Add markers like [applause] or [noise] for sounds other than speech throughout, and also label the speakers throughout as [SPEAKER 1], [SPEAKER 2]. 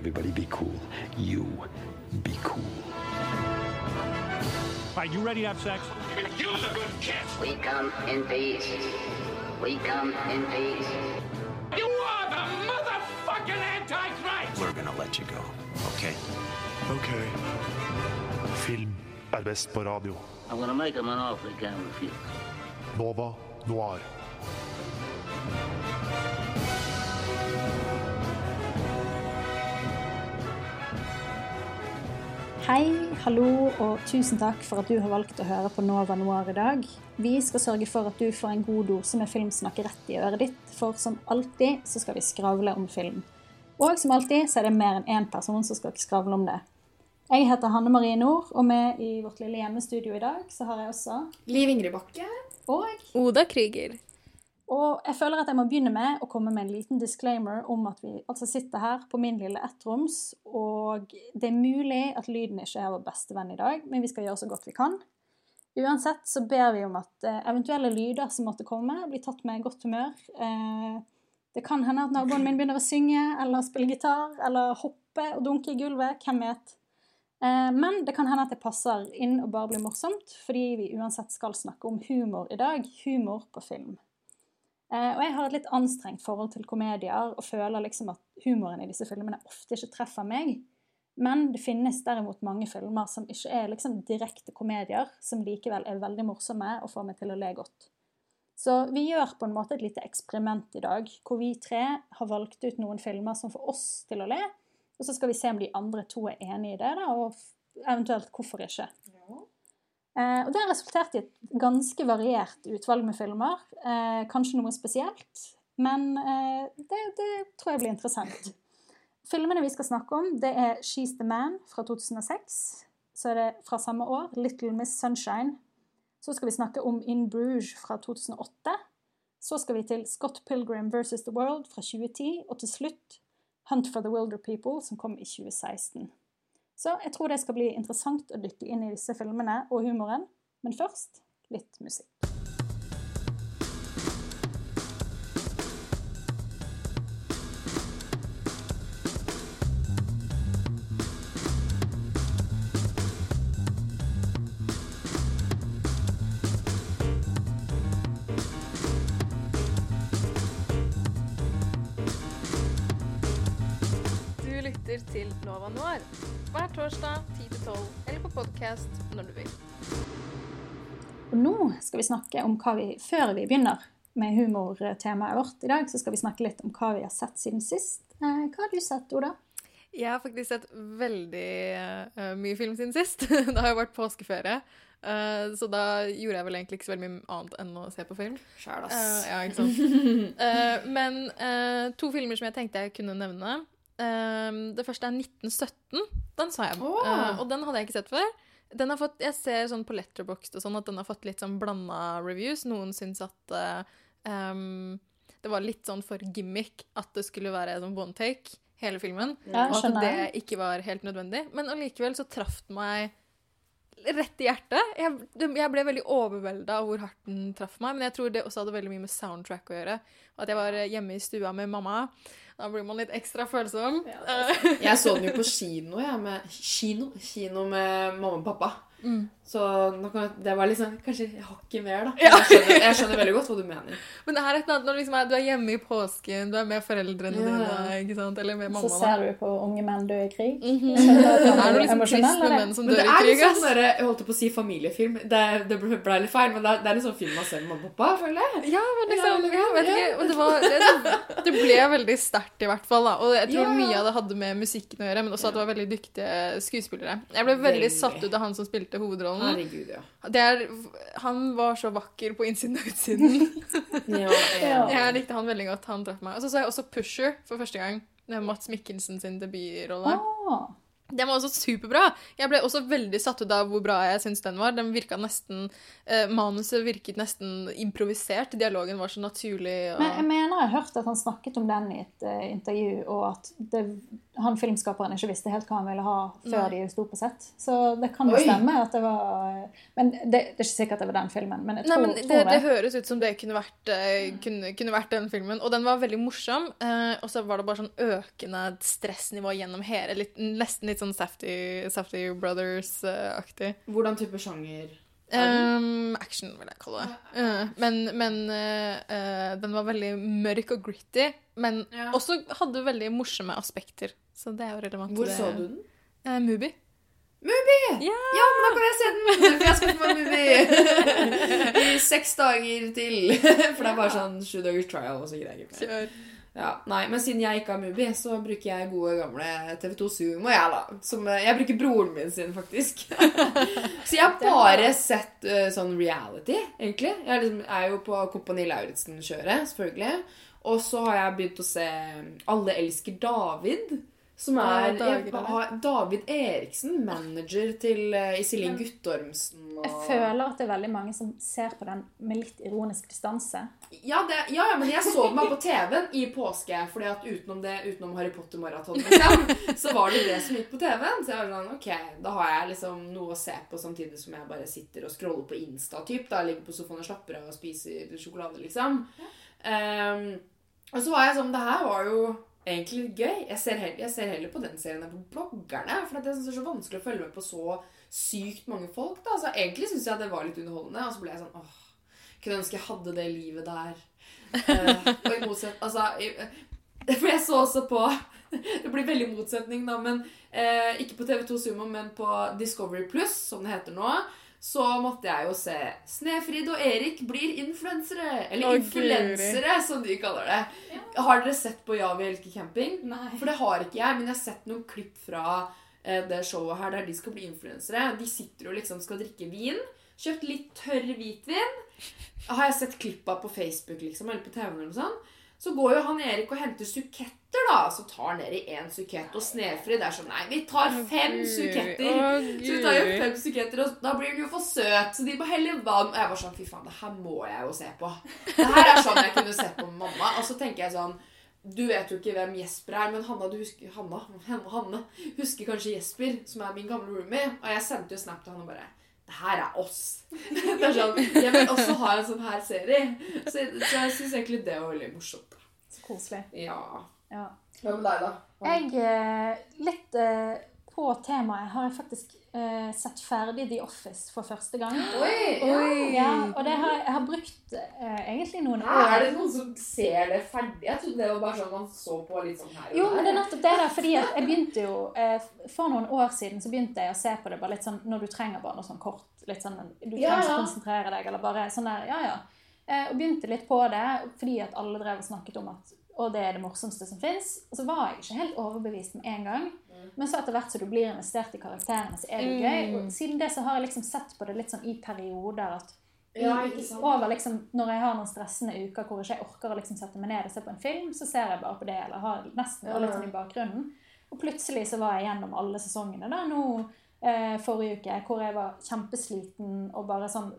[SPEAKER 1] Everybody be cool. You be cool.
[SPEAKER 2] All right, you ready to have sex?
[SPEAKER 1] Use a good kiss.
[SPEAKER 3] We come in peace. We come in peace.
[SPEAKER 1] You are the motherfucking Antichrist!
[SPEAKER 4] We're gonna let you go, okay?
[SPEAKER 5] Ok. Film er best på radio.
[SPEAKER 3] I'm gonna make him an offer he can't refuse.
[SPEAKER 5] Nova Noir.
[SPEAKER 6] Hei, hallo og tusen takk for at du har valgt å høre på Nova Noir i dag. Vi skal sørge for at du får en god dose med filmsnakk rett i øret ditt, for som alltid så skal vi skravle om film. Og som alltid så er det mer enn én person som skal skravle om det. Jeg heter Hanne Marie Nord, og med i vårt lille hjemmestudio i dag så har jeg også
[SPEAKER 7] Liv Ingrid Bakke.
[SPEAKER 6] Og
[SPEAKER 8] Oda Krüger.
[SPEAKER 6] Og jeg føler at jeg må begynne med å komme med en liten disclaimer om at vi altså sitter her på min lille ettroms, og det er mulig at lyden ikke er vår beste venn i dag, men vi skal gjøre så godt vi kan. Uansett så ber vi om at eh, eventuelle lyder som måtte komme, blir tatt med godt humør. Eh, det kan hende at naboen min begynner å synge eller spille gitar eller hoppe og dunke i gulvet. Hvem vet? Eh, Men det kan hende at det passer inn og bare blir morsomt, fordi vi uansett skal snakke om humor i dag. Humor på film. Eh, Og jeg har et litt anstrengt forhold til komedier og føler liksom at humoren i disse filmene ofte ikke treffer meg. Men det finnes derimot mange filmer som ikke er liksom direkte komedier, som likevel er veldig morsomme og får meg til å le godt. Så vi gjør på en måte et lite eksperiment i dag, hvor vi tre har valgt ut noen filmer som får oss til å le, og så skal vi se om de andre to er enig i det, da, og eventuelt hvorfor ikke. Eh, og det har resultert i et ganske variert utvalg med filmer. Eh, kanskje noe spesielt, men eh, det, det tror jeg blir interessant. Filmene vi skal snakke om, det er She's the Man fra 2006. Så er det fra samme år Little Miss Sunshine. Så skal vi snakke om In Bruges fra 2008. Så skal vi til Scott Pilgrim vs. The World fra 2010. Og til slutt Hunt for the Wilder People, som kom i 2016. Så jeg tror det skal bli interessant å dykke inn i disse filmene og humoren. Men først litt musikk.
[SPEAKER 8] Til Nova Noir torsdag 10-12 eller på podkast når du vil.
[SPEAKER 6] Og nå skal vi snakke om hva vi Før vi begynner med humortemaet vårt i dag, så skal vi snakke litt om hva vi har sett siden sist. Eh, Hva har du sett, Oda?
[SPEAKER 8] Jeg har faktisk sett veldig uh, mye film siden sist. [laughs] det har jo vært påskeferie. Uh, så da gjorde jeg vel egentlig ikke så veldig mye annet enn å se på film.
[SPEAKER 7] Sjæl, ass.
[SPEAKER 8] Uh, ja, ikke sant. [laughs] Eh, men eh, to filmer som jeg tenkte jeg kunne nevne. Eh, det første er 1917. Den sa jeg. Oh. Og den hadde jeg ikke sett før. Den har fått, jeg ser sånn på Letterboxd og sånn at den har fått litt sånn blanda reviews. Noen syns at uh, um, det var litt sånn for gimmick at det skulle være sånn one take, hele filmen.
[SPEAKER 6] Ja,
[SPEAKER 8] og at det ikke var helt nødvendig. Men allikevel så traff den meg rett i hjertet. Jeg, jeg ble veldig overvelda av hvor hardt den traff meg. Men jeg tror det også hadde veldig mye med soundtrack å gjøre. At jeg var hjemme i stua med mamma. Da blir man litt ekstra følsom. Ja,
[SPEAKER 7] Jeg så den jo på kino, jeg. Med, kino? Kino med mamma og pappa. Så nå kan, jeg- det var liksom kanskje hakket mer, da. [laughs] Jeg, skjønner, jeg skjønner veldig godt hva du mener.
[SPEAKER 8] Men det er et eller annet når liksom er, du er hjemme i påsken, du er med foreldrene
[SPEAKER 7] Ja.
[SPEAKER 8] dine, ikke sant? eller med
[SPEAKER 6] Så
[SPEAKER 8] mamma. Så
[SPEAKER 6] ser du på unge menn dø i krig. Mm -hmm.
[SPEAKER 8] Det er noe liksom kristne
[SPEAKER 6] av
[SPEAKER 8] menn som
[SPEAKER 7] Men
[SPEAKER 8] dør
[SPEAKER 7] det
[SPEAKER 8] i krig,
[SPEAKER 7] sånn
[SPEAKER 8] ass.
[SPEAKER 7] der, jeg holdt på å si familiefilm. Det, det ble ble litt feil, men det er, det er en sånn film man ser med mamma og pappa, føler jeg.
[SPEAKER 8] Ja, men liksom,
[SPEAKER 7] Ja,
[SPEAKER 8] jeg vet
[SPEAKER 7] ja.
[SPEAKER 8] ikke, det, var, det, det ble veldig sterkt i hvert fall, da. Og jeg tror
[SPEAKER 7] Ja.
[SPEAKER 8] mye av det hadde med musikken å gjøre, men også at det var veldig dyktige skuespillere. Jeg ble veldig,
[SPEAKER 7] Veldig.
[SPEAKER 8] satt ut av han som spilte hovedrollen.
[SPEAKER 7] Herregud, ja.
[SPEAKER 8] Det er, han var så vakker på innsiden og utsiden. [laughs]
[SPEAKER 7] ja,
[SPEAKER 6] Ja.
[SPEAKER 8] Jeg likte han veldig godt. Han traff meg. Og så så jeg også Pusher for første gang. Det Mats Mikkelsen sin debutrolle.
[SPEAKER 6] Åh.
[SPEAKER 8] Den var også superbra. Jeg ble også veldig satt ut av hvor bra jeg syns den var. Den virka nesten, eh, Manuset virket nesten improvisert. Dialogen var så naturlig. Og...
[SPEAKER 6] Men jeg mener jeg har hørt at han snakket om den i et uh, intervju, og at det, han filmskaperen ikke visste helt hva han ville ha før
[SPEAKER 8] Nei.
[SPEAKER 6] de sto på sett. Så det kan jo stemme at det var Men det, det er ikke sikkert det var den filmen. Men jeg
[SPEAKER 8] Nei,
[SPEAKER 6] tror,
[SPEAKER 8] men det,
[SPEAKER 6] tror
[SPEAKER 8] det høres ut som det kunne vært, eh, kunne, kunne vært den filmen. Og den var veldig morsom. eh, og så var det bare sånn økende stressnivå gjennom hele. Litt, nesten litt sånn Safty, Safety Brothers-aktig.
[SPEAKER 7] Hvordan type sjanger?
[SPEAKER 8] Um, action, vil jeg kalle det. Uh, men men uh, den var veldig mørk og gritty. Men
[SPEAKER 7] Ja.
[SPEAKER 8] også hadde veldig morsomme aspekter. Så det er jo relevant.
[SPEAKER 7] Hvor så du den?
[SPEAKER 8] Uh, Mubi.
[SPEAKER 7] Mubi!
[SPEAKER 8] Ja!
[SPEAKER 7] Ja, men da kan jeg se den! For jeg skal få Mubi [laughs] i seks dager til. [laughs] For det er bare sånn sju dagers trial, og så greier jeg ikke mer. Ja, nei, Men siden jeg ikke har Mubi, så bruker jeg gode, gamle TV2 Sumo. Jeg, da. Som, eh, jeg bruker broren min sin, faktisk. [laughs] så jeg har bare sett uh, sånn reality, egentlig. Jeg er, liksom, er jo på Kompani Lauritzen-kjøret, selvfølgelig. Og så har jeg begynt å se Alle elsker David. Som er jeg, har David Eriksen, manager til eh, Iselin Guttormsen. Og...
[SPEAKER 6] Jeg føler at det er veldig mange som ser på den med litt ironisk distanse.
[SPEAKER 7] Ja, det, ja, men jeg så den bare på TV-en i påske. fordi at utenom det, utenom Harry Potter-maraton, liksom, så var det det som gikk på TV-en. Så jeg var sånn, ok, da har jeg liksom noe å se på samtidig som jeg bare sitter og scroller på Insta. typ, da Ligger på sofaen og slapper av og spiser sjokolade, liksom. Um, og så var jeg sånn Det her var jo egentlig litt gøy. Jeg ser, heller, jeg ser heller på den serien enn på bloggerne. For jeg synes det er så vanskelig å følge med på så sykt mange folk. da, så Egentlig syns jeg det var litt underholdende. Og så ble jeg sånn åh, kunne ønske jeg hadde det livet der. Uh, og i motsetning Altså i- For jeg så også på [laughs] Det blir veldig motsetning, da, men uh, ikke på TV2 Sumo, men på Discovery Pluss, som det heter nå. Så måtte jeg jo se Snefrid og Erik blir influensere. Eller influensere, som de kaller det. Har dere sett på Ja, vi elsker camping?
[SPEAKER 6] Nei.
[SPEAKER 7] For det har ikke jeg, men jeg har sett noen klipp fra eh, det showet her der de skal bli influensere. De sitter og liksom skal drikke vin. Kjøpt litt tørr hvitvin. Har jeg sett klipp av på Facebook liksom, eller på TV. eller noe sånt. Så går jo han Erik og henter suketter, da. Så tar han ned i én sukett. Og Snefrid er sånn Nei, vi tar fem suketter.
[SPEAKER 8] Oh,
[SPEAKER 7] Så vi tar jo fem suketter, og da blir den jo for søt. Så de må helle vann. Og jeg var sånn Fy faen, det her må jeg jo se på. Det her er sånn jeg kunne sett på med mamma. Og så tenker jeg sånn du vet jo ikke hvem Jesper er, men Hanna, du husker, Hanna, [laughs] Hanna husker kanskje Jesper, som er min gamle roomie. Og jeg sendte jo snap til han og bare Det her er oss. Det er sånn, Jeg vil også ha en sånn her serie. Så, så jeg syns egentlig det var veldig morsomt.
[SPEAKER 6] Så koselig.
[SPEAKER 7] Ja.
[SPEAKER 6] Ja.
[SPEAKER 7] Hva med deg, da?
[SPEAKER 6] Jeg, eh, litt eh, på temaet, har jeg faktisk eh, sett ferdig The Office for første gang.
[SPEAKER 7] Oi!
[SPEAKER 6] Ja, og det har, jeg har brukt eh, egentlig noen år
[SPEAKER 7] Er det noen som ser det ferdig? Jeg trodde det var bare sånn man så på litt sånn her og
[SPEAKER 6] Jo, men det er nettopp det der, fordi at jeg begynte jo eh, For noen år siden så begynte jeg å se på det bare litt sånn når du trenger bare noe sånn kort. Litt sånn, Du trenger
[SPEAKER 7] Ja, ja.
[SPEAKER 6] å konsentrere deg, eller bare sånn der Ja, ja. Eh, og begynte litt på det fordi at alle drev og snakket om at og det er det morsomste som fins. Og så var jeg ikke helt overbevist med en gang. Men så etter hvert som du blir investert i karakterene, så er det
[SPEAKER 8] Mm.
[SPEAKER 6] gøy. Og siden det så har jeg liksom sett på det litt sånn i perioder. at
[SPEAKER 7] Ja,
[SPEAKER 6] over liksom, Når jeg har noen stressende uker hvor jeg ikke orker å liksom sette meg ned og se på en film, så ser jeg bare på det, eller har nesten det litt sånn i bakgrunnen. Og plutselig så var jeg gjennom alle sesongene da nå eh, forrige uke, hvor jeg var kjempesliten og bare sånn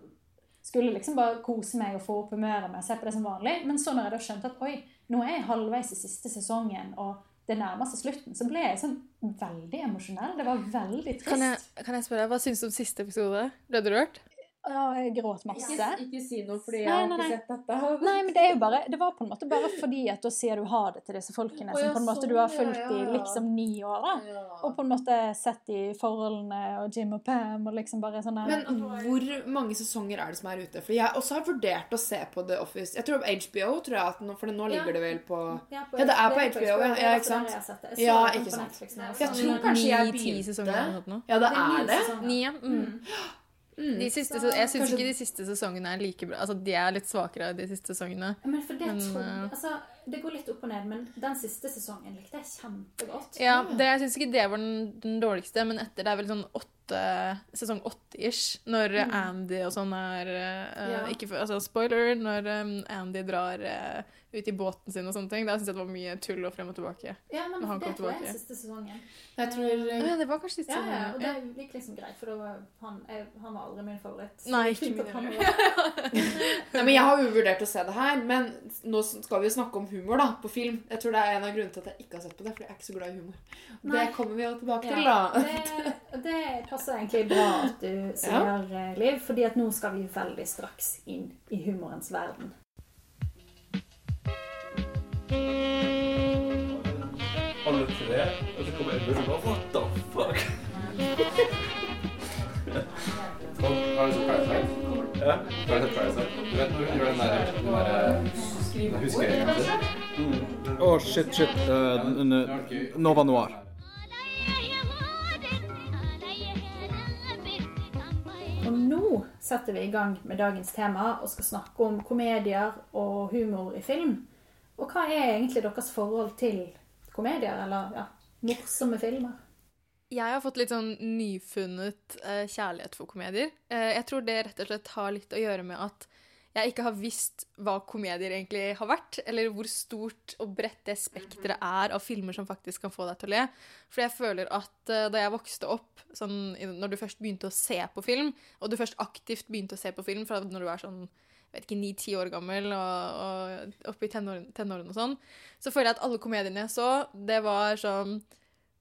[SPEAKER 6] skulle liksom bare kose meg og få opp humøret med å se på det som vanlig. Men så når jeg da skjønte at oi, nå er jeg halvveis i siste sesongen, og det nærmer seg slutten, så ble jeg sånn veldig emosjonell. Det var veldig trist.
[SPEAKER 8] Kan jeg, kan jeg spørre deg, Hva syns du om siste episode? Ble du rørt?
[SPEAKER 6] Ja, jeg gråt masse.
[SPEAKER 7] Ikke si noe, fordi
[SPEAKER 6] jeg har ikke
[SPEAKER 7] sett dette. [laughs]
[SPEAKER 6] Nei, men det er jo bare Det var på en måte bare fordi at da sier du ha det til disse folkene som på en måte
[SPEAKER 7] sånn,
[SPEAKER 6] du har fulgt i liksom ni år, da. Og på en måte sett i forholdene og Jim og Pam og liksom bare sånn
[SPEAKER 7] Men hvor mange sesonger er det som er ute? For jeg også har vurdert å se på The Office. Jeg tror HBO, tror jeg at nå, for nå ligger det vel på Ja, det er på HBO, ja. Ja, ikke sant? Ja, ikke sant. Jeg tror kanskje jeg begynte. Ja, det er det.
[SPEAKER 8] Ni, ja. Mm. De siste,
[SPEAKER 6] Så-
[SPEAKER 8] jeg syns
[SPEAKER 7] kanskje-
[SPEAKER 8] ikke de siste sesongene er like bra. Altså, De er litt svakere, de siste sesongene.
[SPEAKER 6] Men for det
[SPEAKER 8] Men,
[SPEAKER 6] tror
[SPEAKER 8] jeg,
[SPEAKER 6] Altså, det går litt opp og ned, men den siste sesongen likte jeg kjempegodt.
[SPEAKER 8] Ja, det, Jeg syns ikke det var den, den dårligste, men etter det er vel sånn åtte Sesong åtte-ish, når Andy og sånn er uh,
[SPEAKER 7] Ja.
[SPEAKER 8] ikke Altså spoiler, når um, Andy drar uh, ut i båten sin og sånne ting. Da syns jeg det var mye tull og frem og tilbake.
[SPEAKER 6] Ja, men det tror tilbake. jeg er siste sesongen.
[SPEAKER 7] Jeg tror
[SPEAKER 8] uh, ja, det var kanskje siste
[SPEAKER 6] Ja, ja, og det gikk liksom greit, for da var han, jeg, han var aldri min favoritt.
[SPEAKER 8] Nei, ikke min [laughs]
[SPEAKER 7] Nei, men Jeg har jo vurdert å se det her, men nå skal vi jo snakke om humor da, på film. Jeg tror det er en av grunnene til at jeg ikke har sett på det, for jeg er ikke så glad i humor.
[SPEAKER 6] Nei.
[SPEAKER 7] Det kommer vi jo tilbake til,
[SPEAKER 6] Ja,
[SPEAKER 7] da.
[SPEAKER 6] det, det passer egentlig bra at du [laughs] sier, ja. Liv, fordi at nå skal vi veldig straks inn i humorens verden.
[SPEAKER 2] Alle tre, og så kommer Edmund og bare What the fuck? [laughs] Har du sett Parasite? Ja. Har du sett Parasite? Du vet når du gjør den der, huskeringen?
[SPEAKER 9] Å, shit, shit. Uh, Nova Noir.
[SPEAKER 6] Og nå setter vi i gang med dagens tema og skal snakke om komedier og humor i film. Og hva er egentlig deres forhold til komedier, eller ja, morsomme filmer?
[SPEAKER 8] Jeg har fått litt sånn nyfunnet eh, kjærlighet for komedier. Eh, jeg tror det rett og slett har litt å gjøre med at jeg ikke har visst hva komedier egentlig har vært, eller hvor stort og bredt det spekteret er av filmer som faktisk kan få deg til å le. For jeg føler at eh, da jeg vokste opp, sånn, når du først begynte å se på film, og du først aktivt begynte å se på film fra når du er sånn vet ikke, ni-ti år gammel og, og oppe i tenårene tenårene og sånn, så føler jeg at alle komediene jeg så, det var sånn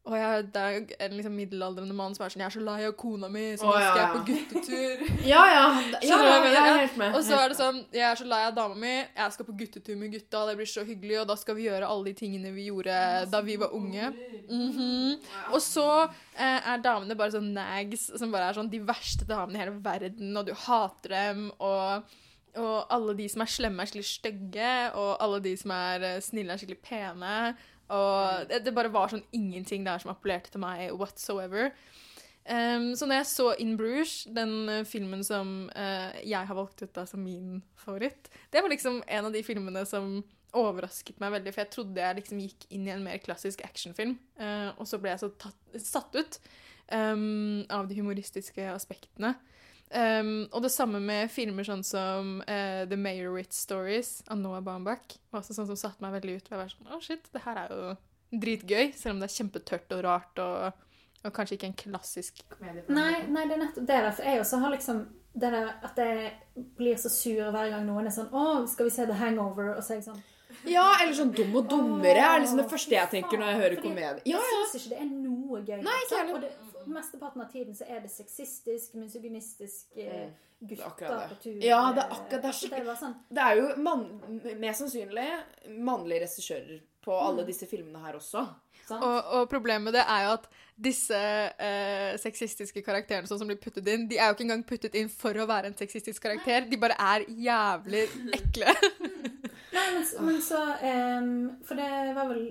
[SPEAKER 8] og jeg, det er en liksom middelaldrende mann som er sånn 'Jeg er så lei av kona mi, så nå skal jeg på guttetur'. [laughs] [laughs]
[SPEAKER 7] Ja, ja. ja,
[SPEAKER 8] jeg
[SPEAKER 7] er helt med.
[SPEAKER 8] Og så er det sånn 'Jeg er så lei av dama mi, jeg skal på guttetur med gutta, det blir så hyggelig', og da skal vi gjøre alle de tingene vi gjorde da vi var unge. Mhm. Og så eh, er damene bare sånn nags, som bare er sånn de verste damene i hele verden, og du hater dem, og og alle de som er slemme, er skikkelig stygge, og alle de som er eh, snille, er skikkelig pene. Og det, det bare var sånn ingenting der som appellerte til meg whatsoever. Um, så når jeg så In Bruges, den eh, filmen som uh, jeg har valgt ut da som min favoritt, det var liksom en av de filmene som overrasket meg veldig, for jeg trodde jeg liksom gikk inn i en mer klassisk actionfilm, uh, og så ble jeg så tatt, satt ut um, av de humoristiske aspektene. Um, og det samme med filmer sånn som uh, The Mayoritz Stories av Noah Baumbach. Var også sånn som satte meg veldig ut. Jeg var sånn, å shit, det her er jo dritgøy, selv om det er kjempetørt og rart, og, og kanskje ikke en klassisk
[SPEAKER 6] Nei, nei, det er nettopp det. der, For jeg også har liksom det der at jeg blir så sur hver gang noen er sånn 'Å, skal vi se The Hangover?' Og så er jeg sånn
[SPEAKER 7] Ja, eller sånn Dum og dummere er liksom det første jeg tenker når jeg hører komedie.
[SPEAKER 6] Jeg
[SPEAKER 7] Ja, Jeg
[SPEAKER 6] syns ikke det er noe gøy.
[SPEAKER 7] Nei, ikke
[SPEAKER 6] altså. Og det, mesteparten av tiden så er det sexistisk, misogynistisk, eh, gutter på tur.
[SPEAKER 7] Ja, det er
[SPEAKER 6] eh,
[SPEAKER 7] akkurat- det er
[SPEAKER 6] altså,
[SPEAKER 7] skikkelig-
[SPEAKER 6] sånn,
[SPEAKER 7] Det er jo man, mest sannsynlig mannlige regissører på
[SPEAKER 6] Mm.
[SPEAKER 7] alle disse filmene her også.
[SPEAKER 8] Og, og problemet med det er jo at disse eh, sexistiske karakterene sånn som blir puttet inn, de er jo ikke engang puttet inn for å være en sexistisk karakter. De bare er jævlig ekle. [laughs]
[SPEAKER 6] Nei, men, men så um, For det var vel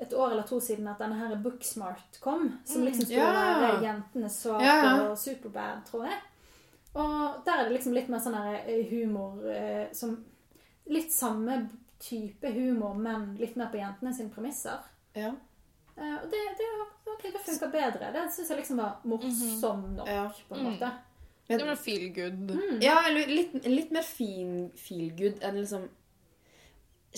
[SPEAKER 6] et år eller to siden at denne her Booksmart kom. Som liksom skulle
[SPEAKER 7] Ja.
[SPEAKER 6] være jentenes svar
[SPEAKER 7] Ja, og
[SPEAKER 6] på Superbad, tror jeg. Og der er det liksom litt mer sånn her eh, humor eh, som Litt samme type humor, men litt mer på jentene sine premisser.
[SPEAKER 7] Ja.
[SPEAKER 6] Eh, og det, det, ok, det funka bedre. Det syns jeg liksom var morsom nok,
[SPEAKER 7] Ja.
[SPEAKER 6] på en måte.
[SPEAKER 8] Det var feel good.
[SPEAKER 6] Mm.
[SPEAKER 7] Ja, eller litt, litt mer fin feel good enn liksom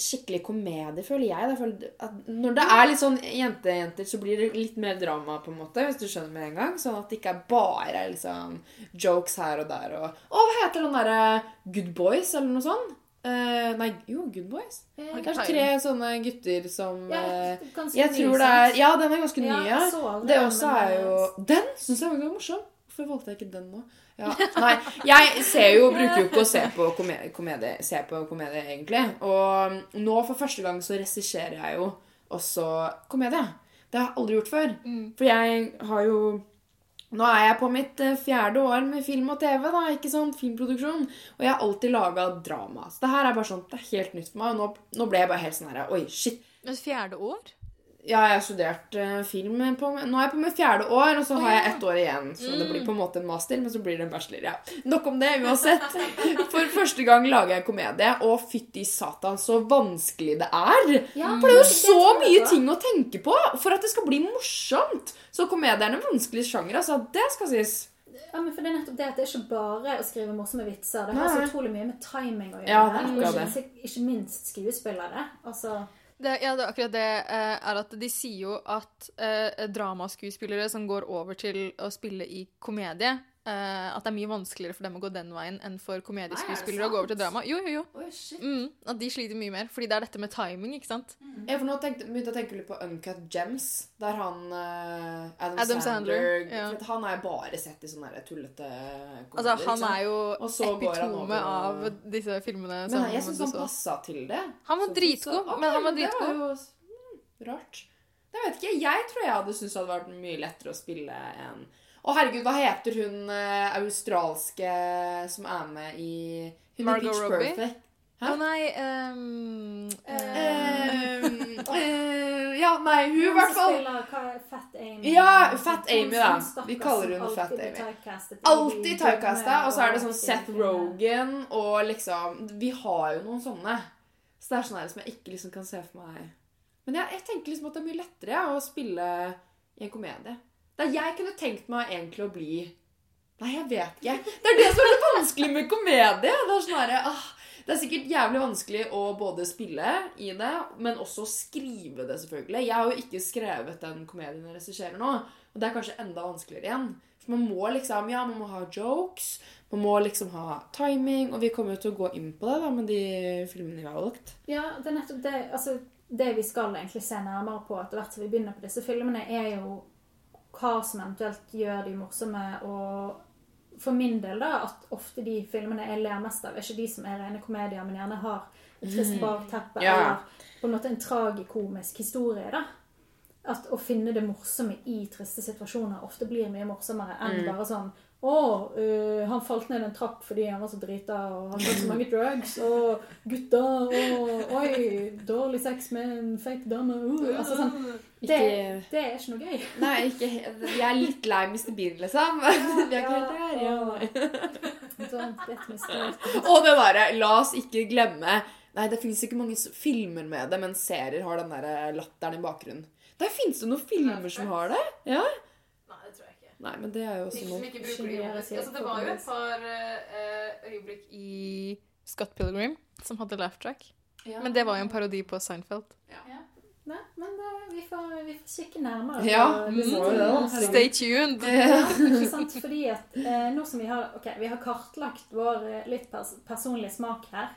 [SPEAKER 7] skikkelig komedie, føler jeg. Føler at når det er litt sånn jente-jenter, så blir det litt mer drama, på en måte, hvis du skjønner med en gang. Sånn at det ikke er bare liksom jokes her og der og Å, hva heter den derre Good Boys, eller noe sånt? Uh, nei, jo, Good Boys.
[SPEAKER 6] Eh,
[SPEAKER 7] Det er tre sånne gutter som
[SPEAKER 6] Ja,
[SPEAKER 7] eh, Jeg tror det er? Ja, den er ganske ny,
[SPEAKER 6] Ja,
[SPEAKER 7] Det
[SPEAKER 6] den,
[SPEAKER 7] også er jo Den syns jeg var morsom. Hvorfor valgte jeg ikke den nå? Ja, nei, jeg ser jo, bruker jo ikke å se på komedie, komedie, se på komedie egentlig. Og nå for første gang så regisserer jeg jo også komedie. Det har jeg aldri gjort før. For jeg har jo Nå er jeg på mitt eh, fjerde år med film og TV, da, ikke sant? filmproduksjon. Og jeg har alltid laga drama. Så det her er bare sånn, det er helt nytt for meg. Og nå, nå ble jeg bare helt sånn her Oi, shit.
[SPEAKER 8] Et fjerde år?
[SPEAKER 7] Ja, jeg har studert eh, film på Nå er jeg på mitt fjerde år, og så har jeg ett år igjen. Så det blir på en måte en master, men så blir det en bachelor. Ja. Nok om det, uansett. [laughs] For første gang lager jeg komedie, og fytti satan, så vanskelig det er.
[SPEAKER 6] Ja,
[SPEAKER 7] For det er jo
[SPEAKER 6] det
[SPEAKER 7] så mye ting å tenke på for at det skal bli morsomt. Så komedie er en vanskelig sjanger, altså. Det skal sies.
[SPEAKER 6] Ja, men for det er nettopp det at det er ikke bare å skrive morsomme vitser. Det har så utrolig mye med timing å gjøre.
[SPEAKER 7] Ja, det
[SPEAKER 6] og
[SPEAKER 7] akkurat
[SPEAKER 6] ikke, ikke minst skuespillere. Altså,
[SPEAKER 8] Det, ja, det er akkurat det eh, er at de sier jo at eh, dramaskuespillere som går over til å spille i komedie, eh, at det er mye vanskeligere for dem å gå den veien enn for
[SPEAKER 7] Nei, er
[SPEAKER 8] komedieskuespillere å gå over til drama. Jo, jo, jo.
[SPEAKER 7] Oh, shit.
[SPEAKER 8] Mm, at de sliter mye mer, fordi det er dette med timing, ikke sant?
[SPEAKER 7] Jeg for nå tenkte, begynte å tenke litt på Uncut Gems, der han uh, Adam,
[SPEAKER 8] Adam
[SPEAKER 7] Sandler,
[SPEAKER 8] Sandler, ja.
[SPEAKER 7] for Han har jeg bare sett i sånne tullete komedier.
[SPEAKER 8] Altså, han er jo epitome av disse filmene som
[SPEAKER 7] Men jeg syns han
[SPEAKER 8] så.
[SPEAKER 7] passa til det.
[SPEAKER 8] Han var dritgod, men han var
[SPEAKER 7] det
[SPEAKER 8] dritgod.
[SPEAKER 7] jo mm, rart. Jeg vet ikke. Jeg tror jeg hadde syntes det hadde vært mye lettere å spille en Å, herregud, hva heter hun eh, australske som er med i hun i
[SPEAKER 8] Margot
[SPEAKER 7] Pitch
[SPEAKER 8] Robbie?
[SPEAKER 7] Perfect?
[SPEAKER 8] Å nei um,
[SPEAKER 7] um, eh, ja, nei, hun i hvert fall
[SPEAKER 6] Fat Amy.
[SPEAKER 7] Ja, Fat Amy, da. Vi kaller hun Fat Amy. Alltid typecasta, og så er det sånn Seth. Rogan og liksom Vi har jo noen sånne. Så det er sånn her som jeg ikke liksom kan se for meg Men jeg, jeg tenker liksom at det er mye lettere ja, å spille i en komedie. Der jeg kunne tenkt meg egentlig å bli Nei, jeg vet ikke. Det er det som er litt vanskelig med komedie. Det er sånn her, ah, det er sikkert jævlig vanskelig å både spille i det, men også skrive det, selvfølgelig. Jeg har jo ikke skrevet den komedien jeg regisserer nå, og det er kanskje enda vanskeligere igjen. For man må liksom, ja, man må ha jokes, man må liksom ha timing, og vi kommer jo til å gå inn på det da, med de filmene vi har valgt.
[SPEAKER 6] Ja, det er nettopp det altså, Det vi skal egentlig se nærmere på etter hvert som vi begynner på disse filmene, er jo hva som eventuelt gjør de morsomme, og for min del, da, at ofte de filmene jeg ler mest av, er ikke de som er rene komedier, men gjerne har et trist
[SPEAKER 7] Mhm.
[SPEAKER 6] bakteppe,
[SPEAKER 7] Ja.
[SPEAKER 6] eller på en måte en tragikomisk historie, da. At å finne det morsomme i triste situasjoner ofte blir mye morsommere enn
[SPEAKER 7] Mm.
[SPEAKER 6] bare sånn å, uh, han falt ned en trapp fordi han var så drita, og han tok så mange [laughs] drugs, og gutta, og oi, dårlig sex med en fake dame. Uh, altså sånn, det, det er ikke noe gøy.
[SPEAKER 7] Nei, ikke Vi er litt lei Mr. Bean, liksom. [laughs] Vi er ikke helt der. Ja.
[SPEAKER 6] Get.
[SPEAKER 7] Og det derre La oss ikke glemme Nei, det fins ikke mange filmer med det, men serier har den der latteren i bakgrunnen. Der fins det noen filmer som har det. Ja?
[SPEAKER 8] Nei,
[SPEAKER 7] men det er jo også noe.
[SPEAKER 8] Altså, det var jo et par uh, øyeblikk i Scott Pilgrim som hadde laugh track.
[SPEAKER 6] Ja.
[SPEAKER 8] Men det var jo en parodi på Seinfeld.
[SPEAKER 6] Nei, men det, vi, får, vi får kikke nærmere
[SPEAKER 8] Ja, da. Stay tuned.
[SPEAKER 6] Ja, sant? Fordi at eh, nå som vi har, okay, vi har kartlagt vår eh, litt pers personlige smak her,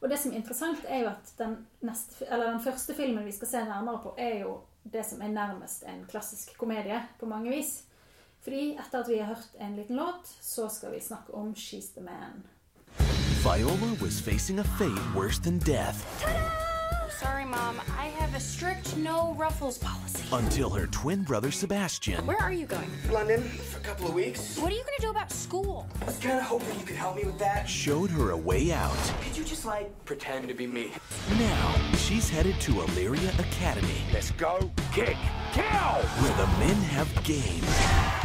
[SPEAKER 6] og det som er interessant er jo at den, neste, eller den første filmen vi skal se nærmere på, er jo det som er nærmest en klassisk komedie på mange vis. Fordi etter at vi har hørt en liten låt, så skal vi snakke om She's the Man.
[SPEAKER 10] Viola was facing a fate worse than death
[SPEAKER 11] Sorry, Mom. I have a strict no ruffles policy.
[SPEAKER 10] until her twin brother Sebastian
[SPEAKER 11] Where are you going?
[SPEAKER 12] London for a couple of weeks.
[SPEAKER 11] What are you going to do about school?
[SPEAKER 12] I was kind of hoping you could help me with that.
[SPEAKER 10] showed her a way out.
[SPEAKER 12] Could you just like pretend to be me?
[SPEAKER 10] Now she's headed to Illyria Academy.
[SPEAKER 12] Let's go. Kick. Kill.
[SPEAKER 10] Where the men have game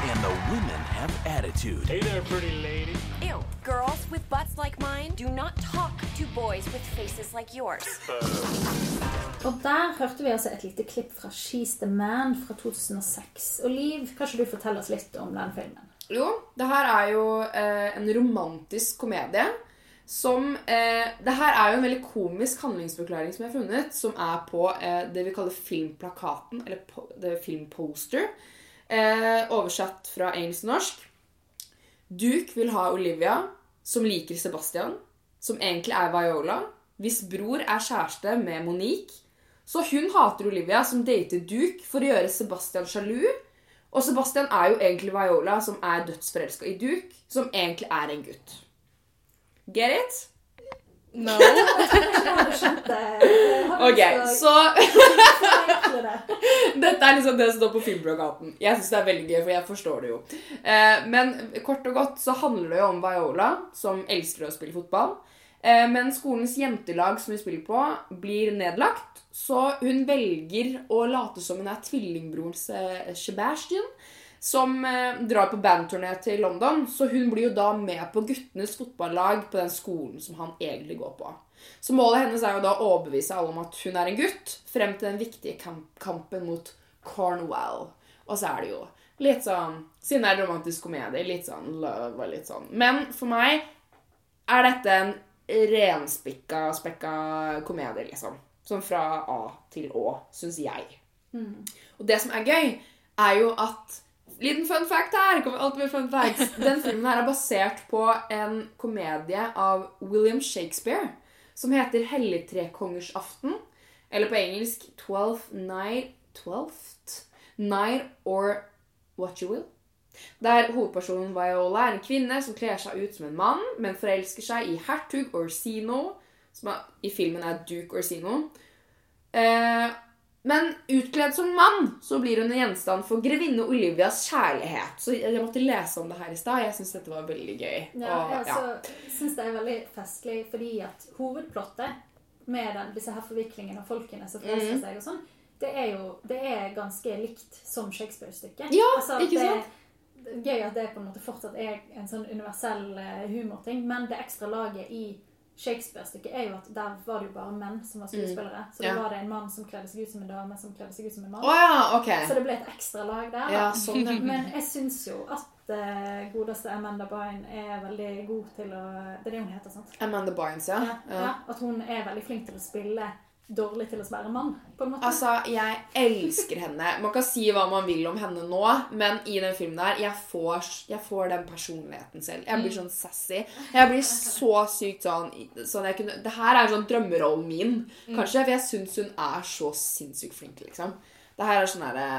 [SPEAKER 10] and the women have attitude.
[SPEAKER 12] Hey there, pretty lady.
[SPEAKER 11] Ew. Girls with butts like mine do not talk to boys with faces like yours.
[SPEAKER 6] Uh, Og der hørte vi altså et lite klipp fra She's the Man fra 2006. Og Liv, kan ikke du fortelle oss litt om den filmen?
[SPEAKER 7] Jo, det her er jo eh, en romantisk komedie. Som eh, Det her er jo en veldig komisk handlingsforklaring som jeg har funnet, som er på eh, det vi kaller filmplakaten, eller po er filmposter. Eh, oversatt fra engelsk til norsk. Duke vil ha Olivia, som liker Sebastian, som egentlig er Viola, hvis bror er kjæreste med Monique. Så hun hater Olivia, som dater Duke, for å gjøre Sebastian sjalu. Og Sebastian er jo egentlig Viola, som er dødsforelska i Duke, som egentlig er en gutt. Get it?
[SPEAKER 8] No. [laughs]
[SPEAKER 7] Ok, så [laughs] Dette er liksom det som står på filmplakaten. Jeg syns det er veldig gøy, for jeg forstår det jo. Eh, men kort og godt så handler det jo om Viola, som elsker å spille fotball. Eh, men skolens jentelag som hun spiller på, blir nedlagt. Så hun velger å late som hun er tvillingbroren Sebastian, som eh, drar på bandturné til London. Så hun blir jo da med på guttenes fotballag på den skolen som han egentlig går på. Så målet hennes er jo da å overbevise alle om at hun er en gutt, frem til den viktige kamp kampen mot Cornwall. Og så er det jo litt sånn Siden det er romantisk komedie, litt sånn love og litt sånn. Men for meg er dette en renspikka, spekka komedie, liksom. Sånn fra A til Å, syns jeg. Og det som er gøy, er jo at Liten fun fact her! Kommer alltid med fun facts. [laughs] Den filmen her er basert på en komedie av William Shakespeare som heter Helligtrekongersaften. Eller på engelsk Twelfth Night Twelfth Night or What You Will. Der hovedpersonen Viola er en kvinne som kler seg ut som en mann, men forelsker seg i hertug Orsino, som er, i filmen er Duke Orsino. Eh, men utkledd som mann så blir hun en gjenstand for grevinne Olivias kjærlighet. Så jeg måtte lese om det her i stad. Jeg syns dette var veldig gøy.
[SPEAKER 6] Ja,
[SPEAKER 7] Og,
[SPEAKER 6] jeg også syns det er veldig festlig fordi at hovedplottet med den, disse her forviklingene og folkene som forelsker
[SPEAKER 7] mm.
[SPEAKER 6] seg og sånn, det er jo det er ganske likt som Shakespeare-stykket.
[SPEAKER 7] Ja,
[SPEAKER 6] Altså,
[SPEAKER 7] ikke
[SPEAKER 6] det-
[SPEAKER 7] sant?
[SPEAKER 6] Gøy at det på en måte fortsatt er en sånn universell eh, humorting, men det ekstra laget i Shakespeare-stykket er jo at der var det jo bare menn som var skuespillere. Så da
[SPEAKER 7] Mm. Ja.
[SPEAKER 6] var det en mann som kledde seg ut som en dame, som kledde seg ut som en mann.
[SPEAKER 7] Oh, ja, okay.
[SPEAKER 6] Så det ble et ekstra lag der.
[SPEAKER 7] Ja, sånn. [laughs]
[SPEAKER 6] Men jeg syns jo at uh, godeste Amanda Byne er veldig god til å Det er det hun heter, sant?
[SPEAKER 7] Amanda Bynes, ja,
[SPEAKER 6] at hun er veldig flink til å spille dårlig til å være mann, på en måte.
[SPEAKER 7] Altså, jeg elsker henne. Man kan si hva man vil om henne nå, men i den filmen der, jeg får, jeg får den personligheten selv. Jeg blir sånn sassy. Jeg blir så sykt sånn, sånn jeg kunne, Det her er sånn drømmerollen min, kanskje, for jeg syns hun er så sinnssykt flink, liksom. Det her er sånn herre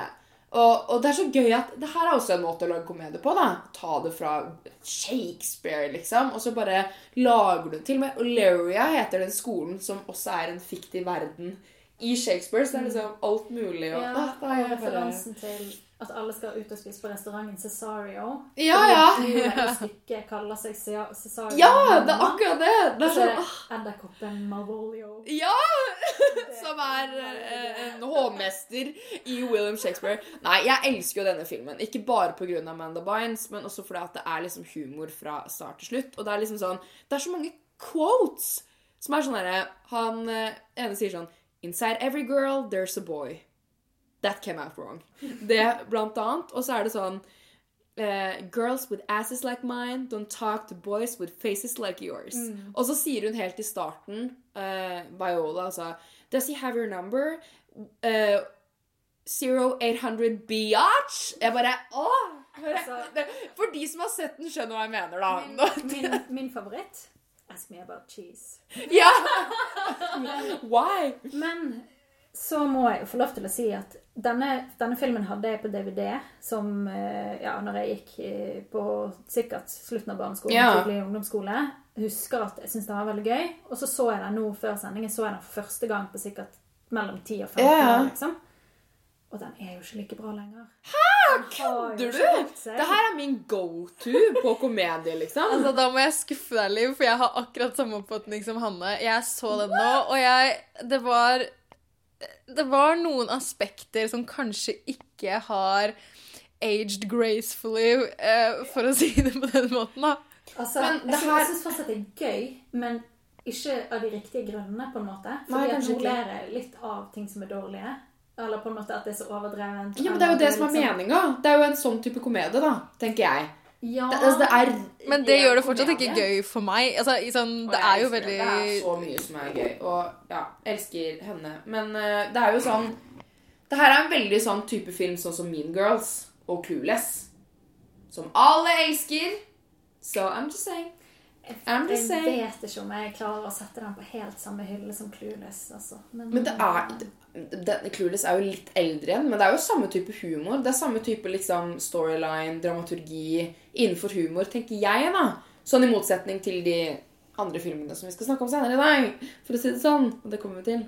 [SPEAKER 7] og, og det er så gøy at det her er også en måte å lage komedie på. da. Ta det fra Shakespeare, liksom, og så bare lager du Til og med Oleria heter den skolen som også er en fiktiv verden i Shakespeare. Så det er liksom alt mulig. Og,
[SPEAKER 6] ja,
[SPEAKER 7] da,
[SPEAKER 6] da
[SPEAKER 7] jeg bare...
[SPEAKER 6] til at alle skal ut og spise på restauranten Cesario.
[SPEAKER 7] Ja, ja.
[SPEAKER 6] Stykket kaller seg Cesario.
[SPEAKER 7] Ja, det er akkurat det! Det er
[SPEAKER 6] så
[SPEAKER 7] sånn,
[SPEAKER 6] edderkoppen Malvolio.
[SPEAKER 7] Ja! [laughs] Som er eh, en hovmester i William Shakespeare. Nei, jeg elsker jo denne filmen. Ikke bare pga. Amanda Bynes, men også fordi at det er liksom humor fra start til slutt. Og det er liksom sånn Det er så mange quotes som er sånn herre Han eh, ene sier sånn Inside every girl, there's a boy. That came out wrong. Det blant annet. Og så er det sånn Uh, Girls with asses like mine don't talk to boys with faces like yours.
[SPEAKER 6] Mm.
[SPEAKER 7] Og så sier hun helt i starten, uh, Viola, altså Does he have your number? Uh, 0800 biatch? Jeg bare Åh!
[SPEAKER 6] Altså-
[SPEAKER 7] For de som har sett den, skjønner hva jeg mener, da.
[SPEAKER 6] Min, min [laughs] favoritt Ask me about cheese.
[SPEAKER 7] Ja! [laughs] Why?
[SPEAKER 6] Men så må jeg jo få lov til å si at denne, denne filmen hadde jeg på DVD som eh, Ja, når jeg gikk eh, på sikkert slutten av barneskolen,
[SPEAKER 7] Ja.
[SPEAKER 6] tidlig ungdomsskole. Husker at jeg syntes den var veldig gøy. Og så så jeg den nå før sendingen så jeg den for første gang på sikkert mellom 10 og 15
[SPEAKER 7] Ja.
[SPEAKER 6] år, liksom. Og den er jo ikke like bra lenger.
[SPEAKER 7] Hæ? Kødder du? Det her er min go-to på komedie, liksom.
[SPEAKER 8] Altså, Da må jeg skuffe deg, Liv, for jeg har akkurat samme oppfatning som Hanne. Jeg så den nå, og jeg Det var Det var noen aspekter som kanskje ikke har aged gracefully, eh, for å si det på den måten, da.
[SPEAKER 6] Altså,
[SPEAKER 7] Men det her-
[SPEAKER 6] jeg syns fortsatt det er gøy, men ikke av de riktige grunnene, på en måte.
[SPEAKER 7] Nei,
[SPEAKER 6] Fordi at nå ler litt av ting som er dårlige. Eller på en måte at det er så overdrevent.
[SPEAKER 7] Ja, men Det er jo det som er
[SPEAKER 6] liksom-
[SPEAKER 7] meninga. Det er jo en sånn type komedie, da, tenker jeg.
[SPEAKER 6] Ja,
[SPEAKER 7] Det, altså, det er
[SPEAKER 8] Men det gjør det fortsatt ikke gøy for meg. Altså, i sånn, det er jo veldig
[SPEAKER 7] Det er så mye som er gøy. Og ja, elsker henne. Men uh, det er jo sånn Det her er en veldig sånn type film sånn som Mean Girls og Clueless. Som alle elsker. So I'm just saying. I'm
[SPEAKER 6] Jeg
[SPEAKER 7] just saying.
[SPEAKER 6] vet ikke om jeg klarer å sette den på helt samme hylle som Clueless. Altså.
[SPEAKER 7] Men det er det, Clueless er jo litt eldre igjen, men det er jo samme type humor. Det er samme type liksom, storyline, dramaturgi innenfor humor, tenker jeg, da. Sånn i motsetning til de andre filmene som vi skal snakke om senere i dag. For å si det sånn. Og det kommer vi til.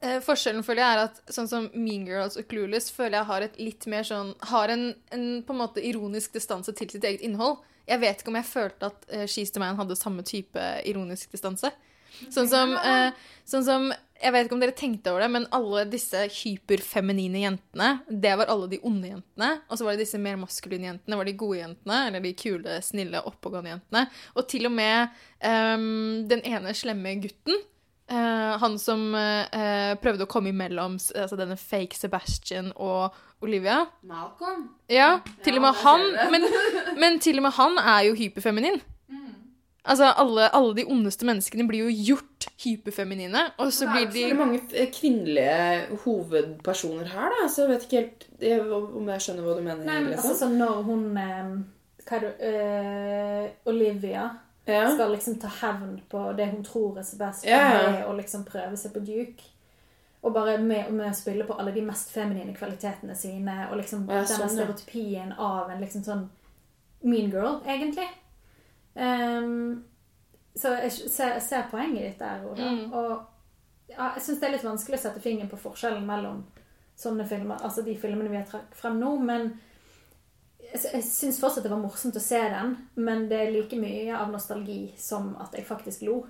[SPEAKER 8] Eh, forskjellen føler jeg er at sånn som Mean Girls og Clueless føler jeg har et litt mer sånn Har en, en på en måte ironisk distanse til sitt eget innhold. Jeg vet ikke om jeg følte at uh, She's the Man hadde samme type ironisk distanse. Sånn som, eh, sånn som Jeg vet ikke om dere tenkte over det, men alle disse hyperfeminine jentene, det var alle de onde jentene. Og så var det disse mer maskuline jentene, var de gode jentene. Eller de kule, snille, oppegående jentene. Og til og med um, den ene slemme gutten. Uh, han som uh, prøvde å komme imellom altså denne fake Sebastian og Olivia.
[SPEAKER 7] Malcolm.
[SPEAKER 8] Ja, til og med han. Men, men til og med han er jo hyperfeminin. Altså, alle, alle de ondeste menneskene blir jo gjort hyperfeminine, og så
[SPEAKER 7] Det er
[SPEAKER 8] blir
[SPEAKER 7] jo så
[SPEAKER 8] de
[SPEAKER 7] veldig mange eh, kvinnelige hovedpersoner her, da, så jeg vet ikke helt jeg, om jeg skjønner hva du mener.
[SPEAKER 6] Nei, men
[SPEAKER 7] liksom.
[SPEAKER 6] altså sånn når hun eh, Hva er det eh, Olivia
[SPEAKER 7] Ja.
[SPEAKER 6] skal liksom ta hevn på det hun tror er så best,
[SPEAKER 7] Ja,
[SPEAKER 6] med å liksom prøve seg på Duke. Og bare med, med å spille på alle de mest feminine kvalitetene sine, og liksom
[SPEAKER 7] Ja,
[SPEAKER 6] denne
[SPEAKER 7] sånn, ja.
[SPEAKER 6] stereotypien av en liksom sånn mean girl, egentlig. Ehm, så jeg ser, ser poenget ditt der, Oda.
[SPEAKER 8] Mm.
[SPEAKER 6] Og ja, jeg syns det er litt vanskelig å sette fingeren på forskjellen mellom sånne filmer, altså de filmene vi har trukket frem nå, men jeg, jeg syns fortsatt det var morsomt å se den, men det er like mye av nostalgi som at jeg faktisk lo.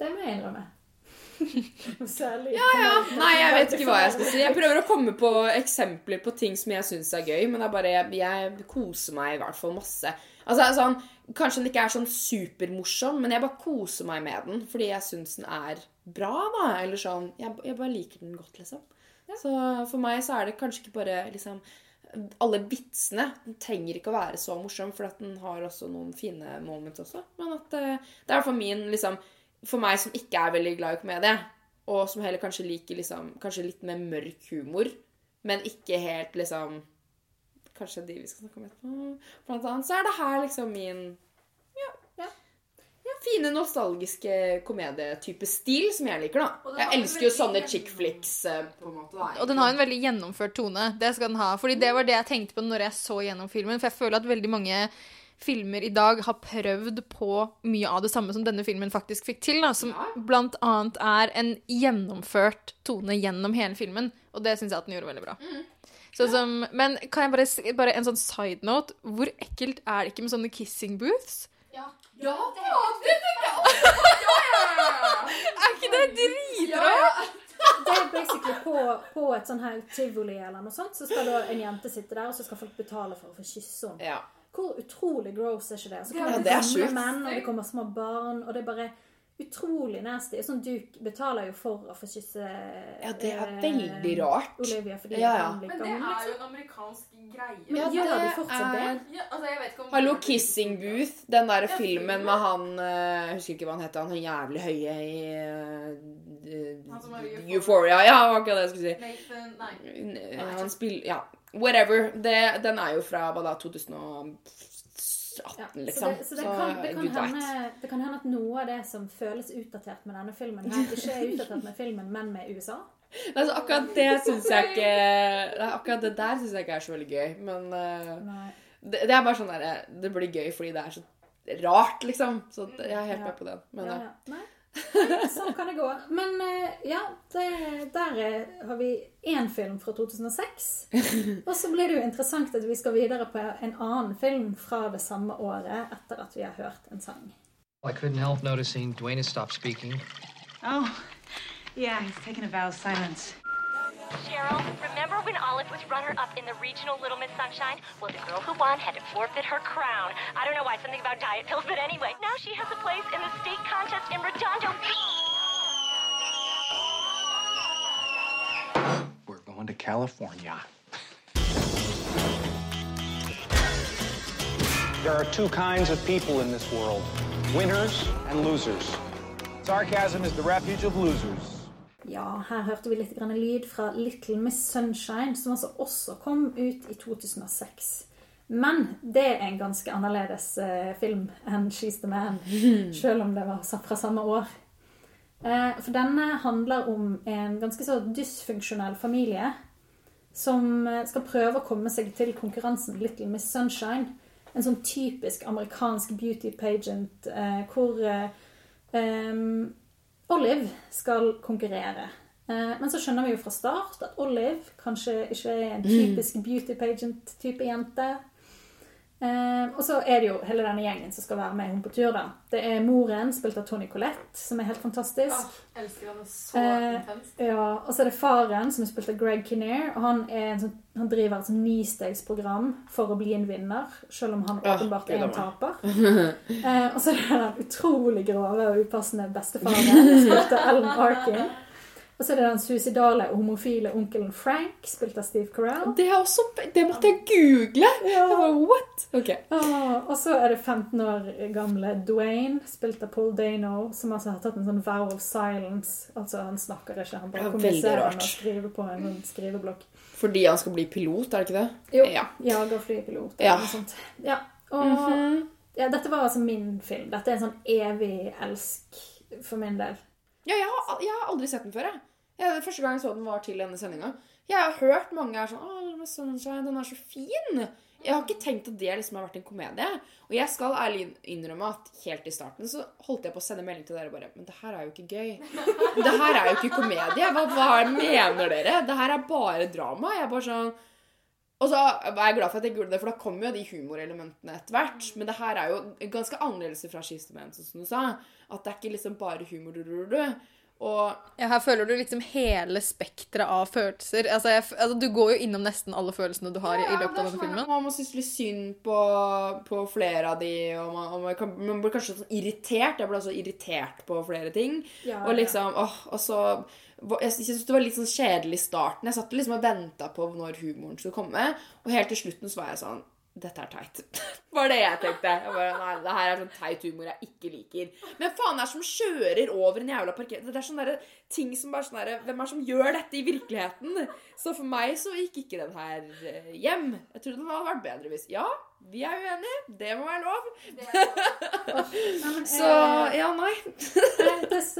[SPEAKER 6] Det må jeg innrømme. [laughs] Særlig
[SPEAKER 7] Ja, ja. Nei, jeg vet ikke hva jeg skal si. Jeg prøver å komme på eksempler på ting som jeg syns er gøy, men det er bare, jeg koser meg i hvert fall masse. Altså, sånn, Kanskje den ikke er sånn supermorsom, men jeg bare koser meg med den fordi jeg syns den er bra. da, Eller sånn Jeg, jeg bare liker den godt, liksom. Så for meg så er det kanskje ikke bare liksom alle vitsene. Den trenger ikke å være så morsom, for at den har også noen fine moments også. Men at eh, det er for min liksom For meg som ikke er veldig glad i komedie, og som heller kanskje liker liksom Kanskje litt mer mørk humor, men ikke helt liksom Kanskje de vi skal snakke om etterpå. Blant annet så er det her liksom min ja, ja, ja, fine, nostalgiske komedietype stil som jeg liker, da. Jeg elsker jo sånne chick flicks. eh, på en måte. Da.
[SPEAKER 8] Og den har en veldig gjennomført tone. Det skal den ha. Fordi det var det jeg tenkte på når jeg så gjennom filmen. For jeg føler at veldig mange filmer i dag har prøvd på mye av det samme som denne filmen faktisk fikk til. Da, som blant annet er en gjennomført tone gjennom hele filmen. Og det syns jeg at den gjorde veldig bra. Sånn som, men kan jeg bare, si- bare en sånn side note? Hvor ekkelt er det ikke med sånne kissing booths?
[SPEAKER 7] Ja, det tenker jeg [laughs]
[SPEAKER 8] Er ikke det dritbra?
[SPEAKER 6] Det er basically på, på et sånn her tivoli eller noe sånt, så skal da en jente sitte der, og så skal folk betale for å få kysse henne.
[SPEAKER 7] Ja.
[SPEAKER 6] Hvor utrolig gross er ikke det? Så
[SPEAKER 7] Ja,
[SPEAKER 6] kommer
[SPEAKER 7] det er
[SPEAKER 6] gamle menn, og det kommer små barn, og det er bare Utrolig nasty. Sånn Duke betaler jo for å få kysse
[SPEAKER 7] Ja, det er
[SPEAKER 6] eh,
[SPEAKER 7] veldig rart.
[SPEAKER 6] Olivia, fordi
[SPEAKER 7] ja, ja.
[SPEAKER 8] Men det
[SPEAKER 6] gammel, liksom.
[SPEAKER 8] er jo
[SPEAKER 6] liksom.
[SPEAKER 8] en amerikansk greie.
[SPEAKER 6] Men
[SPEAKER 7] ja,
[SPEAKER 6] gjør de fortsatt
[SPEAKER 7] er... det?
[SPEAKER 8] Ja, altså,
[SPEAKER 7] Hallo, Kissing Booth. Den der ja, filmen med han eh, Jeg husker ikke hva han heter. Han er jævlig høye i uh,
[SPEAKER 8] Euphoria.
[SPEAKER 7] Euphoria. Ja, hva var ikke det jeg skulle si.
[SPEAKER 8] Nathan, nei.
[SPEAKER 7] Han spiller Ja, whatever. Det, den er jo fra hva da? 2000
[SPEAKER 6] og 18,
[SPEAKER 7] liksom.
[SPEAKER 6] Så, det, så, det, kan, det, kan hende, det, kan, hende, at noe av det som føles utdatert med denne filmen, her, [laughs] ikke er utdatert med filmen, men med USA?
[SPEAKER 7] Nei, så akkurat det [laughs] syns jeg ikke nei, Akkurat det der syns jeg ikke er så veldig gøy. Men
[SPEAKER 6] uh,
[SPEAKER 7] det, er bare sånn derre eh, Det blir gøy fordi det er så rart, liksom. Så jeg er helt med på den. Men,
[SPEAKER 6] ja,
[SPEAKER 7] eh.
[SPEAKER 6] ja. Nei. [laughs] Sånn kan det gå. Men eh, ja, det, der er, har vi én film fra 2006. [laughs] Og så blir det jo interessant at vi skal videre på en annen film fra det samme året etter at vi har hørt en sang.
[SPEAKER 13] I couldn't help noticing Dwayne has stopped speaking.
[SPEAKER 14] Oh, yeah, he's taken a vow of silence.
[SPEAKER 11] Cheryl, remember when Olive was runner-up in the regional Little Miss Sunshine? Well, the girl who won had to forfeit her crown. I don't know why, something about diet pills, but anyway, now she has a place in the state contest in Redondo.
[SPEAKER 15] We're going to California.
[SPEAKER 16] There are two kinds of people in this world winners and losers. Sarcasm is the refuge of losers.
[SPEAKER 6] Ja, her hørte vi litt grann lyd fra Little Miss Sunshine, som altså også kom ut i 2006. Men det er en ganske annerledes eh, film enn She's the Man, [laughs] selv om det var fra samme år. Eh, for denne handler om en ganske så dysfunksjonell familie som eh, skal prøve å komme seg til konkurransen Little Miss Sunshine. En sånn typisk amerikansk beauty pageant eh, hvor em, Olive skal konkurrere. Eh, Men så skjønner vi jo fra start at Olive kanskje ikke er en typisk beauty pageant-type jente. Eh, og så er det jo hele denne gjengen som skal være med hun på tur. da. Det er moren, spilt av Tony Collette, som er helt fantastisk.
[SPEAKER 8] elsker henne så
[SPEAKER 6] Eh,
[SPEAKER 8] intenst.
[SPEAKER 6] ja, og så er det faren, som er spilt av Greg Kinnear. Og han, er en sånn, han driver et sånn nistegsprogram for å bli en vinner, selv om han
[SPEAKER 7] Ah,
[SPEAKER 6] åpenbart er en taper. Eh, og så er det den utrolig grove og upassende bestefaren, spilt av Ellen Arkin. Og så er det den suicidale homofile onkelen Frank, spilt av Steve Carell.
[SPEAKER 7] Det, også, det måtte jeg google! Jeg bare, what? Ok.
[SPEAKER 6] Ah, og så er det 15 år gamle Dwayne, spilt av Paul Dano, som altså har tatt en sånn vow of silence. Altså, han snakker ikke, han bare
[SPEAKER 7] veldig
[SPEAKER 6] kommuniserer og skriver på en sånn skriveblokk.
[SPEAKER 7] Fordi han skal bli pilot, er det ikke det?
[SPEAKER 6] Jo,
[SPEAKER 7] Ja.
[SPEAKER 6] jagerflypilot eller
[SPEAKER 7] Ja.
[SPEAKER 6] noe sånt. Ja, og
[SPEAKER 7] Mhm.
[SPEAKER 6] ja, dette var altså min film. Dette er en sånn evig elsk for min del.
[SPEAKER 7] Ja, jeg har, jeg har aldri sett den før, jeg. Jeg. Første gang jeg så den var til denne sendinga. Jeg har hørt mange er sånn Å, Miss Sunshine, den er så fin. Jeg har ikke tenkt at det liksom har vært en komedie. Og jeg skal ærlig innrømme at helt i starten så holdt jeg på å sende melding til dere og bare Men det her er jo ikke gøy. Det her er jo ikke komedie. Hva, hva mener dere? Det her er bare drama. Jeg er bare sånn og så er jeg glad for at jeg gjorde det, for da kommer jo de humorelementene etter hvert. Men det her er jo ganske annerledes fra Skiftemenn, sånn som du sa. At det er ikke liksom bare humor. du, du, du. Og
[SPEAKER 8] Ja, her føler du liksom hele spekteret av følelser. Altså, jeg, altså, du går jo innom nesten alle følelsene du har i, i løpet av denne filmen.
[SPEAKER 7] Man må synes litt synd på, på flere av de, og man, og man, kan, man blir kanskje sånn irritert. Jeg ble også irritert på flere ting.
[SPEAKER 6] Ja,
[SPEAKER 7] og
[SPEAKER 6] ja.
[SPEAKER 7] liksom, åh, og så Jeg synes det var litt sånn kjedelig i starten. Jeg satt liksom og venta på når humoren skulle komme, og helt til slutten så var jeg sånn dette er teit. [laughs] var det jeg tenkte. Jeg bare, nei, det her er sånn teit humor jeg ikke liker. Men faen det er som kjører over en jævla parkering. Det er sånne ting som bare sånn derre Hvem er det som gjør dette i virkeligheten? Så for meg så gikk ikke den her eh, hjem. Jeg trodde den hadde vært bedre hvis Ja, vi er uenige. Det må være lov. [laughs] så ja, nei. [laughs]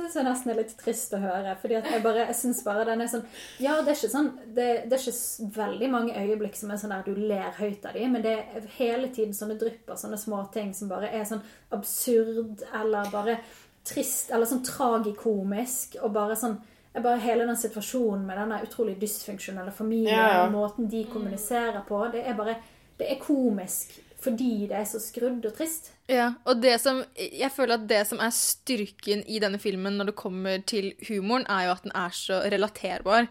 [SPEAKER 6] Syns jeg nesten er litt trist å høre. Fordi at jeg bare, jeg synes bare den er sånn Ja, det er ikke sånn Det, det er ikke veldig mange øyeblikk som er sånn der du ler høyt av dem, men det er hele tiden sånne drypper, sånne små ting som bare er sånn absurd eller bare trist eller sånn tragikomisk og bare sånn bare Hele den situasjonen med denne utrolig dysfunksjonelle familien
[SPEAKER 7] Ja, ja.
[SPEAKER 6] måten de kommuniserer på, det er bare Det er komisk fordi det er så skrudd og trist.
[SPEAKER 8] Ja, og som, jeg føler at det som er styrken i denne filmen når det kommer til humoren, er jo at den er så relaterbar.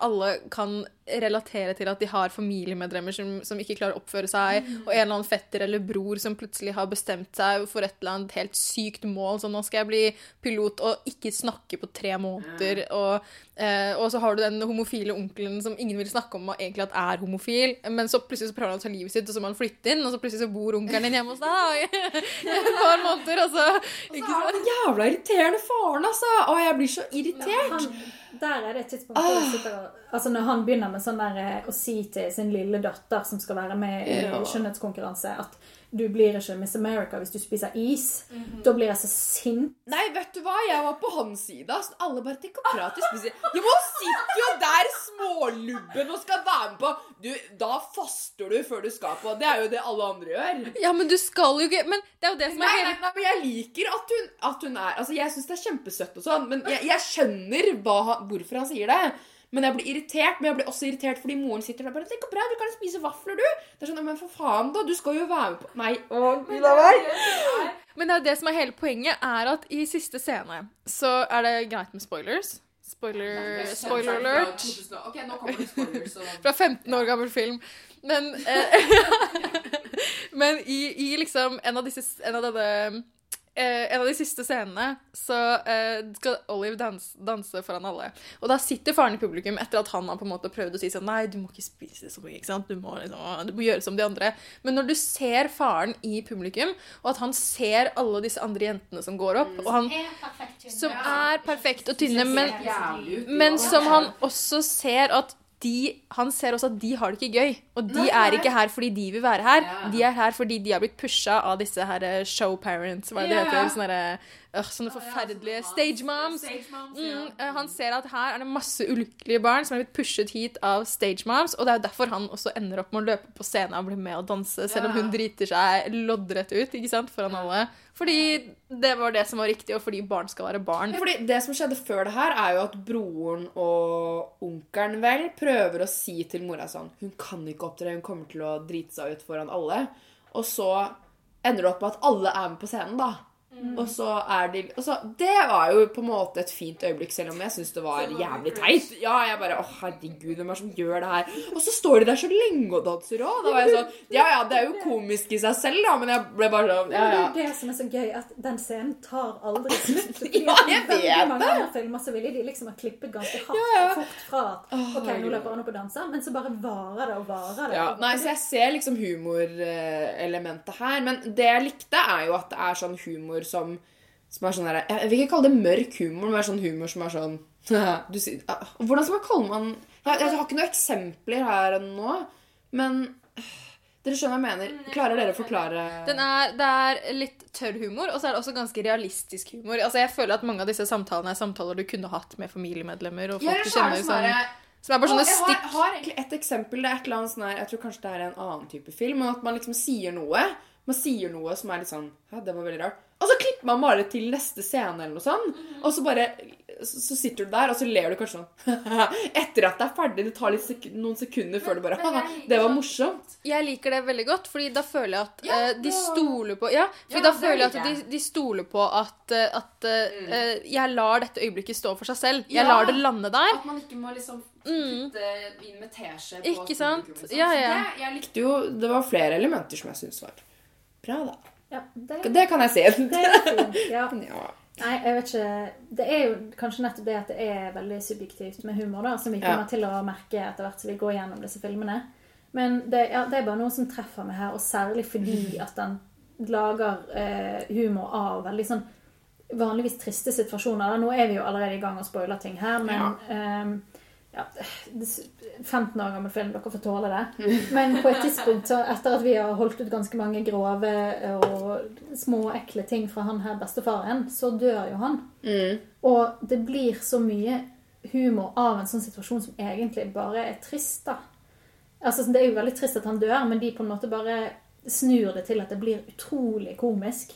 [SPEAKER 8] Alle kan relatere til at de har familiemedlemmer som, som ikke klarer å oppføre seg, og en eller annen fetter eller bror som plutselig har bestemt seg for et eller annet helt sykt mål, så nå skal jeg bli pilot og ikke snakke på tre måneder, og, eh, og så har du den homofile onkelen som ingen vil snakke om og egentlig at er homofil, men så plutselig så prøver han å ta livet sitt, og så må han flytte inn, og så plutselig så bor onkelen din hjemme hos deg [laughs] i et par måneder, og så er han
[SPEAKER 7] Den jævla irriterende faren, altså. Å, jeg blir så irritert.
[SPEAKER 6] Han, der er det et tidspunkt hvor jeg sitter og Altså Når han begynner med sånn der eh, å si til sin lille datter som skal være med i
[SPEAKER 7] Ja.
[SPEAKER 6] skjønnhetskonkurranse, at du blir ikke Miss America hvis du spiser is, da blir jeg så sint.
[SPEAKER 7] Nei, vet du hva? Jeg var på hans side. ass. Alle bare tenker å prate spiser. Jo, men sitter jo der, smålubben, og skal være med på Du, Da faster du før du skal på. Det er jo det alle andre gjør.
[SPEAKER 8] Ja, men du skal jo ikke Men det er jo det som er
[SPEAKER 7] Nei,
[SPEAKER 8] hele
[SPEAKER 7] nei, nei, men jeg liker at hun, at hun er Altså, Jeg syns det er kjempesøtt og sånn, men jeg, jeg skjønner hva, hvorfor han sier det. Men jeg blir irritert, men jeg blir også irritert fordi moren sitter der bare Det går bra, du kan spise vafler, du. Det er sånn, Men for faen, da. Du skal jo være med på Nei, å, gud a meg.
[SPEAKER 8] Men det er jo det som er hele poenget, er at i siste scene så er det greit med spoilers. Spoiler, spoiler alert.
[SPEAKER 7] Ok, nå kommer det spoilers.
[SPEAKER 8] Fra 15 år gammel film. Men, eh, [laughs] men i, i liksom en av disse En av denne eh, en av de siste scenene så eh, skal Olive danse, danse foran alle. Og da sitter faren i publikum etter at han har på en måte prøvd å si sånn Nei, du må ikke spise så mye. ikke sant? Du må, liksom, du må gjøre som de andre. Men når du ser faren i publikum, og at han ser alle disse andre jentene som går opp og han, Som er perfekt og tynne, men, men som han også ser at de, han ser også at de har det ikke gøy. Og de
[SPEAKER 7] Nei,
[SPEAKER 8] er ikke her fordi de vil være her.
[SPEAKER 7] Ja.
[SPEAKER 8] De er her fordi de har blitt pusha av disse her eh, show parents. Hva er det
[SPEAKER 7] Ja.
[SPEAKER 8] heter? Sånne, der, øh, sånne forferdelige stage moms. Mm, eh, han ser at her er det masse ulykkelige barn som er blitt pushet hit av stage moms, og det er jo derfor han også ender opp med å løpe på scenen og bli med og danse, selv om hun driter seg loddrett ut ikke sant, foran alle. Fordi det var det som var riktig, og fordi barn skal være barn.
[SPEAKER 7] Ja, fordi Det som skjedde før det her, er jo at broren og onkelen vel prøver å si til mora sånn Hun kan ikke opptre, hun kommer til å drite seg ut foran alle. Og så ender det opp med at alle er med på scenen, da. Og så er de og så, Det var jo på en måte et fint øyeblikk, selv om jeg syns det var jævlig teit. Ja, jeg bare Å, herregud, hvem er det som gjør det her? Og så står de der så lenge og danser òg. Da var jeg sånn Ja ja, det er jo komisk i seg selv, da, men jeg ble bare sånn Ja ja.
[SPEAKER 6] Det er det som er så gøy, at den scenen tar aldri [laughs] slutt.
[SPEAKER 7] Ja, jeg
[SPEAKER 6] veldig
[SPEAKER 7] vet
[SPEAKER 6] mange
[SPEAKER 7] det.
[SPEAKER 6] andre filmer så ville de liksom ha klippet ganske hardt
[SPEAKER 7] Ja, ja.
[SPEAKER 6] fort fra at OK, nå løper han opp og danser, men så bare varer det og varer det.
[SPEAKER 7] Ja, nei, så jeg ser liksom humorelementet her. Men det jeg likte, er jo at det er sånn humor som, som er sånn der, Jeg vil ikke kalle det mørk humor, men det er sånn humor som er sånn [laughs] du, ah, Hvordan skal man kalle man jeg, jeg har ikke noen eksempler her nå, men [sighs] dere skjønner hva jeg mener. Klarer dere å forklare
[SPEAKER 8] Den er, det er litt tørr humor, og så er det også ganske realistisk humor. Altså Jeg føler at mange av disse samtalene er samtaler du kunne hatt med familiemedlemmer og folk
[SPEAKER 7] Ja,
[SPEAKER 8] du
[SPEAKER 7] er
[SPEAKER 8] kjenner. Som,
[SPEAKER 7] sånn
[SPEAKER 8] som er bare sånne
[SPEAKER 7] stikk. jeg har, har egentlig et eksempel. Det er et eller annet sånn her Jeg tror kanskje det er en annen type film. Men at man liksom sier noe Man sier noe som er litt sånn Ja, det var veldig rart. Og så klipper man bare til neste scene eller noe sånt. Og så bare Så så sitter du der, og så ler du kanskje sånn Etter at det er ferdig. Det tar litt sek noen sekunder før du bare Haha, det var morsomt.
[SPEAKER 8] Jeg liker det veldig godt, fordi da føler jeg at eh, de stoler på Ja, fordi
[SPEAKER 7] Ja,
[SPEAKER 8] da føler jeg at de, de stoler på at, eh, at eh, eh, jeg lar dette øyeblikket stå for seg selv. Jeg
[SPEAKER 7] Ja.
[SPEAKER 8] lar det lande der.
[SPEAKER 7] At man ikke må liksom putte inn med teskje på
[SPEAKER 8] Ikke sant?
[SPEAKER 7] publikum sånn.
[SPEAKER 8] Ja, ja.
[SPEAKER 7] Det, jeg likte jo Det var flere elementer som jeg syntes var bra, da.
[SPEAKER 6] Ja, det,
[SPEAKER 7] Det kan jeg si. [laughs]
[SPEAKER 6] det er fint. Ja. [laughs]
[SPEAKER 7] Ja.
[SPEAKER 6] Nei, jeg vet ikke Det er jo kanskje nettopp det at det er veldig subjektivt med humor, da, som vi
[SPEAKER 7] Ja.
[SPEAKER 6] kommer til å merke etter hvert som vi går gjennom disse filmene. Men det, ja, det er bare noe som treffer meg her, og særlig fordi at den lager eh, humor av veldig sånn vanligvis triste situasjoner. Da. Nå er vi jo allerede i gang og spoiler ting her, men ehm, ja, 15 år gammel film, dere får tåle det. Men på et tidspunkt, så etter at vi har holdt ut ganske mange grove og små, ekle ting fra han her bestefaren, så dør jo han.
[SPEAKER 7] Mm.
[SPEAKER 6] Og det blir så mye humor av en sånn situasjon som egentlig bare er trist, da. Altså, det er jo veldig trist at han dør, men de på en måte bare snur det til at det blir utrolig komisk.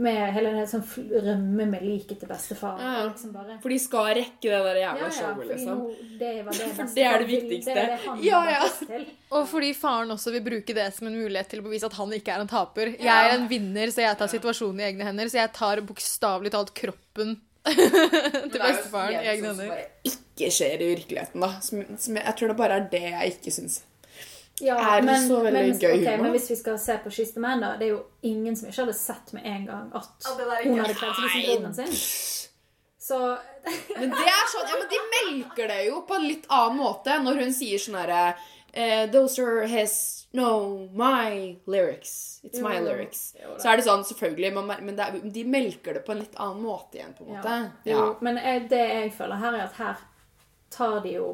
[SPEAKER 6] Med hele den sånn rømme med liket til bestefar.
[SPEAKER 7] Ja.
[SPEAKER 6] Liksom bare,
[SPEAKER 7] For de skal rekke det der jævla
[SPEAKER 6] ja, ja,
[SPEAKER 7] showet, liksom.
[SPEAKER 6] nå, det var det [laughs]
[SPEAKER 7] For det er det viktigste.
[SPEAKER 6] Det er det han
[SPEAKER 7] Ja, ja.
[SPEAKER 8] Og fordi faren også vil bruke det som en mulighet til å bevise at han ikke er en taper. Jeg er en vinner, så jeg tar situasjonen i egne hender. Så jeg tar bokstavelig talt kroppen [laughs] til bestefaren i egne
[SPEAKER 7] sånn som
[SPEAKER 8] hender.
[SPEAKER 7] bare ikke skjer i virkeligheten, da. Som, som jeg, jeg tror det bare er det jeg ikke syns.
[SPEAKER 6] Ja,
[SPEAKER 7] er
[SPEAKER 6] men,
[SPEAKER 7] så veldig
[SPEAKER 6] men,
[SPEAKER 7] gøy
[SPEAKER 6] okay,
[SPEAKER 7] humor.
[SPEAKER 6] Men hvis vi skal se på She's the Man, da. Det er jo ingen som ikke hadde sett med en gang at
[SPEAKER 7] Ja,
[SPEAKER 6] hun hadde kledd seg som broren sin. Så
[SPEAKER 7] Men det er sånn, ja, men de melker det jo på en litt annen måte når hun sier sånn herre eh, Those are his No, my lyrics. It's my
[SPEAKER 6] Jo,
[SPEAKER 7] lyrics.
[SPEAKER 6] jo.
[SPEAKER 7] Så er det sånn, selvfølgelig, man men det er, de melker det på en litt annen måte igjen, på en måte.
[SPEAKER 6] Ja. Jo, men det jeg føler her, er at her tar de jo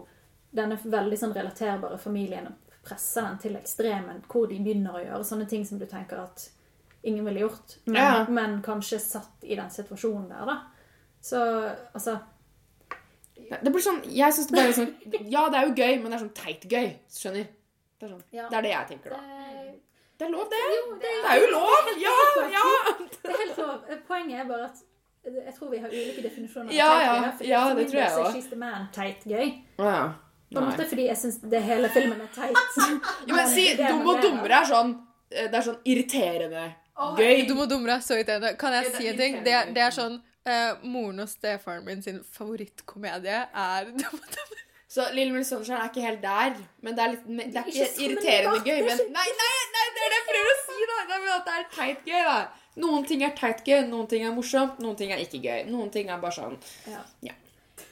[SPEAKER 6] denne veldig sånn relaterbare familien presser den til ekstremen, hvor de begynner å gjøre sånne ting som du tenker at ingen ville gjort, men,
[SPEAKER 7] Ja.
[SPEAKER 6] men kanskje satt i den situasjonen der, da. Så altså
[SPEAKER 7] Det blir sånn, jeg synes det bare er sånn Ja, det er jo gøy, men det er sånn teit gøy. Skjønner? Det er, sånn,
[SPEAKER 6] Ja.
[SPEAKER 7] det er det jeg tenker, da.
[SPEAKER 6] det,
[SPEAKER 7] Det er lov, det.
[SPEAKER 6] det,
[SPEAKER 7] Det er jo lov! Ja! ja.
[SPEAKER 6] Det er helt lov. Poenget er bare at jeg tror vi har ulike definisjoner. av
[SPEAKER 7] Ja, ja. Ja, det tror jeg
[SPEAKER 6] òg. er teit gøy.
[SPEAKER 7] Ja.
[SPEAKER 6] På en måte fordi jeg syns hele filmen er teit. [laughs]
[SPEAKER 7] Jo, men si Dum og dummere er sånn eh, Det er sånn irriterende gøy.
[SPEAKER 8] Dum og dummere er så irriterende. Kan jeg
[SPEAKER 7] det
[SPEAKER 8] si en ting? Det det er sånn uh, Moren og stefaren min sin favorittkomedie er [laughs] Dum og dummere.
[SPEAKER 7] Så Little Miss Sunshine er ikke helt der, men det er, litt, det er
[SPEAKER 6] Ikke
[SPEAKER 7] ikke irriterende gøy. Men nei, nei, nei, det er det jeg prøver å si, da! Nei, men at det er teit gøy, da. Noen ting er teit gøy, noen ting er morsomt, noen ting er ikke gøy. Noen ting er bare sånn
[SPEAKER 6] Ja.
[SPEAKER 7] Ja.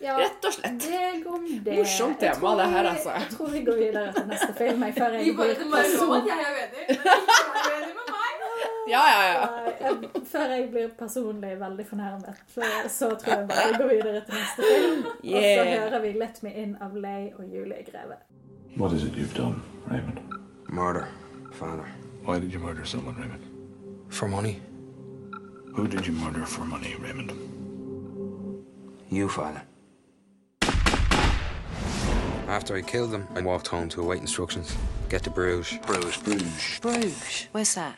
[SPEAKER 6] Ja,
[SPEAKER 7] Rett og slett.
[SPEAKER 6] Det går det.
[SPEAKER 7] Morsomt tema,
[SPEAKER 6] tror
[SPEAKER 7] det her,
[SPEAKER 6] vi-
[SPEAKER 7] altså.
[SPEAKER 6] Jeg tror vi går videre til neste film. Jeg, før jeg
[SPEAKER 7] Vi bare-
[SPEAKER 6] blir
[SPEAKER 7] det bare lov at
[SPEAKER 6] person...
[SPEAKER 7] jeg er uenig, men ikke vær uenig med meg. Ja, ja, ja.
[SPEAKER 6] Jeg- Før jeg blir personlig veldig fornærmet, så, så tror jeg bare vi går videre til neste film. Og så hører vi 'Let Me In' av Lay og Julie Greve.
[SPEAKER 5] What is it you've done, Raymond?
[SPEAKER 15] Murder, father.
[SPEAKER 5] Why did you murder someone, Raymond?
[SPEAKER 15] For money.
[SPEAKER 5] Who did you murder for money, Raymond?
[SPEAKER 15] You, father. After I killed them, I walked home to await instructions. Get to Bruges.
[SPEAKER 5] Bruges. Bruges.
[SPEAKER 17] Bruges. Where's that?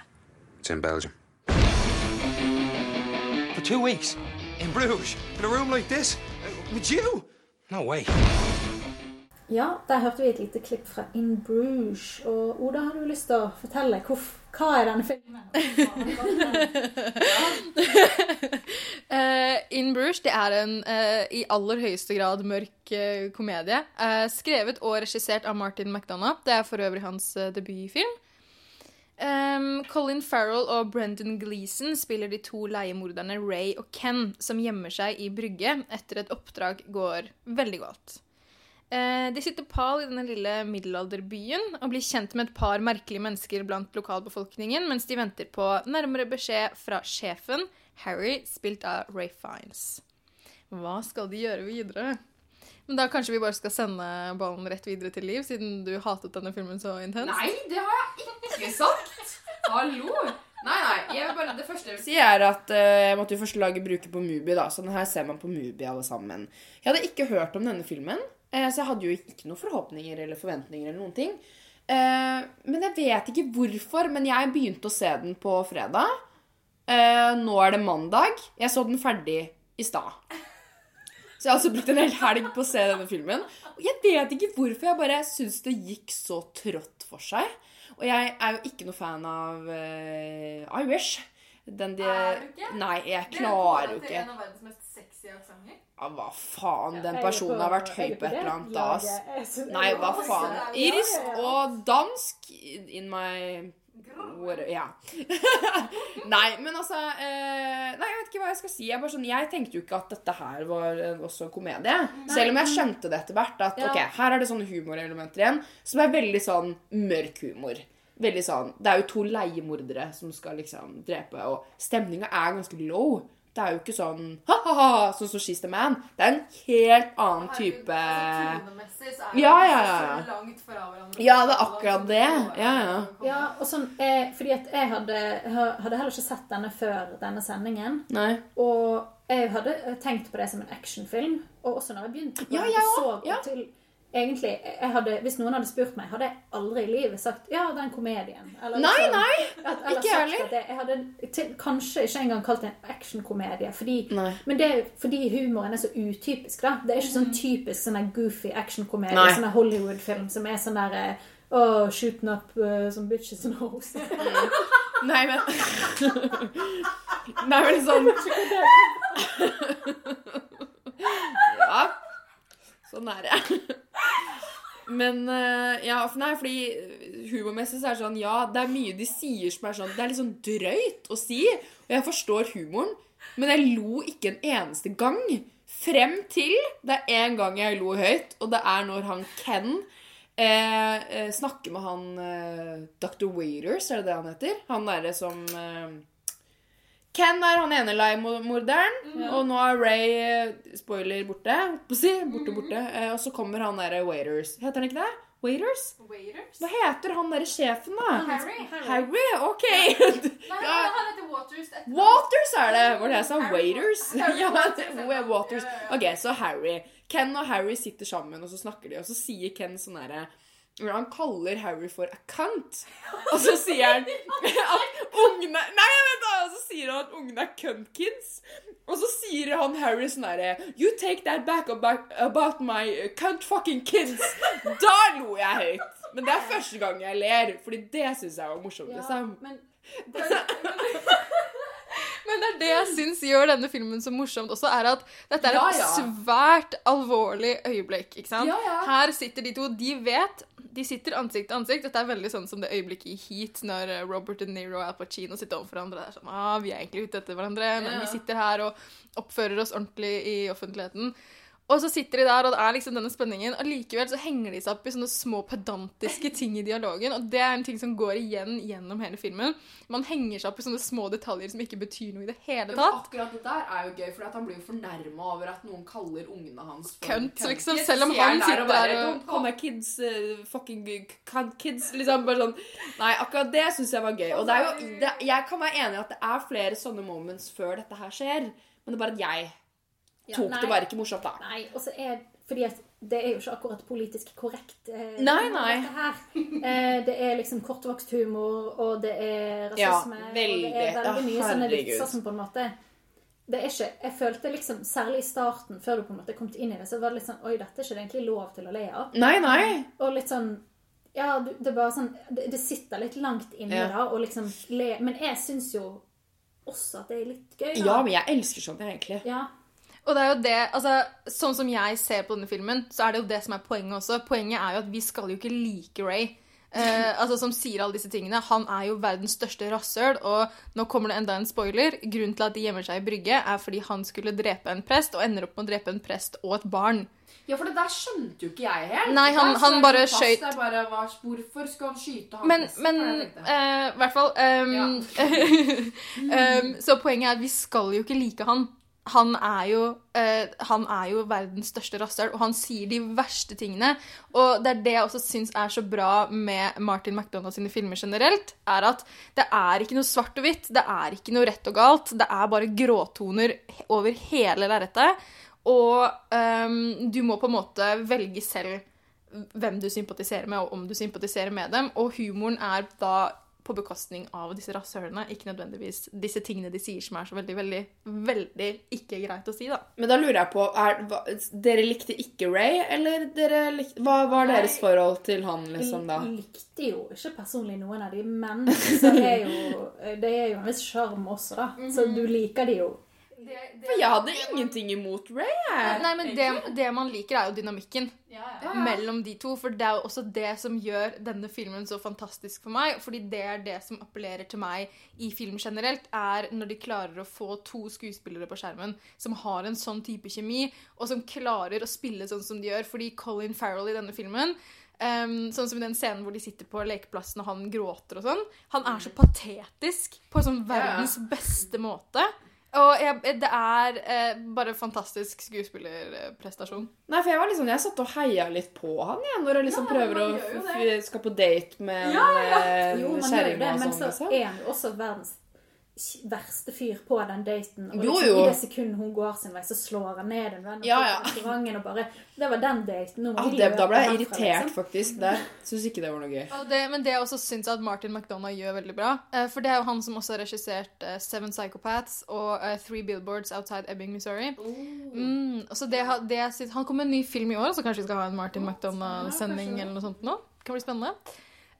[SPEAKER 15] It's in Belgium.
[SPEAKER 12] For two weeks in Bruges, in a room like this, uh, with you.
[SPEAKER 15] No way.
[SPEAKER 6] Ja, der hørte vi et lite klipp fra In Bruges. Og Oda, har du lyst til å fortelle Hvor, hva er denne filmen?
[SPEAKER 8] uh, [laughs] In Bruges det er en uh, i aller høyeste grad mørk uh, komedie. Eh, skrevet og regissert av Martin McDonagh. Det er for øvrig hans debutfilm. Um, Colin Farrell og Brendan Gleeson spiller de to leiemorderne Ray og Ken, som gjemmer seg i brygge etter et oppdrag går veldig galt. Eh, de sitter pal i denne lille middelalderbyen og blir kjent med et par merkelige mennesker blant lokalbefolkningen mens de venter på nærmere beskjed fra sjefen, Harry, spilt av Ray Fiennes. Hva skal de gjøre videre? Men da kanskje vi bare skal sende ballen rett videre til Liv, siden du hatet denne filmen så intenst?
[SPEAKER 7] Nei, det har jeg ikke sagt! Hallo! Nei, nei. Jeg vil bare, det første jeg vil si, er at uh, jeg måtte jo først lage bruker på Mubi, da. Så den her ser man på Mubi, alle sammen. Jeg hadde ikke hørt om denne filmen, så jeg hadde jo ikke noen forhåpninger eller forventninger eller noen ting. Eh, men jeg vet ikke hvorfor, men jeg begynte å se den på fredag. Eh, nå er det mandag. Jeg så den ferdig i stad. Så jeg har altså brukt en hel helg på å se denne filmen. Og jeg vet ikke hvorfor. Jeg bare syns det gikk så trått for seg. Og jeg er jo ikke noe fan av I Irish. Den de,
[SPEAKER 8] Er du ikke?
[SPEAKER 7] Nei, jeg klarer jo ikke.
[SPEAKER 8] En av verdens mest sexy aksenter.
[SPEAKER 7] Ja, hva faen? Den
[SPEAKER 6] er
[SPEAKER 7] personen har vært høy på et eller annet
[SPEAKER 6] da, ass.
[SPEAKER 7] Nei, hva faen? Irsk og dansk in my Ja. [laughs] Nei, men altså eh, Nei, jeg vet ikke hva jeg skal si. Jeg, bare sånn, jeg tenkte jo ikke at dette her var eh, også en komedie. Selv om jeg skjønte det etter hvert. At
[SPEAKER 6] Ja.
[SPEAKER 7] ok, her er det sånne humorelementer igjen som er veldig sånn mørk humor. Veldig sånn, Det er jo to leiemordere som skal liksom drepe, og stemninga er ganske low. Det er jo ikke sånn ha-ha-ha, sånn som She's the Man. Det er en helt annen type Ja, ja, ja. ja. Ja, det er akkurat det. Ja, ja.
[SPEAKER 6] Ja, og sånn, eh, fordi at jeg hadde, hadde heller ikke sett denne før denne sendingen.
[SPEAKER 7] Nei.
[SPEAKER 6] Og jeg hadde tenkt på det som en actionfilm. Og også når jeg begynte på
[SPEAKER 7] Ja,
[SPEAKER 6] den, så
[SPEAKER 7] ja.
[SPEAKER 6] til Egentlig, jeg hadde, Hvis noen hadde spurt meg, hadde jeg aldri i livet sagt ja, den komedien. Eller
[SPEAKER 7] Nei,
[SPEAKER 6] liksom-
[SPEAKER 7] nei,
[SPEAKER 6] at- eller
[SPEAKER 7] ikke
[SPEAKER 6] sagt
[SPEAKER 7] heller.
[SPEAKER 6] at Jeg, jeg hadde til, kanskje ikke engang kalt det en actionkomedie. Fordi, men det er fordi humoren er så utypisk. da. Det er ikke sånn typisk sånn goofy actionkomedie. Sånn Hollywood-film som er sånn der eh, Oh, shooting up uh, some bitches and hoes. [laughs]
[SPEAKER 7] Nei, men [laughs] Nei, men sånn [laughs] Ja. Sånn er det. Men eh, ja, for nei, fordi humormessig så er det sånn Ja, det er mye de sier som er sånn Det er litt sånn drøyt å si. Og jeg forstår humoren, men jeg lo ikke en eneste gang. Frem til det er en gang jeg lo høyt, og det er når han Ken eh, eh, snakker med han eh, Dr. Waiters, er det det han heter? Han derre som eh, Ken er han ene leiemorderen, og nå er Ray eh, spoiler borte. si, borte, borte. Eh, og så kommer han derre Waiters. Heter han ikke det? Waiters? Hva heter han derre sjefen, da?
[SPEAKER 8] Harry.
[SPEAKER 7] Harry, ok. [laughs]
[SPEAKER 8] Nei,
[SPEAKER 7] Ja.
[SPEAKER 8] han heter Waters.
[SPEAKER 7] Waters er det! Var det jeg sa? Waiters? [laughs] Ja, det- Waters. Ok, så Harry. Ken og Harry sitter sammen, og så snakker de, og så sier Ken sånn herre Han kaller Harry for a cunt. [laughs] Og så sier han [laughs] at ungene Nei, vent da! Og så sier han at ungene er cunt kids. Og så sier han Harry sånn herre You take that back about, my cunt fucking kids. [laughs] Da lo jeg høyt. Men det er første gang jeg ler, Fordi det syns jeg var morsomt. liksom.
[SPEAKER 6] men
[SPEAKER 8] Men det er det jeg syns gjør denne filmen så morsomt også, er at dette er et
[SPEAKER 7] Ja, ja.
[SPEAKER 8] svært alvorlig øyeblikk. ikke sant?
[SPEAKER 7] Ja, ja.
[SPEAKER 8] Her sitter de to, de vet De sitter ansikt til ansikt. Dette er veldig sånn som det øyeblikket i Heat, når eh, Robert De Niro og Al Pacino sitter overfor hverandre. Det er sånn, ah, Vi er egentlig ute etter hverandre, men
[SPEAKER 7] Ja.
[SPEAKER 8] vi sitter her og oppfører oss ordentlig i offentligheten. Og så sitter de der, og det er liksom denne spenningen. Og likevel så henger de seg opp i sånne små pedantiske ting i dialogen. Og det er en ting som går igjen gjennom hele filmen. Man henger seg opp i sånne små detaljer som ikke betyr noe i det hele
[SPEAKER 7] Men
[SPEAKER 8] tatt.
[SPEAKER 7] akkurat det der er jo gøy, for han blir jo fornærma over at noen kaller ungene hans for
[SPEAKER 8] Kønt, liksom, selv om han
[SPEAKER 7] der
[SPEAKER 8] sitter
[SPEAKER 7] bare,
[SPEAKER 8] der og-
[SPEAKER 7] Don't call kids uh, fucking cunt kids. Liksom bare sånn Nei, akkurat det syns jeg var gøy. Og det er jo det, Jeg kan være enig i at det er flere sånne moments før dette her skjer, men det er bare at jeg
[SPEAKER 6] Ja,
[SPEAKER 7] tok
[SPEAKER 6] nei.
[SPEAKER 7] det bare ikke morsomt, da.
[SPEAKER 6] Nei, og så er fordi det er jo ikke akkurat politisk korrekt. Eh,
[SPEAKER 7] Nei, nei.
[SPEAKER 6] Eh, det er liksom kortvokst humor, og det er
[SPEAKER 7] Ja,
[SPEAKER 6] rasisme.
[SPEAKER 7] veldig.
[SPEAKER 6] Og det er veldig
[SPEAKER 7] Ja,
[SPEAKER 6] mye sånne vitser som på en måte det er ikke, Jeg følte liksom, særlig i starten, før du på en måte kom inn i det, så var det litt sånn Oi, dette er ikke det egentlig lov til å le av.
[SPEAKER 7] Nei, nei.
[SPEAKER 6] Og litt sånn Ja, det er bare sånn Det, det sitter litt langt inne
[SPEAKER 7] Ja.
[SPEAKER 6] da, og liksom le Men jeg syns jo også at det er litt gøy. da.
[SPEAKER 7] Ja, men jeg elsker sånn, egentlig.
[SPEAKER 6] Ja.
[SPEAKER 8] Og det er jo det, altså, Sånn som jeg ser på denne filmen, så er det jo det som er poenget også. Poenget er jo at vi skal jo ikke like Ray. Eh, [laughs] altså Som sier alle disse tingene. Han er jo verdens største rasshøl, og nå kommer det enda en spoiler. Grunnen til at de gjemmer seg i brygge, er fordi han skulle drepe en prest, og ender opp med å drepe en prest og et barn.
[SPEAKER 7] Ja, for det der skjønte jo ikke jeg helt.
[SPEAKER 8] Nei, han- han,
[SPEAKER 7] han
[SPEAKER 8] bare
[SPEAKER 7] Bare, hvorfor skal han skyte han
[SPEAKER 8] Men, men eh, i hvert fall um, ja. um, [laughs] Så poenget er at vi skal jo ikke like han. Han er jo, eh, han er jo verdens største rasshøl, og han sier de verste tingene. Og det er det jeg også syns er så bra med Martin McDonagh sine filmer generelt, er at det er ikke noe svart og hvitt, det er ikke noe rett og galt. Det er bare gråtoner over hele lerretet. Og ehm, du må på en måte velge selv hvem du sympatiserer med, og om du sympatiserer med dem. Og humoren er da på bekostning av disse rasshølene, ikke nødvendigvis disse tingene de sier som er så veldig, veldig, veldig ikke greit å si, da.
[SPEAKER 7] Men da lurer jeg på, er, hva, dere likte ikke Ray, eller dere likte, hva var deres forhold til han, liksom, da?
[SPEAKER 6] Jeg likte jo ikke personlig noen av de, men så er jo, det er jo en viss sjarm også, da. Så du liker de jo.
[SPEAKER 7] For jeg hadde ingenting imot Ray, jeg.
[SPEAKER 8] Nei, men det, det man liker, er jo dynamikken
[SPEAKER 7] ja.
[SPEAKER 8] mellom de to. For det er jo også det som gjør denne filmen så fantastisk for meg. Fordi det er det som appellerer til meg i film generelt, er når de klarer å få to skuespillere på skjermen som har en sånn type kjemi, og som klarer å spille sånn som de gjør. Fordi Colin Farrell i denne filmen Um, sånn som i den scenen hvor de sitter på lekeplassen og han gråter og sånn. Han er så patetisk på sånn verdens beste måte. Og jeg, det er eh, bare fantastisk skuespillerprestasjon.
[SPEAKER 7] Nei, for jeg var liksom, jeg satt og heia litt på han, jeg, når jeg liksom prøver å skal på date med en
[SPEAKER 6] Ja, ja.
[SPEAKER 7] eh,
[SPEAKER 6] Jo, man gjør
[SPEAKER 7] kjerring
[SPEAKER 6] det, men
[SPEAKER 7] sånn,
[SPEAKER 6] så
[SPEAKER 7] liksom.
[SPEAKER 6] er han jo også verdens verste fyr på den daten. Og
[SPEAKER 7] Jo,
[SPEAKER 6] liksom,
[SPEAKER 7] jo.
[SPEAKER 6] i det sekundet hun går sin vei, så slår han ned en venn
[SPEAKER 7] Ja, ja.
[SPEAKER 6] på restauranten og bare Det var den daten. Nå må
[SPEAKER 7] Ja, det, da ble jeg
[SPEAKER 6] herfra,
[SPEAKER 7] irritert,
[SPEAKER 6] liksom.
[SPEAKER 7] faktisk. Der. Syns ikke det var noe gøy.
[SPEAKER 8] Ja, det, men det jeg også syns at Martin McDonagh gjør veldig bra eh, For det er jo han som også har regissert eh, Seven Psychopaths og eh, Three Billboards Outside Ebbing, Missouri. Mm, så det, det Han kommer med en ny film i år, så kanskje vi skal ha en Martin McDonagh-sending eller noe sånt nå. Det Kan bli spennende.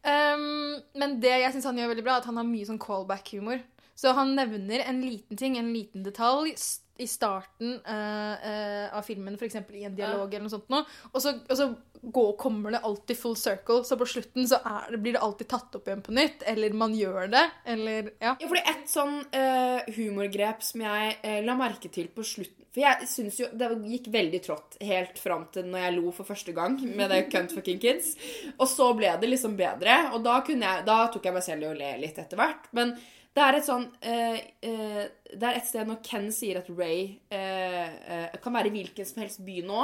[SPEAKER 8] Um, men det jeg syns han gjør veldig bra, er at han har mye sånn callback-humor. Så han nevner en liten ting, en liten detalj, i starten uh, uh, av filmen, f.eks. i en dialog eller noe sånt nå, og så, og så går, kommer det alltid full circle, så på slutten så er, blir det alltid tatt opp igjen på nytt, eller man gjør det, eller Ja.
[SPEAKER 7] Ja, fordi et sånn uh, humorgrep som jeg la merke til på slutten For jeg syns jo det gikk veldig trått helt fram til når jeg lo for første gang med det Cunt fucking kids. Og så ble det liksom bedre, og da, jeg, da tok jeg meg selv i å le litt etter hvert. Men det er et sånn uh, uh, Det er et sted når Ken sier at Ray uh, kan være i hvilken som helst by nå,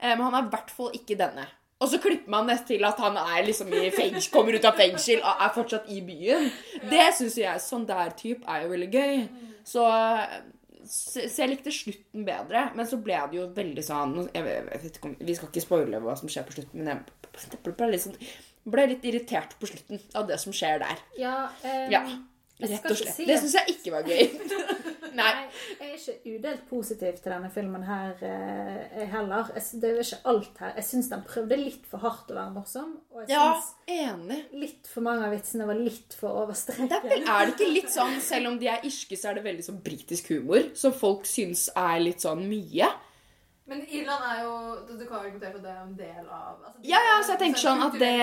[SPEAKER 7] men han er i hvert fall ikke denne. Og så klipper man det til at han er liksom i fengsel, kommer ut av fengsel og er fortsatt i byen. Det syns jeg sånn der type er jo veldig gøy. Så, så så jeg likte slutten bedre, men så ble det jo veldig sånn jeg vet, jeg vet Vi skal ikke spoile hva som skjer på slutten, men jeg ble, litt, sånn, ble litt irritert på slutten av det som skjer der.
[SPEAKER 6] Ja, um,
[SPEAKER 7] Ja, rett og slett.
[SPEAKER 6] si
[SPEAKER 7] Det syns jeg ikke var gøy. [laughs] Nei.
[SPEAKER 6] Jeg er ikke udelt positiv til denne filmen her eh, heller. Jeg, det er ikke alt her. Jeg syns den prøvde litt for hardt å være morsom. Og jeg
[SPEAKER 7] Ja, enig.
[SPEAKER 6] litt for mange av vitsene var litt for overstreken.
[SPEAKER 7] Det er, er det ikke litt sånn, selv om de er irske, så er det veldig sånn britisk humor, som folk syns er litt sånn mye?
[SPEAKER 8] Men Irland er jo Du kan argumentere for at det er en del av altså,
[SPEAKER 7] Ja, ja, så jeg tenker sånn at det.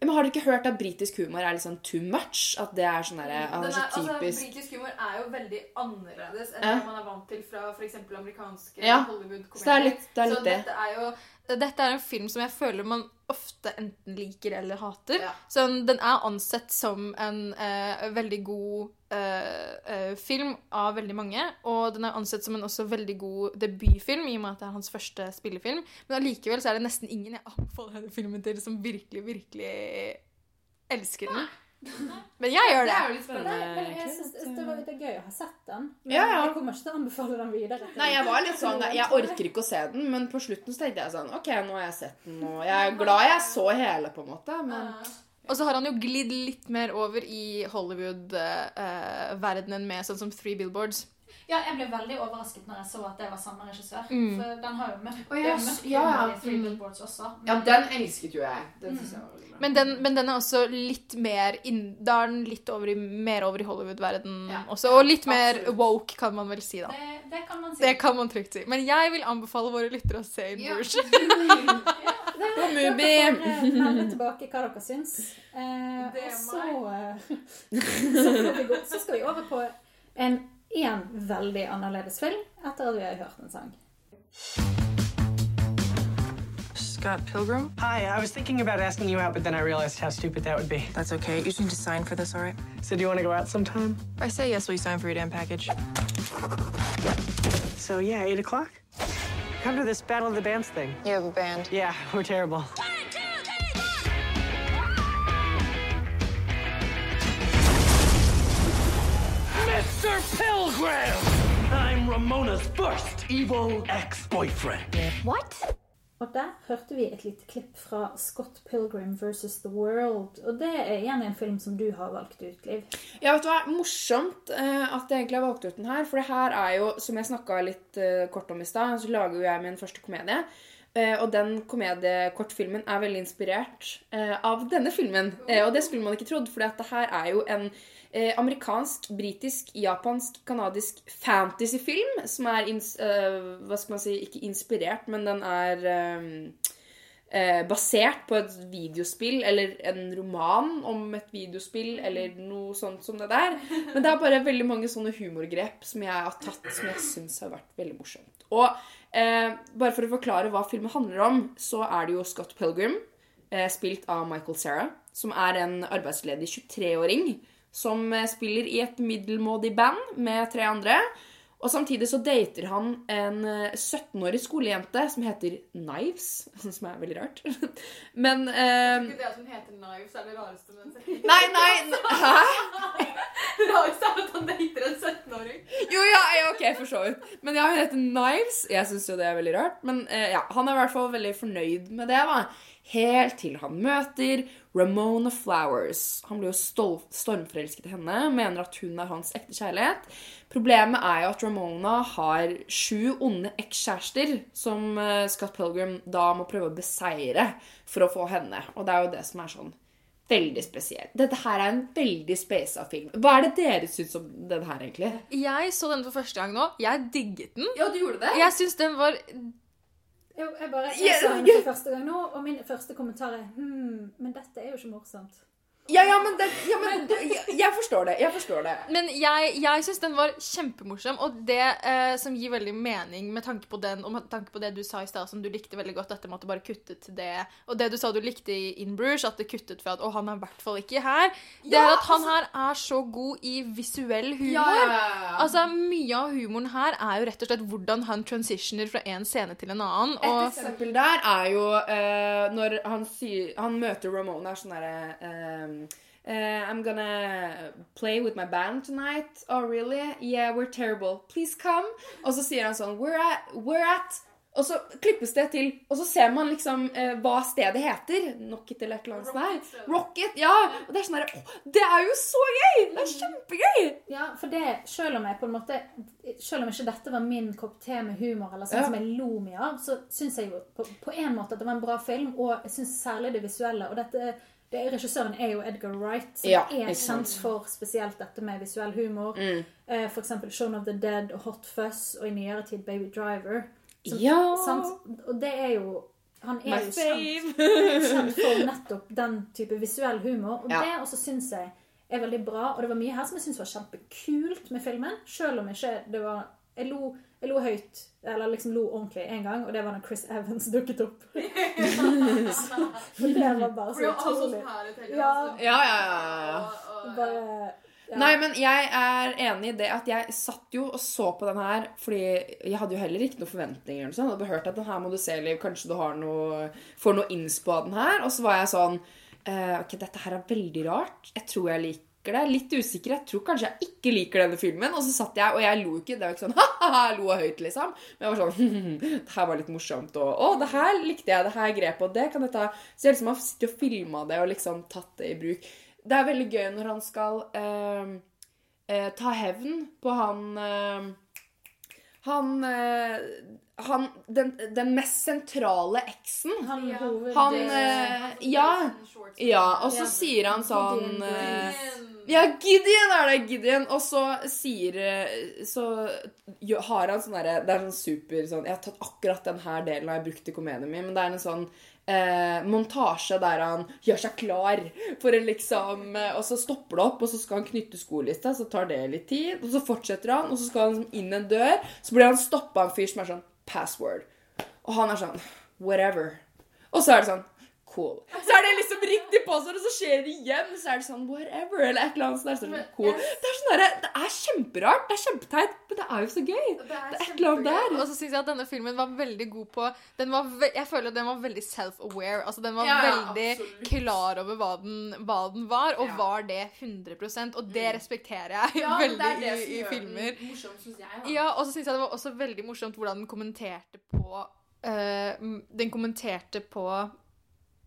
[SPEAKER 7] Men har du ikke hørt at britisk humor er litt sånn too much? At det er sånn derre
[SPEAKER 8] Den
[SPEAKER 7] ah, så
[SPEAKER 8] altså, britisk humor er jo veldig annerledes enn
[SPEAKER 7] Ja.
[SPEAKER 8] det man er vant til fra f.eks. amerikanske
[SPEAKER 7] Ja,
[SPEAKER 8] Hollywood-komedier.
[SPEAKER 7] så det er litt- det er litt
[SPEAKER 8] så
[SPEAKER 7] det.
[SPEAKER 8] dette er jo dette er en film som jeg føler man ofte enten liker eller hater. Så den er ansett som en eh, veldig god eh, eh, film av veldig mange. Og den er ansett som en også veldig god debutfilm, i og med at det er hans første spillefilm. Men allikevel så er det nesten ingen jeg anbefaler denne filmen til, som virkelig, virkelig elsker den. Men jeg gjør det.
[SPEAKER 7] Det er litt
[SPEAKER 6] Nei, jeg
[SPEAKER 7] egentlig.
[SPEAKER 6] det, var, det er gøy å ha sett den. Men
[SPEAKER 7] Ja, ja.
[SPEAKER 6] jeg kommer ikke til å anbefale den videre.
[SPEAKER 7] Nei, jeg var litt sånn Jeg orker ikke å se den, men på slutten så tenkte jeg sånn OK, nå har jeg sett den, og jeg er glad jeg så hele, på en måte, men
[SPEAKER 8] Og så har han jo glidd litt mer over i Hollywood-verdenen med sånn som Three Billboards.
[SPEAKER 6] Ja, jeg ble veldig overrasket når jeg så at det var samme regissør.
[SPEAKER 7] Mm.
[SPEAKER 6] For den har jo møtt,
[SPEAKER 7] oh, ja,
[SPEAKER 6] er
[SPEAKER 7] ja, ja.
[SPEAKER 6] Three
[SPEAKER 7] Mm.
[SPEAKER 6] Billboards også.
[SPEAKER 7] Ja, den elsket jo jeg. Den synes jeg var bra.
[SPEAKER 8] Men den, men den er også litt mer inn, Da er den litt over i, mer over i Hollywood-verden også. Og litt mer woke, kan man vel si, da.
[SPEAKER 6] Det, det kan man si.
[SPEAKER 8] Det kan man trygt si. Men jeg vil anbefale våre lyttere å se In Bruges.
[SPEAKER 7] På Mubi.
[SPEAKER 6] Melde tilbake hva dere syns. Eh, og så, eh, [laughs] så, så skal vi over på en én veldig annerledes film etter at vi har hørt en sang.
[SPEAKER 17] Scott Pilgrim?
[SPEAKER 18] Hi, I was thinking about asking you out, but then I realized how stupid that would be.
[SPEAKER 17] That's okay. You just need to sign for this, all right?
[SPEAKER 18] So, do you want to go out sometime?
[SPEAKER 17] I say yes, will you sign for your damn package?
[SPEAKER 18] So, yeah, 8 o'clock? Come to this Battle of the Bands thing.
[SPEAKER 17] You have a band?
[SPEAKER 18] Yeah, we're terrible.
[SPEAKER 12] Mr. Pilgrim! I'm Ramona's first evil ex-boyfriend.
[SPEAKER 6] What? Og der hørte vi et lite klipp fra Scott Pilgrim versus The World. Og det er igjen en film som du har valgt ut, Liv.
[SPEAKER 7] Ja, vet du hva? Morsomt eh, at jeg egentlig har valgt ut den her. For det her er jo, som jeg snakka litt eh, kort om i stad, så lager jo jeg min første komedie. Eh, og den komediekortfilmen er veldig inspirert av denne filmen. Og det skulle man ikke trodd, for det her er jo en eh, amerikansk, britisk, japansk, kanadisk fantasyfilm som er ins eh, Hva skal man si Ikke inspirert, men den er eh, eh, basert på et videospill eller en roman om et videospill eller noe sånt som det der. Men det er bare veldig mange sånne humorgrep som jeg har tatt som jeg syns har vært veldig morsomt. Og eh, bare for å forklare hva filmen handler om, så er det jo Scott Pilgrim, eh, spilt av Michael Cera, som er en arbeidsledig 23-åring som eh, spiller i et middelmådig band med tre andre. Og samtidig så dater han en eh, 17-årig skolejente som heter Knives, [laughs] som er veldig rart. [laughs] Men eh,
[SPEAKER 8] Det at hun heter Knives er det rareste med en [laughs]
[SPEAKER 7] Nei, nei, hæ?
[SPEAKER 8] Det rareste er at han dater en 17-åring.
[SPEAKER 7] Jo, ja, ja, ok, for så vidt. Men ja, hun heter Knives. Jeg syns jo det er veldig rart. Men eh, ja, han er i hvert fall veldig fornøyd med det. da. Helt til han møter Ramona Flowers. Han blir jo stormforelsket i henne, mener at hun er hans ekte kjærlighet. Problemet er jo at Ramona har sju onde ekskjærester som eh, Scott Pilgrim da må prøve å beseire for å få henne. Og det er jo det som er sånn veldig spesielt. Dette her er en veldig spasa film. Hva er det dere syns om den her, egentlig?
[SPEAKER 8] Jeg så den for første gang nå. Jeg digget den.
[SPEAKER 7] Ja, du gjorde det?
[SPEAKER 8] Jeg syns den var
[SPEAKER 6] Jo, jeg bare jeg den
[SPEAKER 7] ja.
[SPEAKER 6] for første gang nå, og min første kommentar er hm, men dette er jo ikke morsomt.
[SPEAKER 7] Ja, men, det, ja, men jeg, jeg forstår det. Jeg forstår det.
[SPEAKER 8] Men jeg, jeg syns den var kjempemorsom, og det eh, som gir veldig mening med tanke på den, og med tanke på det du sa i stad, som du likte veldig godt, dette med at det bare kuttet til det, og det du sa du likte i In Bruges, at det kuttet fra at å, han er i hvert fall ikke her, det
[SPEAKER 7] Ja,
[SPEAKER 8] er at han
[SPEAKER 7] altså-
[SPEAKER 8] her er så god i visuell humor.
[SPEAKER 7] Ja.
[SPEAKER 8] Altså, mye av humoren her er jo rett og slett hvordan han transitioner fra en scene til en annen,
[SPEAKER 7] Et
[SPEAKER 8] og
[SPEAKER 7] eksempel der er jo eh, når han, sier, han møter Ramona sånn derre ehm, eh, I'm gonna play with my band tonight. Oh, really? Yeah, we're terrible. Please come. Og så sier han sånn We're at, we're at Og så klippes det til, og så ser man liksom uh, hva stedet heter. Knocket eller et eller annet sånt. Rocket. Ja. Og det er sånn derre oh, det er jo så gøy! Det er kjempegøy!
[SPEAKER 6] Ja, for det, selv om jeg på en måte Selv om ikke dette var min kopp te med humor, eller sånn
[SPEAKER 7] Ja.
[SPEAKER 6] som jeg lo mye av, så syns jeg jo på, på en måte at det var en bra film, og jeg syns særlig det visuelle. Og dette det, Regissøren er jo Edgar Wright, som
[SPEAKER 7] Ja,
[SPEAKER 6] er kjent for spesielt dette med visuell humor.
[SPEAKER 7] Mm.
[SPEAKER 6] Eh, eksempel Shaun of the Dead og Hot Fuzz, og i nyere tid Baby Driver. Som-
[SPEAKER 7] Ja.
[SPEAKER 6] sant? Og det er jo Han er
[SPEAKER 7] My
[SPEAKER 6] jo kjent, [laughs] kjent for nettopp den type visuell humor. Og
[SPEAKER 7] Ja.
[SPEAKER 6] det også syns jeg er veldig bra. Og det var mye her som jeg syns var kjempekult med filmen. Selv om ikke det var Jeg lo, jeg lo høyt, eller liksom lo ordentlig en gang, og det var når Chris Evans dukket opp. [laughs] For det var bare så utrolig. Ja.
[SPEAKER 8] altså.
[SPEAKER 7] Ja, ja, ja, ja.
[SPEAKER 6] Bare, ja.
[SPEAKER 7] Nei, men jeg er enig i det at jeg satt jo og så på den her fordi jeg hadde jo heller ikke noen forventninger. eller sånn. Jeg hadde hørt at den her må du se, Liv. Kanskje du har noe, får noe innspo av den her. Og så var jeg sånn eh, Ok, dette her er veldig rart. Jeg tror jeg liker det. Litt usikker. Jeg tror kanskje jeg ikke liker denne filmen. Og så satt jeg, og jeg lo ikke. Det var ikke sånn [laughs] ha-ha, jeg lo høyt, liksom. Men jeg var sånn [laughs] Det her var litt morsomt. Og å, det her likte jeg. Det her grepet. Og det kan jeg ta. Så jeg liksom har sittet og filma det og liksom tatt det i bruk. Det er veldig gøy når han skal eh, eh, ta hevn på han eh, Han, eh, han den, den mest sentrale eksen
[SPEAKER 6] Han ja.
[SPEAKER 7] Han eh, Ja. Ja, og så sier han sånn eh, Ja, Gideon er det! Gideon. Og så sier Så har han sånn derre Det er sånn super sånn Jeg har tatt akkurat den her delen har jeg brukt i komedien min, men det er en sånn eh, montasje der han gjør seg klar for å liksom eh, Og så stopper det opp, og så skal han knytte skolista, så tar det litt tid. Og så fortsetter han, og så skal han inn en dør. Så blir han stoppa av en fyr som er sånn Password. Og han er sånn Whatever. Og så er det sånn Cool. Så er det liksom riktig passord, og så skjer det igjen. Så er det sånn whatever, eller et eller annet. Så er det sånn cool. Det er sånn der, Det er kjemperart. Det er kjempeteit, men det er jo så gøy. Det er et eller annet der.
[SPEAKER 8] Og så syns jeg at denne filmen var veldig god på den var ve Jeg føler at den var veldig self-aware. Altså Den var
[SPEAKER 7] Ja, ja,
[SPEAKER 8] veldig
[SPEAKER 7] absolutt.
[SPEAKER 8] klar over hva den, hva den var, og var det 100 Og det respekterer jeg
[SPEAKER 7] Mm. Ja, veldig det er det
[SPEAKER 8] i,
[SPEAKER 7] som
[SPEAKER 8] i filmer.
[SPEAKER 7] morsom, synes jeg.
[SPEAKER 8] Ja, og så syns jeg det var også veldig morsomt hvordan den kommenterte på Uh, Den kommenterte på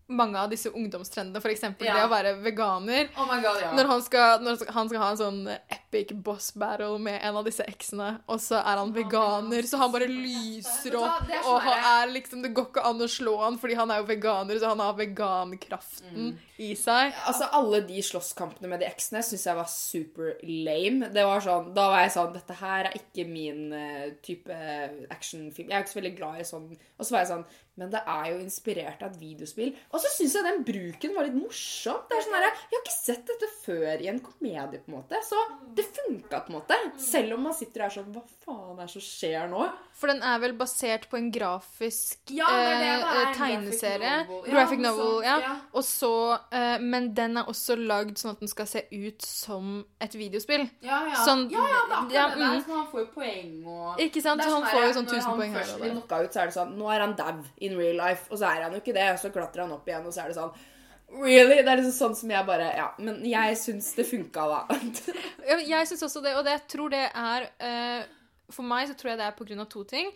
[SPEAKER 8] mange av disse ungdomstrendene, f.eks.
[SPEAKER 7] Ja.
[SPEAKER 8] det å være veganer.
[SPEAKER 7] Oh my God, ja.
[SPEAKER 8] Når han skal, når han skal ha en sånn epic boss battle med en av disse eksene, og så er han veganer, så han bare lyser opp, og han er liksom Det går ikke an å slå han fordi han er jo veganer, så han har vegankraften i seg.
[SPEAKER 7] Altså, alle de slåsskampene med de eksene syns jeg var super lame. Det var sånn, Da var jeg sånn Dette her er ikke min eh, type actionfilm. Jeg er ikke så veldig glad i sånn. Og så var jeg sånn Men det er jo inspirert av et videospill. Og så syns jeg den bruken var litt morsom. Det er sånn her, Jeg har ikke sett dette før i en komedie, på en måte. Så det funka, på en måte. Selv om man sitter her sånn Hva faen er det som skjer nå?
[SPEAKER 8] For den er vel basert på en grafisk
[SPEAKER 7] Ja, det det det er,
[SPEAKER 8] eh,
[SPEAKER 7] en
[SPEAKER 8] tegneserie.
[SPEAKER 7] graphic novel. Ja,
[SPEAKER 8] novel, ja.
[SPEAKER 7] ja.
[SPEAKER 8] Og så, eh, men den er også lagd sånn at den skal se ut som et videospill.
[SPEAKER 7] Ja, ja.
[SPEAKER 8] Sånn,
[SPEAKER 7] ja, ja, det er akkurat
[SPEAKER 8] ja,
[SPEAKER 7] det der.
[SPEAKER 8] mm.
[SPEAKER 7] Så han får jo poeng og
[SPEAKER 8] Ikke sant? Så han
[SPEAKER 7] sånn
[SPEAKER 8] får jo sånn
[SPEAKER 7] når
[SPEAKER 8] 1000 poeng her
[SPEAKER 7] først
[SPEAKER 8] og
[SPEAKER 7] blir
[SPEAKER 8] der.
[SPEAKER 7] knocka ut, så er det sånn Nå er han dau in real life. Og så er han jo ikke det. Så klatrer han opp igjen, og så er det sånn Really? Det er liksom sånn som jeg bare Ja. Men jeg syns det funka, da. [laughs]
[SPEAKER 8] Jeg syns også det, og det, jeg tror det er uh, For meg så tror jeg det er på grunn av to ting.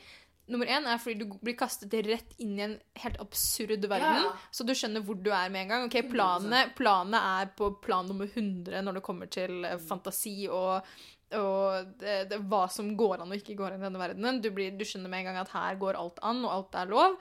[SPEAKER 8] Nummer én er fordi du blir kastet rett inn i en helt absurd verden.
[SPEAKER 7] Ja.
[SPEAKER 8] Så du skjønner hvor du er med en gang. Ok, Planene, planene er på plan nummer 100 når det kommer til eh, fantasi og, og det, det, hva som går an og ikke går an i denne verdenen. Du, blir, du skjønner med en gang at her går alt an, og alt er lov.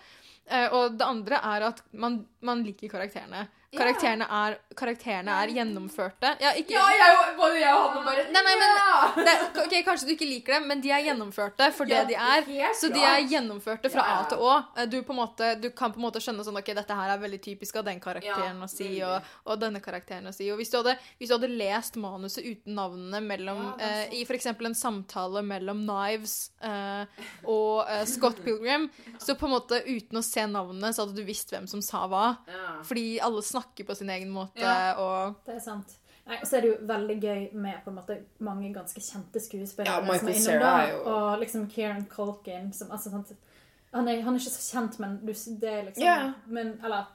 [SPEAKER 8] Uh, og det andre er at man, man liker karakterene. Karakterene er, karakterene er gjennomførte. Ja, ikke,
[SPEAKER 7] Ja, jeg, både jeg og han bare
[SPEAKER 8] Nei, nei, men det, ok, Kanskje du ikke liker dem, men de er gjennomførte for det
[SPEAKER 7] Ja,
[SPEAKER 8] de er.
[SPEAKER 7] helt
[SPEAKER 8] Så de er gjennomførte fra
[SPEAKER 7] Ja, ja.
[SPEAKER 8] A til Å. Eh, Du, på måte, du kan på en måte skjønne sånn Ok, dette her er veldig typisk av den karakteren å si, og, og denne karakteren å si. Og hvis du hadde, hvis du hadde lest manuset uten navnene mellom eh, I f.eks. en samtale mellom Knives eh, og eh, Scott Pilgrim, [laughs] så på en måte uten å se navnene, så hadde du visst hvem som sa hva. Fordi alle snakker på sin egen måte,
[SPEAKER 6] Ja.
[SPEAKER 8] og
[SPEAKER 6] Det er sant. Nei, og så er det jo veldig gøy med på en måte mange ganske kjente skuespillere
[SPEAKER 7] Ja, Michael
[SPEAKER 6] som er innom da.
[SPEAKER 7] jo-
[SPEAKER 6] Og liksom Kieran Culkin som altså, han, er, han er ikke så kjent, men du, det er liksom
[SPEAKER 7] yeah.
[SPEAKER 6] men, Eller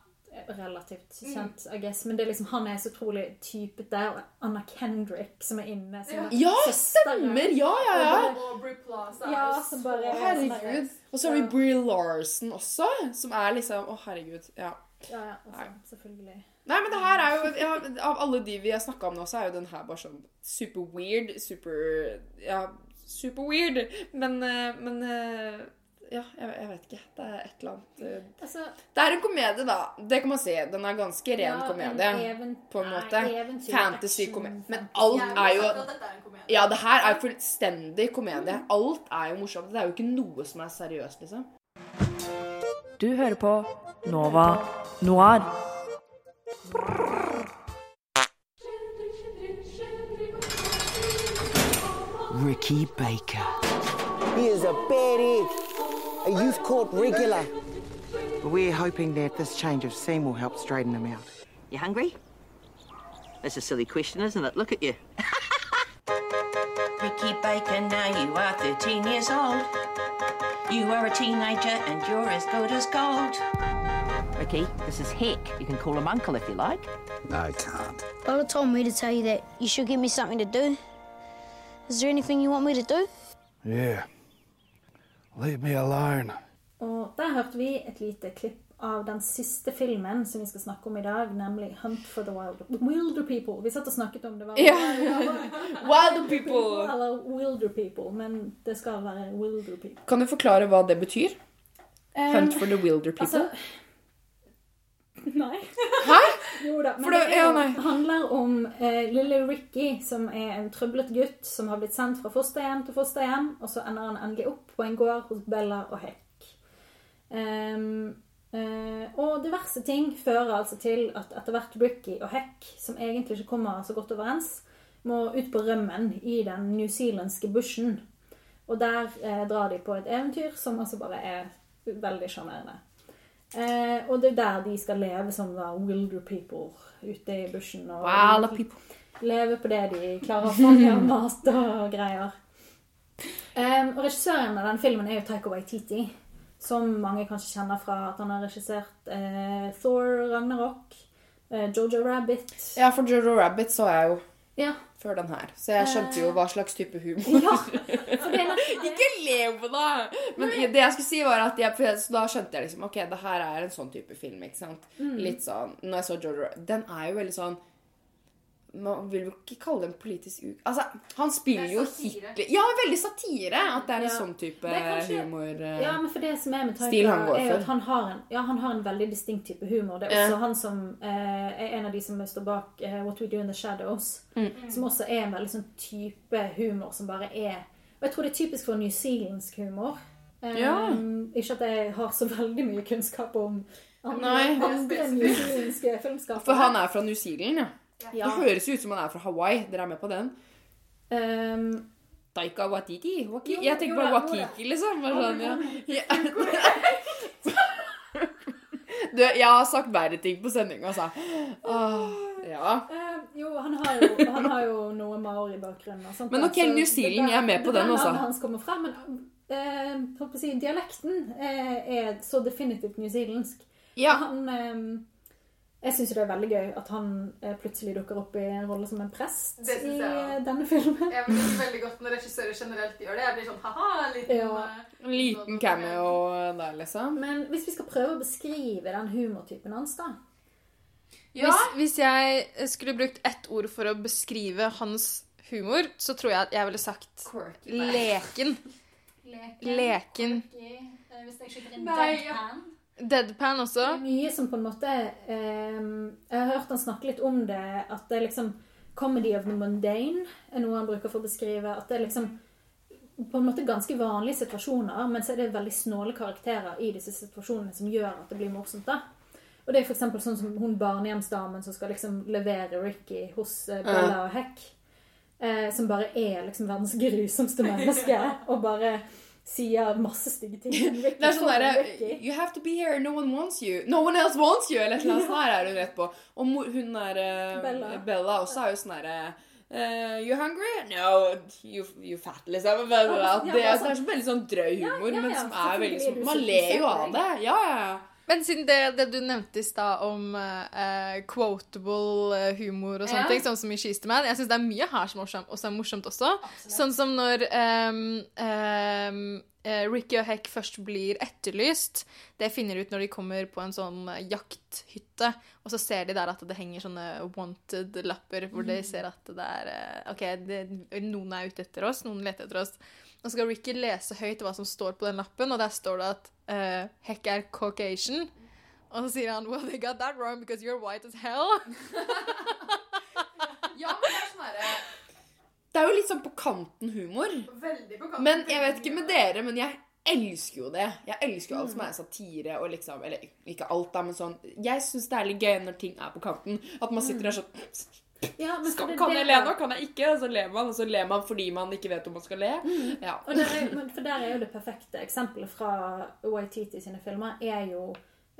[SPEAKER 6] relativt kjent, I guess. Men det er liksom, han er så utrolig typete. Og Anna Kendrick som er inne. Som
[SPEAKER 7] Ja,
[SPEAKER 6] søsteren,
[SPEAKER 7] stemmer! Ja, ja, ja.
[SPEAKER 6] Og
[SPEAKER 7] Aubrey Plaza
[SPEAKER 6] Ja, som bare er
[SPEAKER 7] herregud.
[SPEAKER 6] sånn
[SPEAKER 7] Og så har vi. Brie Larson også, som er liksom Å, herregud. Ja.
[SPEAKER 6] Ja, ja, altså, selvfølgelig.
[SPEAKER 7] Nei, men det her er jo ja, Av alle de vi har snakka om nå, så er jo den her bare sånn super weird. Super Ja, super weird. Men, eh, men eh, Ja, jeg, jeg vet ikke. Det er et eller annet uh,
[SPEAKER 6] Altså,
[SPEAKER 7] Det er en komedie, da. Det kan man si. Den er ganske ren
[SPEAKER 6] Ja,
[SPEAKER 7] komedie.
[SPEAKER 6] En
[SPEAKER 7] på en måte. Fantasy-komedie. Men alt
[SPEAKER 6] fantasy.
[SPEAKER 7] er jo
[SPEAKER 6] er.
[SPEAKER 7] Ja, det her er jo fullstendig komedie. Alt er jo morsomt. Det er jo ikke noe som er seriøst, liksom.
[SPEAKER 19] Du hører på Nova Noir.
[SPEAKER 10] Ricky Baker.
[SPEAKER 20] He is a bad egg, a youth court regular. We're hoping that this change of scene will help straighten him out.
[SPEAKER 21] You hungry? That's a silly question, isn't it? Look at you. [laughs]
[SPEAKER 22] Ricky Baker, now you are 13 years old. You are a teenager and you're as good as gold.
[SPEAKER 21] Ricky, this is Heck. You can call him Uncle if you like.
[SPEAKER 10] No, I can't.
[SPEAKER 23] Lola told me to tell you that you should give me something to do. Is there anything you want me to do?
[SPEAKER 5] Yeah. Leave me alone.
[SPEAKER 6] Og der hørte vi et lite klipp av den siste filmen som vi skal snakke om i dag, nemlig 'Hunt for the Wild Wilder People'. Vi satt og snakket om det var
[SPEAKER 7] Ja. [laughs] Wilder People. [laughs]
[SPEAKER 6] Eller Wilder People, men det skal være Wilder People.
[SPEAKER 7] Kan du forklare hva det betyr?
[SPEAKER 6] Um,
[SPEAKER 7] Hunt for the wilder people?
[SPEAKER 6] Altså, [laughs] nei.
[SPEAKER 7] Hæ?
[SPEAKER 6] Jo da, men det, er,
[SPEAKER 7] ja,
[SPEAKER 6] handler om eh, lille Ricky, som er en trøblet gutt som har blitt sendt fra fosterhjem til fosterhjem, og så ender han endelig opp på en gård hos Bella og Heck. Ehm, eh, og diverse ting fører altså til at etter hvert Ricky og Heck, som egentlig ikke kommer så godt overens, må ut på rømmen i den newzealandske bushen. Og der eh, drar de på et eventyr som altså bare er veldig sjarmerende. Eh, og det er der de skal leve som da wilder people ute i bushen. Og
[SPEAKER 7] people.
[SPEAKER 6] Leve på det de klarer å fange av mat og greier. [laughs] Eh, og regissøren av den filmen er jo Taika Waititi. Som mange kanskje kjenner fra at han har regissert eh, Thor, Ragnarok, eh, Jojo Rabbit.
[SPEAKER 7] Ja, for Jojo Rabbit så jeg jo
[SPEAKER 6] Ja.
[SPEAKER 7] før den her. Så jeg skjønte jo hva slags type humor.
[SPEAKER 6] Ja, [laughs]
[SPEAKER 7] Ikke le på det! Men det jeg skulle si, var at jeg, da skjønte jeg liksom Ok, det her er en sånn type film, ikke sant?
[SPEAKER 6] Mm.
[SPEAKER 7] Litt sånn Når jeg så Jojo Rabbit Den er jo veldig sånn man vil jo ikke kalle det en politisk u... Altså, han spiller jo hippie Ja, veldig satire! At det er en
[SPEAKER 6] Ja.
[SPEAKER 7] sånn type
[SPEAKER 6] kanskje-
[SPEAKER 7] humor eh,
[SPEAKER 6] Ja, men for det som er med Taika,
[SPEAKER 7] han
[SPEAKER 6] er jo at han har, en, ja, han har en veldig distinkt type humor. Det er
[SPEAKER 7] Ja.
[SPEAKER 6] også han som eh, er en av de som står bak eh, What We Do In The Shadows.
[SPEAKER 7] Mm.
[SPEAKER 6] Som også er en veldig sånn type humor som bare er Og jeg tror det er typisk for newzealandsk humor. Um,
[SPEAKER 7] Ja.
[SPEAKER 6] Ikke at jeg har så veldig mye kunnskap om andre,
[SPEAKER 7] Nei.
[SPEAKER 6] andre newzealandske filmskapere.
[SPEAKER 7] For han er fra New Zealand, ja.
[SPEAKER 6] Ja.
[SPEAKER 7] Det høres jo ut som han er fra Hawaii. Dere er med på den?
[SPEAKER 6] Um,
[SPEAKER 7] Taika Watiti? Waki
[SPEAKER 6] Jo,
[SPEAKER 7] jeg tenker
[SPEAKER 6] bare
[SPEAKER 7] på Wakiki, liksom. Bare sånn, ja.
[SPEAKER 6] ja. [laughs]
[SPEAKER 7] Du, jeg har sagt verre ting på sending, altså. Åh, ja.
[SPEAKER 6] Uh, jo, han har jo, han har jo noe maori-bakgrunn.
[SPEAKER 7] Men ok, New Zealand, jeg er med på den, altså.
[SPEAKER 6] hans kommer frem, men uh, å si, dialekten eh, er så definitivt newzealandsk.
[SPEAKER 7] Ja.
[SPEAKER 6] Han, eh, jeg syns det er veldig gøy at han eh, plutselig dukker opp i en rolle som en prest
[SPEAKER 8] Det synes
[SPEAKER 6] i denne filmen.
[SPEAKER 8] Jeg liker veldig godt når regissører generelt gjør det. Jeg blir sånn ha-ha, en liten
[SPEAKER 6] Ja.
[SPEAKER 7] En liten cameo der, liksom.
[SPEAKER 6] Men hvis vi skal prøve å beskrive den humortypen hans, da
[SPEAKER 8] Hvis, hvis jeg skulle brukt ett ord for å beskrive hans humor, så tror jeg at jeg ville sagt Quirky. leken. [laughs] Leken.
[SPEAKER 6] Quirky. Hvis jeg skyter inn
[SPEAKER 8] Nei,
[SPEAKER 6] deadpan.
[SPEAKER 8] Deadpan også.
[SPEAKER 6] Det er mye som på en måte eh, Jeg har hørt han snakke litt om det, at det er liksom Comedy of the mundane er noe han bruker for å beskrive. At det er liksom på en måte ganske vanlige situasjoner, men så er det veldig snåle karakterer i disse situasjonene som gjør at det blir morsomt. da. Og det er eksempel sånn som hun barnehjemsdamen som skal liksom levere Ricky hos eh, Bella og Heck. Eh, som bare er liksom verdens [laughs] grusomste menneske, og bare sier masse stygge ting. [laughs]
[SPEAKER 7] Det er sånn derre You have to be here, no one wants you. No one else wants you! Eller et eller annet sånt er hun rett på. Og hun der eh,
[SPEAKER 6] Bella.
[SPEAKER 7] Bella. også er jo sånn derre Uh, you hungry? No, you, you fat, liksom. Men,
[SPEAKER 6] Ja,
[SPEAKER 7] det, er- det er så veldig sånn drøy humor,
[SPEAKER 6] ja,
[SPEAKER 7] men
[SPEAKER 6] ja,
[SPEAKER 7] som er veldig sånn Man ler jo av det. Ja, ja, ja.
[SPEAKER 8] Men siden det, det du nevnte i stad om uh, quotable eh, humor og sånne
[SPEAKER 7] Ja.
[SPEAKER 8] ting, sånn som i Sheesterman Jeg syns det er mye her som morsomt, også er morsomt også. Sånn som når um, eh, Ricky og Heck først blir etterlyst. Det finner de ut når de kommer på en sånn jakthytte, og så ser de der at det henger sånne wanted-lapper hvor de
[SPEAKER 6] Mm.
[SPEAKER 8] ser at det er OK, det, noen er ute etter oss, noen leter etter oss. Og så skal Ricky lese høyt hva som står på den lappen, og der står det at eh, Heck er Caucasian. Og så sier han Well, they got that wrong because you're white as hell. [laughs]
[SPEAKER 7] Ja, men det er sånn herre Det er jo litt sånn på kanten humor.
[SPEAKER 8] Veldig på kanten.
[SPEAKER 7] Men jeg vet ikke med dere, men jeg elsker jo det. Jeg elsker jo alt
[SPEAKER 6] Mm.
[SPEAKER 7] som er satire og liksom Eller ikke alt, da, men sånn Jeg syns det er litt gøy når ting er på kanten. At man sitter der sånn
[SPEAKER 6] Ja, men
[SPEAKER 7] skal, Kan jeg le nå? Kan jeg ikke? Og så ler man, og så ler man fordi man ikke vet om man skal le.
[SPEAKER 6] Mm.
[SPEAKER 7] Ja.
[SPEAKER 6] Og der er, men for der er jo det perfekte eksempelet fra Waititi sine filmer er jo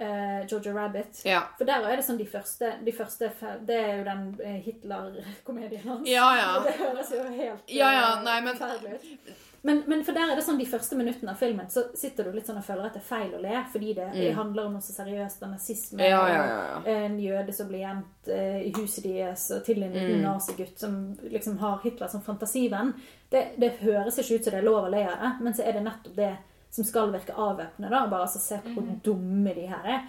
[SPEAKER 6] uh, Jojo Rabbit.
[SPEAKER 7] Ja.
[SPEAKER 6] For der er det sånn de første, de første Det er jo den eh, Hitler-komedien hans.
[SPEAKER 7] Ja, ja. [laughs]
[SPEAKER 6] Det høres jo helt
[SPEAKER 7] Ja, ja,
[SPEAKER 6] eh,
[SPEAKER 7] nei, men-
[SPEAKER 6] ferdig ut. Men, men for der er det sånn de første minuttene av filmen så sitter du litt sånn og føler at det er feil å le, fordi det, det
[SPEAKER 7] Mm.
[SPEAKER 6] handler om noe så seriøst. Og nazisme
[SPEAKER 7] Ja, ja, ja, ja.
[SPEAKER 6] en jøde som blir gjemt eh, i huset deres, og til en liten
[SPEAKER 7] Mm.
[SPEAKER 6] nazigutt som liksom har Hitler som fantasivenn. Det, det høres ikke ut som det er lov å le av det, men så er det nettopp det som skal virke avvæpnende. Bare altså, se på hvor dumme de her er.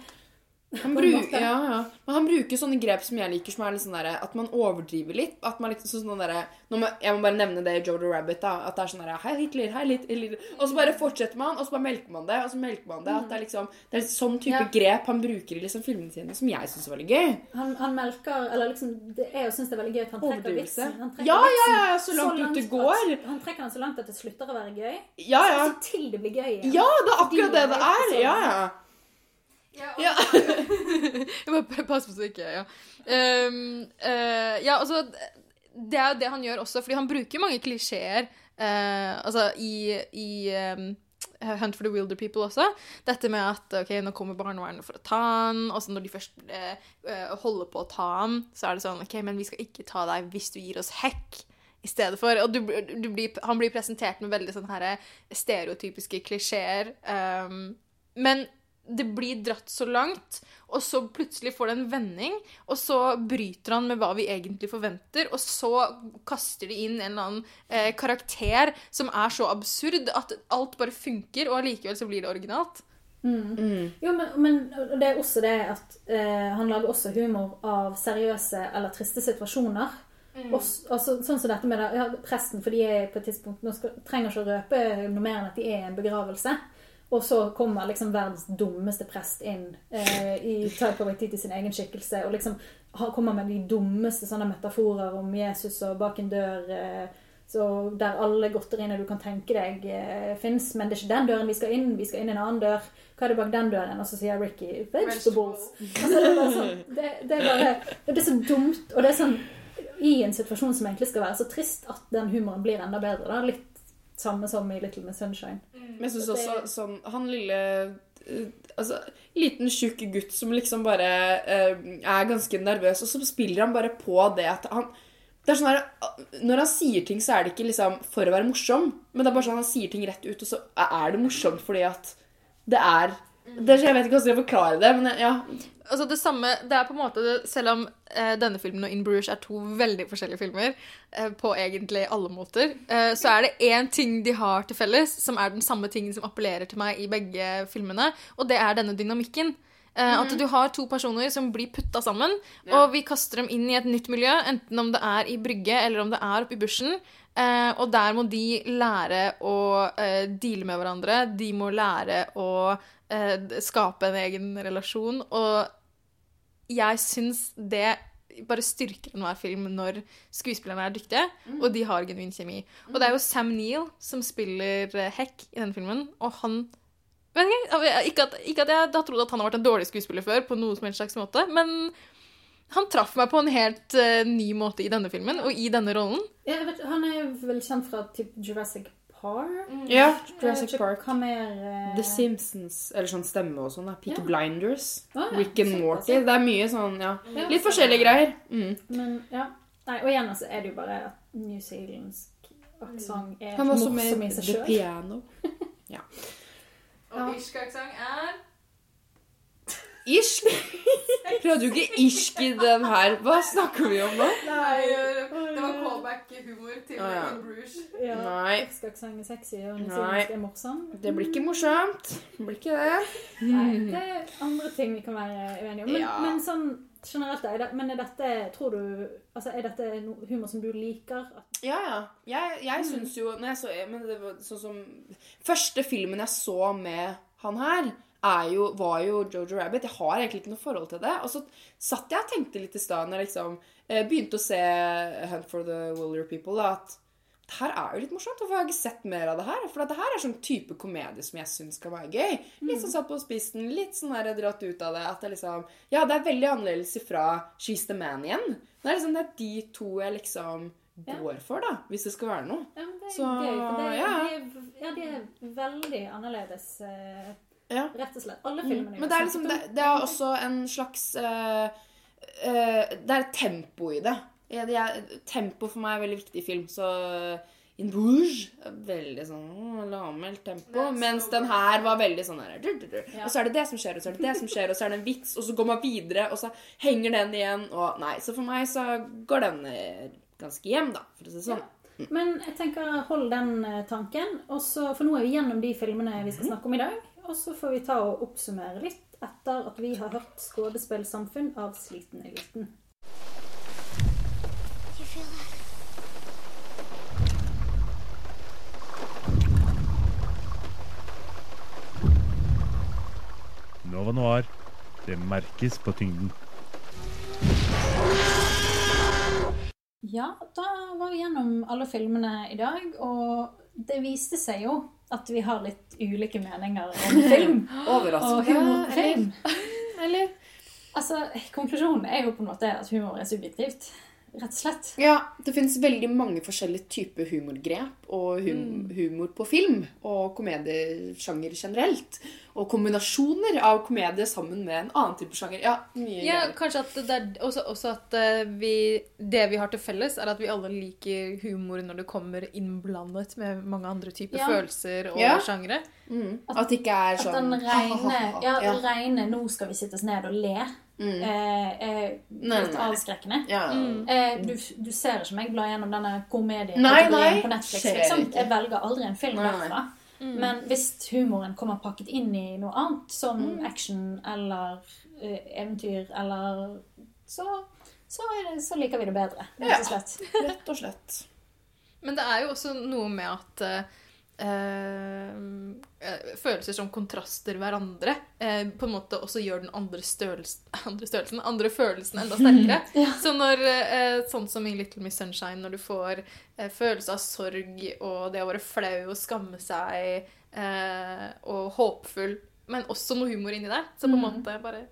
[SPEAKER 7] Han, bruk, ja, ja. Men han bruker sånne grep som jeg liker, som er litt sånn derre At man overdriver litt. At man liksom sånn må- Jeg må bare nevne det i Jodo Rabbit, da. At det er sånn derre Hei, Hitler, hei, Hitler. Og så bare fortsetter man, og så bare melker man det, og så melker man det. At det er liksom Det er sånn type
[SPEAKER 6] Ja.
[SPEAKER 7] grep han bruker i liksom filmene sine, som jeg syns er veldig gøy.
[SPEAKER 6] Han, han melker Eller liksom det, Jeg syns det er veldig gøy at han trekker vitsen. Han trekker
[SPEAKER 7] Ja, ja, ja, så langt ut det
[SPEAKER 6] at-
[SPEAKER 7] går.
[SPEAKER 6] Han trekker den så langt at det slutter å være gøy.
[SPEAKER 7] Ja, ja.
[SPEAKER 6] Så, så til det blir gøy igjen.
[SPEAKER 7] Ja, det er akkurat det det er.
[SPEAKER 6] Ja,
[SPEAKER 7] Ja, ja.
[SPEAKER 8] Ja. [laughs] Jeg må passe på så ikke Ja, Um, uh, ja altså Det er jo det han gjør også, fordi han bruker mange klisjeer uh, altså i, i um, Hunt for the Wilder People også. Dette med at ok, nå kommer barnevernet for å ta han, og så når de først eh, eh, holder på å ta han, så er det sånn OK, men vi skal ikke ta deg hvis du gir oss hekk i stedet for. Og du, du blir, han blir presentert med veldig sånne her stereotypiske klisjeer. Um, men det blir dratt så langt, og så plutselig får det en vending, og så bryter han med hva vi egentlig forventer, og så kaster de inn en eller annen eh, karakter som er så absurd at alt bare funker, og allikevel så blir det originalt.
[SPEAKER 6] Mm. Jo, men, men det er også det at eh, han lager også humor av seriøse eller triste situasjoner.
[SPEAKER 8] Mm.
[SPEAKER 6] Og, og så, sånn som dette med det, ja, presten, for de er på et tidspunkt Nå skal, trenger ikke å røpe noe mer enn at de er i en begravelse. Og så kommer liksom verdens dummeste prest inn eh, i Taika Waititi sin egen skikkelse og liksom kommer med de dummeste sånne metaforer om Jesus og bak en dør eh, så der alle godteriene du kan tenke deg eh, fins. Men det er ikke den døren vi skal inn. Vi skal inn en annen dør. Hva er det bak den døren? Og så sier Ricky 'vegetables'. Altså, det, er bare sånn, det, det, er bare, det er så dumt. Og det er sånn i en situasjon som egentlig skal være så trist, at den humoren blir enda bedre. Da. Litt samme som i Little Miss Sunshine.
[SPEAKER 7] Men jeg syns
[SPEAKER 6] Det-
[SPEAKER 7] også sånn Han lille eh, Altså, liten, tjukk gutt som liksom bare eh, er ganske nervøs, og så spiller han bare på det at han det er sånn her, Når han sier ting, så er det ikke liksom for å være morsom, men det er bare sånn han sier ting rett ut, og så er det morsomt fordi at det er det er, Jeg vet ikke hvordan jeg skal forklare det, men ja.
[SPEAKER 8] Altså det samme, det er på en måte, Selv om eh, denne filmen og In Bruges er to veldig forskjellige filmer, eh, på egentlig alle måter, eh, så er det én ting de har til felles, som er den samme tingen som appellerer til meg i begge filmene, og det er denne dynamikken. Eh, At
[SPEAKER 7] Mhm.
[SPEAKER 8] du har to personer som blir putta sammen,
[SPEAKER 7] Ja.
[SPEAKER 8] og vi kaster dem inn i et nytt miljø, enten om det er i brygge eller om det er oppe i bushen. Eh, og der må de lære å eh, deale med hverandre. De må lære å eh, skape en egen relasjon. Og jeg syns det bare styrker enhver film når skuespillerne er dyktige, og de har genuin kjemi. Og det er jo Sam Neill som spiller eh, Heck i denne filmen, og han ikke, ikke, at, ikke at jeg har trodd at han har vært en dårlig skuespiller før, på noen som helst slags måte, men han traff meg på en helt uh, ny måte i denne filmen, og i denne rollen.
[SPEAKER 6] Jeg vet, han er vel kjent fra typ Jurassic Park?
[SPEAKER 7] Ja, Jurassic
[SPEAKER 6] vet
[SPEAKER 7] Park.
[SPEAKER 6] Hva mer uh...
[SPEAKER 7] The Simpsons, eller sånn stemme og sånn. Peaky
[SPEAKER 6] Ja.
[SPEAKER 7] Blinders,
[SPEAKER 6] Ah, ja.
[SPEAKER 7] Rick and Morty. Det er mye sånn, ja.
[SPEAKER 6] Ja.
[SPEAKER 7] Litt forskjellige greier. Mm.
[SPEAKER 6] Men ja. Nei, og igjen så er det jo bare at New Zealand's aksent er
[SPEAKER 7] Han var også med The. Piano. [laughs] Ja.
[SPEAKER 8] Og irsk aksent er
[SPEAKER 7] Irsk? Prøvde du ikke irsk i den her? Hva snakker vi om nå?
[SPEAKER 8] Nei, det var callback-humor til
[SPEAKER 7] Ah, ja.
[SPEAKER 8] Bruges.
[SPEAKER 6] Ja,
[SPEAKER 7] Nei.
[SPEAKER 6] Irsk er sexy, og
[SPEAKER 7] Nei.
[SPEAKER 6] er morsom.
[SPEAKER 7] Det blir ikke morsomt. Det blir ikke det.
[SPEAKER 6] Nei, det er andre ting vi kan være uenige om. Men,
[SPEAKER 7] Ja.
[SPEAKER 6] men sånn generelt, er det, men er dette Tror du Altså, er dette humor som du liker?
[SPEAKER 7] Ja, ja. Jeg, jeg syns jo når jeg så, men det var sånn som Første filmen jeg så med han her, er jo, var jo Jojo Rabbit. Jeg har egentlig ikke noe forhold til det. Og så satt jeg og tenkte litt i stad når jeg liksom eh, begynte å se Hunt for the Wilder People, da, at det her er jo litt morsomt. Hvorfor har jeg ikke sett mer av det her? For det her er sånn type komedie som jeg syns kan være gøy. Litt sånn satt på spissen, litt sånn der dratt ut av det. At det liksom Ja, det er veldig annerledes ifra She's the Man igjen. Det er liksom det er de to jeg liksom går for, da. Hvis det skal være noe.
[SPEAKER 6] ja, men det er
[SPEAKER 7] Så,
[SPEAKER 6] gøy. For det,
[SPEAKER 7] ja.
[SPEAKER 6] de, ja, de er veldig annerledes, eh,
[SPEAKER 7] Ja.
[SPEAKER 6] rett og slett. Alle
[SPEAKER 7] Mm.
[SPEAKER 6] filmene Mm.
[SPEAKER 7] Men det er liksom det, det er også en slags uh, uh, Det er tempo i det. Ja, det er, tempo for meg er veldig viktig i film, så In Rouge veldig sånn lavmælt tempo. Mens den her var veldig sånn her dur. Og så er det det som skjer, og så er det det som skjer, og så er det en vits, og så går man videre, og så henger den igjen, og Nei, så for meg så går den eh, ganske hjem, da, for å si det sånn.
[SPEAKER 6] Men jeg tenker hold den tanken. Og så, for nå er vi gjennom de filmene vi skal snakke om i dag. Og så får vi ta og oppsummere litt etter at vi har hørt 'Skådespillsamfunn' av Sliten eliten.
[SPEAKER 5] Nova Noir. Det merkes på tyngden.
[SPEAKER 6] Ja, da var vi gjennom alle filmene i dag, og det viste seg jo at vi har litt ulike meninger om [laughs] film.
[SPEAKER 7] Overraskende.
[SPEAKER 6] Og humor på film. [laughs]
[SPEAKER 7] Eller?
[SPEAKER 6] Altså, konklusjonen er jo på en måte at humor er subjektivt. Rett og slett.
[SPEAKER 7] Ja, det finnes veldig mange forskjellige typer humorgrep og hum
[SPEAKER 6] Mm.
[SPEAKER 7] humor på film og komediesjanger generelt. Og kombinasjoner av komedie sammen med en annen type sjanger. Ja, mye
[SPEAKER 8] Ja,
[SPEAKER 7] greier.
[SPEAKER 8] kanskje at det er også, også at eh, vi Det vi har til felles, er at vi alle liker humor når det kommer innblandet med mange andre typer
[SPEAKER 6] Ja.
[SPEAKER 8] følelser og
[SPEAKER 7] Ja.
[SPEAKER 8] sjangre.
[SPEAKER 7] Mm. At det ikke er
[SPEAKER 6] At
[SPEAKER 7] sånn
[SPEAKER 6] den reine, ja,
[SPEAKER 7] Ja.
[SPEAKER 6] den reine 'nå skal vi sitte oss ned og le'
[SPEAKER 7] Mm.
[SPEAKER 6] eh, er litt
[SPEAKER 7] nei.
[SPEAKER 6] avskrekkende.
[SPEAKER 7] Ja. Mm.
[SPEAKER 6] Eh, du, du ser ikke meg bla gjennom denne
[SPEAKER 7] Nei, nei,
[SPEAKER 6] på Netflix. Liksom. Jeg velger aldri en film
[SPEAKER 7] Nei, nei.
[SPEAKER 6] derfra.
[SPEAKER 8] Mm.
[SPEAKER 6] Men hvis humoren kommer pakket inn i noe annet, som
[SPEAKER 7] Mm.
[SPEAKER 6] action eller uh, eventyr eller så, så, er det, så liker vi det bedre, rett og slett.
[SPEAKER 7] Rett og slett.
[SPEAKER 8] Men det er jo også noe med at eh, eh, følelser som kontraster hverandre eh, på en måte også gjør den andre, størrelsen, [laughs] andre størrelsen, andre følelsen enda sterkere. [laughs]
[SPEAKER 6] Ja.
[SPEAKER 8] Så når, eh, sånn som i Little Miss Sunshine, når du får eh, følelse av sorg og det å være flau og skamme seg eh, og håpfull, men også noe humor inni der, så på en
[SPEAKER 6] Mm.
[SPEAKER 8] måte bare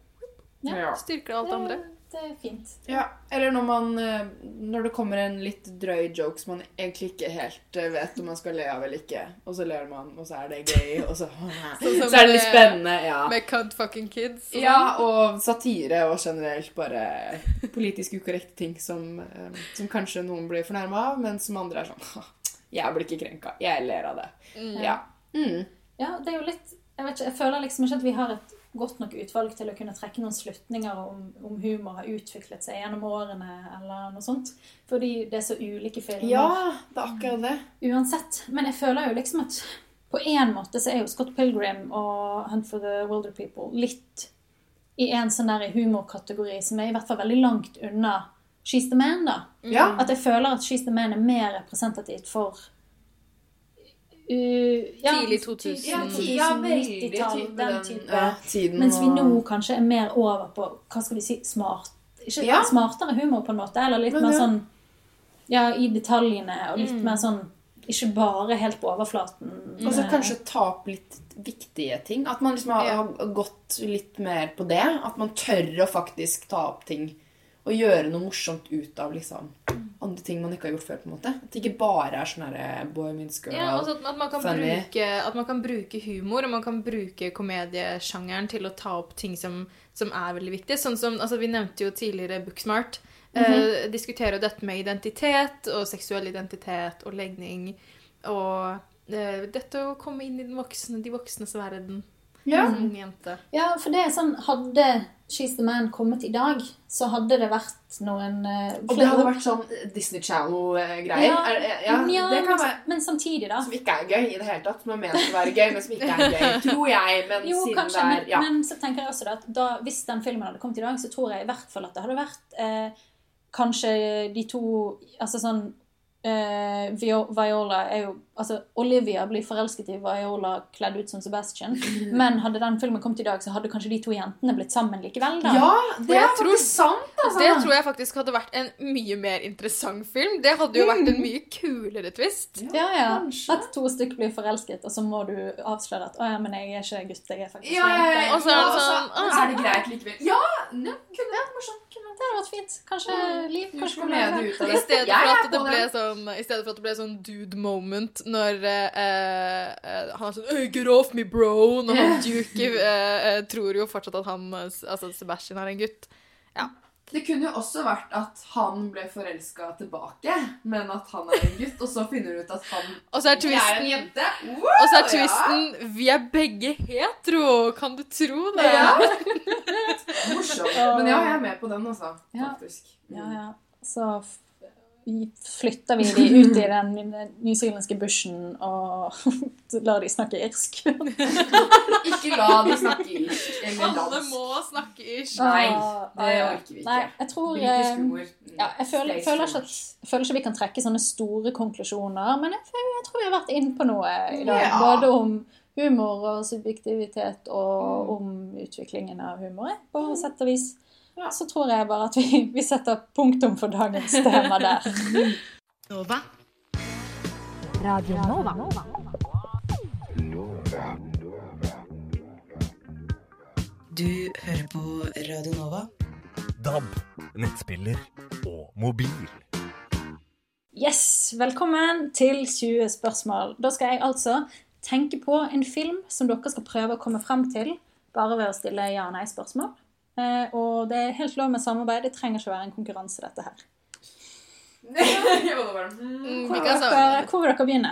[SPEAKER 7] Ja.
[SPEAKER 8] styrker det alt det andre.
[SPEAKER 6] Det er fint.
[SPEAKER 7] Ja, eller når man eh, Når det kommer en litt drøy joke som man egentlig ikke helt eh, vet om man skal le av eller ikke, og så ler man, og så er det gøy, og så [laughs]
[SPEAKER 8] så, som
[SPEAKER 7] Så er det litt spennende, ja.
[SPEAKER 8] Med cunt fucking kids. og
[SPEAKER 7] Ja,
[SPEAKER 8] sånn.
[SPEAKER 7] og satire og generelt bare politisk ukorrekte ting som, eh, som kanskje noen blir fornærma av, men som andre er sånn [laughs] Jeg blir ikke krenka. Jeg ler av det.
[SPEAKER 6] Mm.
[SPEAKER 7] Ja. Mm.
[SPEAKER 6] Ja, det er jo litt Jeg vet ikke, jeg føler liksom ikke at vi har et godt nok utvalg til å kunne trekke noen slutninger om, om humor har utviklet seg gjennom årene, eller noe sånt. Fordi det er så ulike filmer.
[SPEAKER 7] Ja, det er akkurat det.
[SPEAKER 6] Uansett. Men jeg føler jo liksom at på en måte så er jo Scott Pilgrim og Hunt for the Wilder People litt i en sånn der humorkategori som er i hvert fall veldig langt unna She's the Man, da.
[SPEAKER 7] Ja.
[SPEAKER 6] At jeg føler at She's the Man er mer representativt for uh, ja,
[SPEAKER 8] Tidlig 2000.
[SPEAKER 6] Ja,
[SPEAKER 7] ja, veldig
[SPEAKER 6] 90-tall, den
[SPEAKER 7] den,
[SPEAKER 6] type.
[SPEAKER 7] ja,
[SPEAKER 6] Mens vi nå kanskje er mer over på hva skal vi si, smart Ikke
[SPEAKER 7] Ja.
[SPEAKER 6] smartere humor, på en måte, eller litt
[SPEAKER 7] Men
[SPEAKER 6] mer sånn Ja, i detaljene, og litt
[SPEAKER 7] Mm.
[SPEAKER 6] mer sånn Ikke bare helt på overflaten.
[SPEAKER 7] Og så kanskje ta opp litt viktige ting. At man liksom har, har gått litt mer på det. At man tør å faktisk ta opp ting. Og gjøre noe morsomt ut av liksom andre ting man ikke har gjort før. på en måte. At det ikke bare er sånn herre boy meets girl.
[SPEAKER 8] Ja, altså at, at, man kan
[SPEAKER 7] funny.
[SPEAKER 8] bruke, at man kan bruke humor, og man kan bruke komediesjangeren til å ta opp ting som, som er veldig viktige. Sånn som, altså Vi nevnte jo tidligere Booksmart. eh, diskuterer jo dette med identitet og seksuell identitet og legning. Og eh, dette å komme inn i den voksne, de voksnes verden
[SPEAKER 6] Ja.
[SPEAKER 8] som ung jente.
[SPEAKER 6] Ja, for det er sånn Hadde She's the Man kommet i dag, så hadde det vært noen eh,
[SPEAKER 7] Og det hadde vært sånn Disney Channel-greier.
[SPEAKER 6] Ja,
[SPEAKER 7] Ja,
[SPEAKER 6] ja, men,
[SPEAKER 7] være
[SPEAKER 6] men samtidig, da.
[SPEAKER 7] Som ikke er gøy i det hele tatt. Som er ment å være gøy, men som ikke er gøy. [laughs] Tror jeg, men
[SPEAKER 6] Jo,
[SPEAKER 7] siden
[SPEAKER 6] kanskje,
[SPEAKER 7] det er ja.
[SPEAKER 6] men så tenker jeg også at da, hvis den filmen hadde kommet i dag, så tror jeg i hvert fall at det hadde vært eh, kanskje de to Altså sånn eh, Viola er jo Altså, Olivia blir forelsket i Viola kledd ut som Sebastian. [laughs] Men hadde den filmen kommet i dag, så hadde kanskje de to jentene blitt sammen likevel, da.
[SPEAKER 7] Ja,
[SPEAKER 8] Det er tror-
[SPEAKER 7] sant, altså.
[SPEAKER 8] Det tror jeg faktisk hadde vært en mye mer interessant film. Det hadde jo vært en mye kulere twist.
[SPEAKER 6] Ja, ja. At to stykker blir forelsket, og så må du avsløre at 'Å ja, men jeg er ikke gutt, jeg er faktisk
[SPEAKER 7] Ja, ja, ja.
[SPEAKER 6] jente'.
[SPEAKER 8] Og så er det
[SPEAKER 7] Ja,
[SPEAKER 8] sånn
[SPEAKER 7] og så er det greit likevel. Ja! ne, kunne vært morsomt.
[SPEAKER 6] Det hadde vært fint. Kanskje Liv kanskje kommer
[SPEAKER 8] med
[SPEAKER 7] det. [laughs]
[SPEAKER 8] det sånn, I stedet for at det ble sånn dude moment når uh, eh, han er sånn «Hey, Get off me, bro! Når han Duke uh, eh, tror jo fortsatt at han, altså Sebastian er en gutt. Ja.
[SPEAKER 7] Det kunne jo også vært at han ble forelska tilbake, men at han er en gutt, og så finner du ut at han
[SPEAKER 8] Og så er
[SPEAKER 7] twisten, er en jente.
[SPEAKER 8] Wow, Og så er twisten ja. Vi er begge hetero! Kan du tro det?
[SPEAKER 7] Ja. [laughs] Morsomt. Men ja, jeg er med på den, altså. Faktisk.
[SPEAKER 6] Ja, ja. Så f- flytter vi de ut i den newzealandske bushen og [laughs] lar de snakke irsk. [laughs]
[SPEAKER 7] Ikke la de snakke irsk eller
[SPEAKER 8] Alle må snakke irsk.
[SPEAKER 7] Nei, det orker vi ikke.
[SPEAKER 6] Nei, jeg tror eh, ja, jeg, føler, jeg, føler ikke at, jeg føler ikke vi kan trekke sånne store konklusjoner, men jeg, føler, jeg tror vi har vært inne på noe i dag.
[SPEAKER 7] Ja.
[SPEAKER 6] Både om humor og subjektivitet og om utviklingen av humor. På sett og vis. Så tror jeg bare at vi, vi setter punktum for dagens tema der.
[SPEAKER 19] Nova.
[SPEAKER 24] Radio Nova.
[SPEAKER 19] Du hører på Radio Nova.
[SPEAKER 25] DAB, nettspiller og mobil.
[SPEAKER 6] Yes, velkommen til 20 spørsmål. Da skal jeg altså tenke på en film som dere skal prøve å komme frem til, bare ved å stille ja- og nei-spørsmål. Eh, og det er helt lov med samarbeid. Det trenger ikke å være en konkurranse, dette her. [laughs]
[SPEAKER 8] Mm,
[SPEAKER 6] Hvor vil dere, hvor vil dere begynne?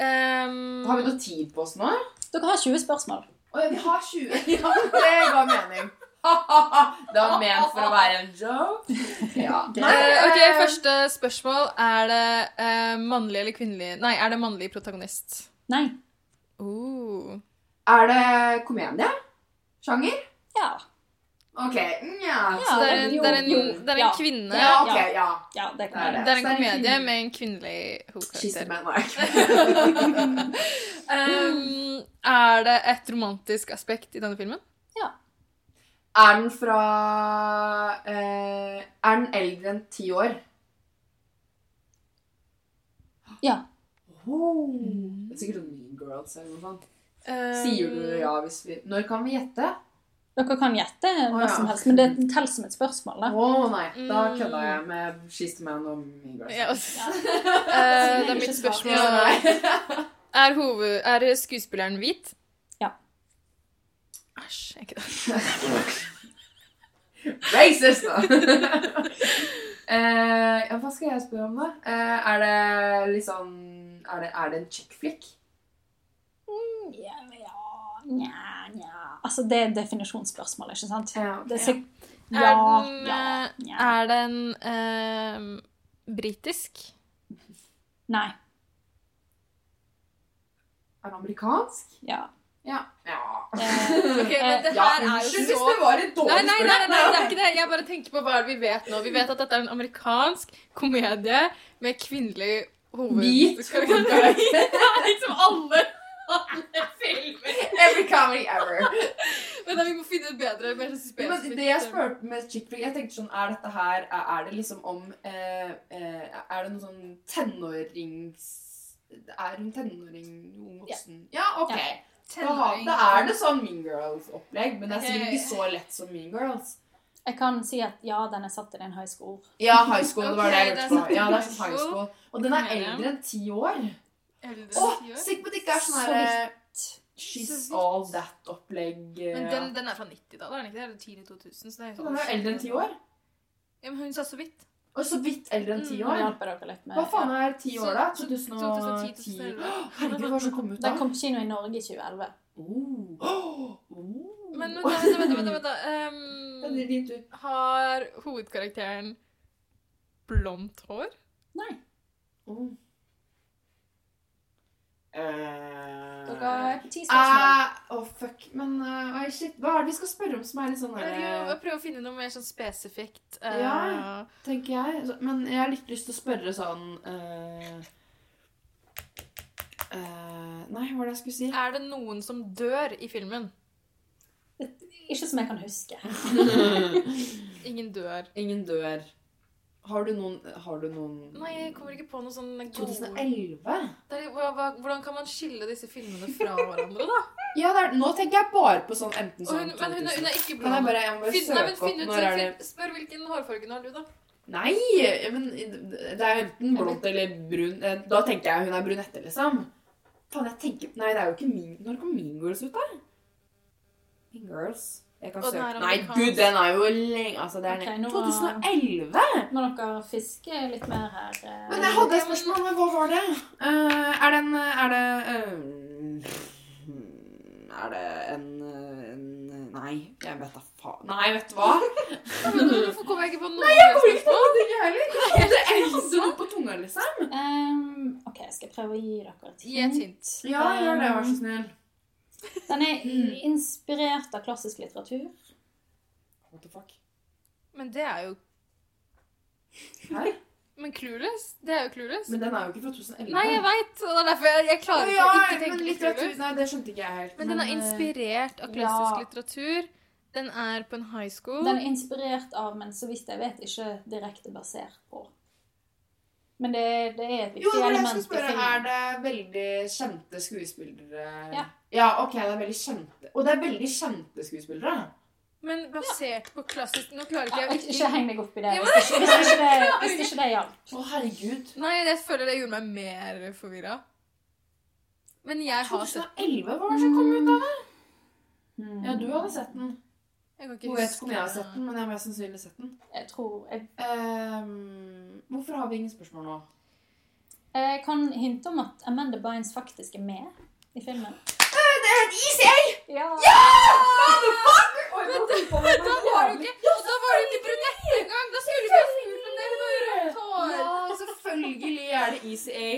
[SPEAKER 8] Um,
[SPEAKER 7] Har vi noe tid på oss nå?
[SPEAKER 6] Dere har 20 spørsmål.
[SPEAKER 7] Å ja, vi har 20. [laughs] Ja, det ga mening. [laughs] det var ment for å være en joke. Ja.
[SPEAKER 8] Eh, ok, Første spørsmål. Er det uh, mannlig eller kvinnelig Nei, er det mannlig protagonist?
[SPEAKER 6] Nei.
[SPEAKER 8] Uh.
[SPEAKER 7] Er det komedie? Sjanger?
[SPEAKER 6] Ja.
[SPEAKER 7] Ok. Nja.
[SPEAKER 8] Så det er en, det er en, det er en kvinne?
[SPEAKER 7] Ja, ok, ja.
[SPEAKER 6] Ja, det kan være.
[SPEAKER 8] det er en
[SPEAKER 7] Så
[SPEAKER 8] komedie med en kvinnelig hovedkarakter. [laughs] um, er det et romantisk aspekt i denne filmen? Ja.
[SPEAKER 7] Er den fra eh, Er den eldre enn ti år?
[SPEAKER 6] Ja.
[SPEAKER 7] Oh. Det er sikkert Mean Girls eller noe sånt.
[SPEAKER 8] Um,
[SPEAKER 7] Sier du ja hvis vi Når kan vi gjette?
[SPEAKER 6] Dere kan gjette hva
[SPEAKER 7] Å, ja.
[SPEAKER 6] som helst, men det teller som et spørsmål.
[SPEAKER 7] Å
[SPEAKER 6] da.
[SPEAKER 7] nei, da
[SPEAKER 8] kødder
[SPEAKER 7] kødda jeg med She's the Man og Mean Girls.
[SPEAKER 8] Ja, uh, [laughs] det er mitt spørsmål.
[SPEAKER 7] Ja. [laughs]
[SPEAKER 8] Er, hoved, er skuespilleren hvit?
[SPEAKER 6] Ja.
[SPEAKER 8] Æsj, jeg det [laughs]
[SPEAKER 7] Racist, da! uh, ja, hva skal jeg spørre om, da? Uh, er det liksom Er det, er det en chick flick?
[SPEAKER 6] Mm, ja, nja, nja. Altså, det er definisjonsspørsmålet, ikke sant? Det er sik-
[SPEAKER 8] Er
[SPEAKER 6] ja,
[SPEAKER 8] den,
[SPEAKER 6] ja,
[SPEAKER 8] eh, er den eh, britisk?
[SPEAKER 6] Nei.
[SPEAKER 7] Er den amerikansk?
[SPEAKER 6] Ja.
[SPEAKER 7] Ja. ja. [laughs]
[SPEAKER 8] Okay, men det
[SPEAKER 7] Ja,
[SPEAKER 8] her er jo
[SPEAKER 7] unnskyld
[SPEAKER 8] så
[SPEAKER 7] hvis det var et dårlig
[SPEAKER 8] nei, nei, nei, nei, det er ikke det. Jeg bare tenker på hva vi vet nå. Vi vet at dette er en amerikansk komedie med kvinnelig hoved...
[SPEAKER 7] Hvit
[SPEAKER 8] hovedkarakter. [laughs] Det er liksom alle, alle filmer.
[SPEAKER 7] Every comedy ever.
[SPEAKER 8] Men da, vi må finne et bedre, mer
[SPEAKER 7] Men
[SPEAKER 8] spesifikt.
[SPEAKER 7] det jeg spurte med chick flick, jeg tenkte sånn, er dette her, er, det liksom om, eh, eh, er det noe sånn tenårings... Er hun tenåring, ung voksen? Ja, ok.
[SPEAKER 6] Ja.
[SPEAKER 7] Da,
[SPEAKER 8] Tenåring.
[SPEAKER 7] da er det sånn Mean Girls-opplegg, men det er sikkert ikke så lett som Mean Girls.
[SPEAKER 6] Jeg kan si at ja, den er satt i en high school.
[SPEAKER 7] Ja, high school, det var det jeg lurte på. Ja, det er
[SPEAKER 8] high school.
[SPEAKER 7] school. Og den er eldre enn ti år.
[SPEAKER 8] Eldre
[SPEAKER 7] Å,
[SPEAKER 8] enn ti
[SPEAKER 7] sikkert på at det ikke er sånn
[SPEAKER 6] herre
[SPEAKER 7] her. She's
[SPEAKER 8] Så
[SPEAKER 7] all that-opplegg.
[SPEAKER 8] Men den, den er fra 90-tallet, er den ikke det? Eller tidlig 2000? Så det er
[SPEAKER 7] Så den er jo eldre enn ti år.
[SPEAKER 8] Ja, men hun sa så vidt.
[SPEAKER 7] Og så vidt eldre enn ti
[SPEAKER 8] Mm,
[SPEAKER 7] år.
[SPEAKER 6] med
[SPEAKER 7] Hva faen er ti år, da? 2010?
[SPEAKER 8] 2010,
[SPEAKER 7] Herregud, hva som kom ut da?
[SPEAKER 6] Den kom på kino i Norge i 2011.
[SPEAKER 7] Oh.
[SPEAKER 8] Men vent, vent, vent. [laughs] Ehm, har hovedkarakteren blondt hår?
[SPEAKER 6] Nei.
[SPEAKER 7] Oh.
[SPEAKER 6] Dere har ti spørsmål.
[SPEAKER 7] Å, uh, oh, fuck. Men uh, oi, shit. Hva er det vi skal spørre om som er litt sånn
[SPEAKER 8] Jeg Prøve ikke,
[SPEAKER 7] der,
[SPEAKER 8] jeg prøver å finne noe mer sånn spesifikt. eh,
[SPEAKER 7] Ja, tenker jeg. Men jeg har litt lyst til å spørre sånn eh, eh, Nei, hva var det jeg skulle si?
[SPEAKER 8] Er det noen som dør i filmen?
[SPEAKER 6] Ikke som jeg kan huske. [laughs]
[SPEAKER 8] Ingen dør.
[SPEAKER 7] Ingen dør. Har du noen, har du noen
[SPEAKER 8] Nei, jeg kommer ikke på noe sånn gode
[SPEAKER 7] 2011?
[SPEAKER 8] Det er, hva, hva, Hvordan kan man skille disse filmene fra hverandre, da? [laughs]
[SPEAKER 7] Ja, det er, nå tenker jeg bare på sånn enten sånn
[SPEAKER 8] hun, men hun, hun er ikke
[SPEAKER 7] 2000.
[SPEAKER 8] blond.
[SPEAKER 7] Kan jeg bare,
[SPEAKER 8] Finn- nei, men finn ut-
[SPEAKER 7] er det
[SPEAKER 8] Spør hvilken hårfarge har du, da?
[SPEAKER 7] Nei, men det er jo enten blondt eller brun. Eh, Da tenker jeg hun er brunette, liksom. Faen, jeg tenker Nei, det er jo ikke min Når kom Mean Girls ut, da? Mean Girls. Jeg kan søke
[SPEAKER 8] er
[SPEAKER 7] Nei, gud, den er jo lenge Altså, det er
[SPEAKER 6] okay, nå
[SPEAKER 7] 2011!
[SPEAKER 6] Må dere fiske litt mer her? eh?
[SPEAKER 7] Men jeg hadde et spørsmål, men hva var det? Uh, er det en Er det uh, Er det en, eh, en Nei, jeg vet da faen. Nei, vet du hva? [laughs]
[SPEAKER 8] Hvorfor kommer jeg ikke på noe
[SPEAKER 7] Nei, jeg kommer ikke på noe jeg heller. Det er ikke noe på tunga, liksom.
[SPEAKER 6] Um, OK, skal jeg prøve å gi dere et
[SPEAKER 8] Gi et hint.
[SPEAKER 7] Ja, gjør det, vær så snill.
[SPEAKER 6] Den er inspirert av klassisk litteratur.
[SPEAKER 7] What the fuck?
[SPEAKER 8] Men det er jo
[SPEAKER 7] Hæ?
[SPEAKER 8] Men Clueless? Det er jo Clueless.
[SPEAKER 7] Men den er jo ikke fra 2011.
[SPEAKER 8] Nei, jeg veit. Og det er derfor jeg, jeg klarer
[SPEAKER 7] ja,
[SPEAKER 8] ikke å ikke tenke
[SPEAKER 7] men litteratur Nei, det skjønte ikke jeg helt.
[SPEAKER 8] Men den er
[SPEAKER 7] eh,
[SPEAKER 8] inspirert av klassisk
[SPEAKER 6] ja.
[SPEAKER 8] litteratur. Den er på en high school.
[SPEAKER 6] Den er inspirert av, men så vidt jeg vet, ikke direkte basert på. Men det, det er et
[SPEAKER 7] Jo,
[SPEAKER 6] viktig
[SPEAKER 7] element. Jo, det jeg skulle spørre. Er det veldig kjente skuespillere?
[SPEAKER 6] Ja.
[SPEAKER 7] Ja, ok, det er veldig kjente. Og det er veldig kjente skuespillere.
[SPEAKER 8] Men basert på klassisk Nå klarer ikke jeg
[SPEAKER 6] ikke, ikke heng deg opp i det
[SPEAKER 8] Ja,
[SPEAKER 6] hvis ikke, hvis ikke det, hvis ikke det hjalp.
[SPEAKER 7] Å, herregud.
[SPEAKER 8] Nei, jeg føler det gjorde meg mer forvirra. Men jeg har sett
[SPEAKER 7] 2011 var det som kom ut av det.
[SPEAKER 6] Mm.
[SPEAKER 7] Ja, du hadde sett den.
[SPEAKER 8] Jeg kan ikke
[SPEAKER 7] Hun vet ikke om jeg har sett den, men jeg har mest sannsynlig sett den.
[SPEAKER 6] Jeg tror jeg,
[SPEAKER 7] Um, hvorfor har vi ingen spørsmål nå?
[SPEAKER 6] jeg kan hinte om at Amanda Bynes faktisk er med i filmen. [laughs]
[SPEAKER 7] Det is, et ICA!
[SPEAKER 6] Ja!
[SPEAKER 7] Motherfucker! Oi,
[SPEAKER 8] Men da, da var du ikke Da var du ikke brunett engang! Da skulle du ikke ha spurt om det! med hår.
[SPEAKER 7] Ja, selvfølgelig er det ECA.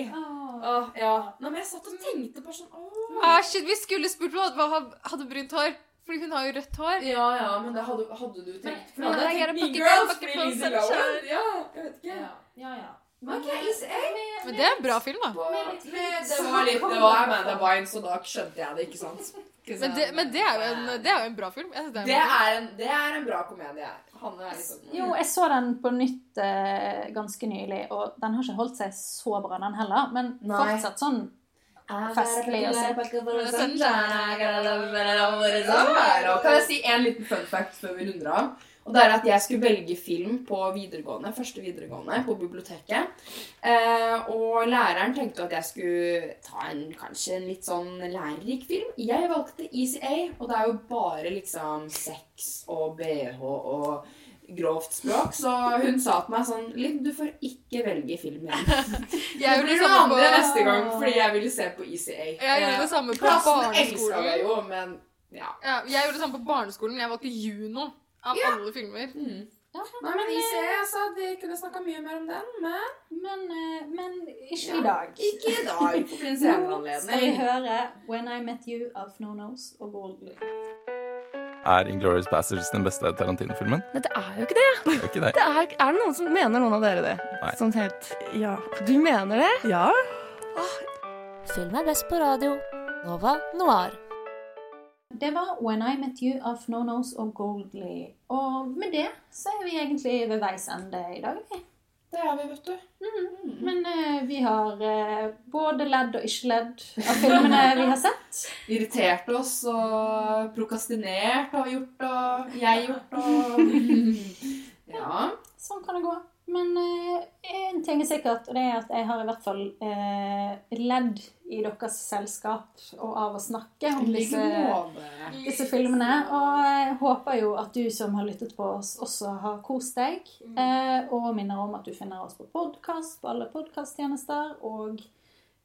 [SPEAKER 7] Åh, ja. Nei, men jeg satt og tenkte på sånn oh.
[SPEAKER 8] Ah, shit, vi skulle spurt om hva hadde brunt hår. Fordi hun har jo rødt hår.
[SPEAKER 7] Ja, ja, men det hadde, hadde du tenkt For
[SPEAKER 8] Men
[SPEAKER 7] da hadde jeg tenkt Mean Girls fordi Ja, jeg vet ikke.
[SPEAKER 6] Ja, ja. ja.
[SPEAKER 8] Men det er en bra film, da.
[SPEAKER 7] Men det var litt Det var Amanda Bynes, og da skjønte jeg det, ikke sant?
[SPEAKER 8] Men det, men det, er, jo en, det er jo en bra film. Det er en
[SPEAKER 7] Det
[SPEAKER 8] bra
[SPEAKER 7] er en, det er en bra komedie. Er sånn
[SPEAKER 6] Jo, jeg så den på nytt eh, ganske nylig, og den har ikke holdt seg så bra, den heller. Men
[SPEAKER 7] Nei.
[SPEAKER 6] fortsatt sånn festlig
[SPEAKER 7] og sånn. Kan jeg si en liten fun fact før vi runder av? Og det er at jeg skulle velge film på videregående, første videregående på biblioteket. Eh, og læreren tenkte at jeg skulle ta en kanskje en litt sånn lærerik film. Jeg valgte ECA, og det er jo bare liksom sex og BH og grovt språk. Så hun sa til meg sånn Liv, du får ikke velge film igjen. [laughs]
[SPEAKER 8] Jeg
[SPEAKER 7] blir noe
[SPEAKER 8] samme på-
[SPEAKER 7] andre neste gang, fordi jeg ville se på ECA.
[SPEAKER 8] Jeg gjorde det samme på barneskolen.
[SPEAKER 7] elska jeg jo, men ja.
[SPEAKER 8] Ja, jeg gjorde det samme på barneskolen. Jeg valgte Juno av
[SPEAKER 7] Ja.
[SPEAKER 8] alle filmer.
[SPEAKER 7] Nei, men ECA, altså, de kunne snakka mye mer om den, men
[SPEAKER 6] Men, eh, men ikke
[SPEAKER 7] Ja,
[SPEAKER 6] i dag.
[SPEAKER 7] ikke i dag. for blir en senere
[SPEAKER 6] Nå skal vi høre When I Met You av No Nose og Goldblue.
[SPEAKER 26] Er Inglourious Bastards' den beste Tarantino-filmen?
[SPEAKER 27] Nei, det er jo ikke det.
[SPEAKER 26] Det er ikke det. [laughs]
[SPEAKER 27] det er, er det noen som mener noen av dere det?
[SPEAKER 26] Nei.
[SPEAKER 27] Sånn helt Ja. Du mener det? Ja.
[SPEAKER 24] Film er best på radio. Nova Noir.
[SPEAKER 6] Det var When I Met You av No Nose og Goldley. Og med det så er vi egentlig ved veis ende i dag. vi.
[SPEAKER 7] Det er vi, vet du.
[SPEAKER 6] Men uh, vi har uh, både ledd og ikke ledd av filmene [laughs] vi har sett.
[SPEAKER 7] Irritert oss og prokastinert har vi gjort, og jeg gjort, og [laughs] Ja.
[SPEAKER 6] Sånn kan det gå. Men eh, en ting er sikkert, og det er at jeg har i hvert fall eh, ledd i deres selskap og av å snakke om disse, disse filmene. Og jeg håper jo at du som har lyttet på oss, også har kost deg. Eh, og minner om at du finner oss på podkast på alle podkasttjenester. Og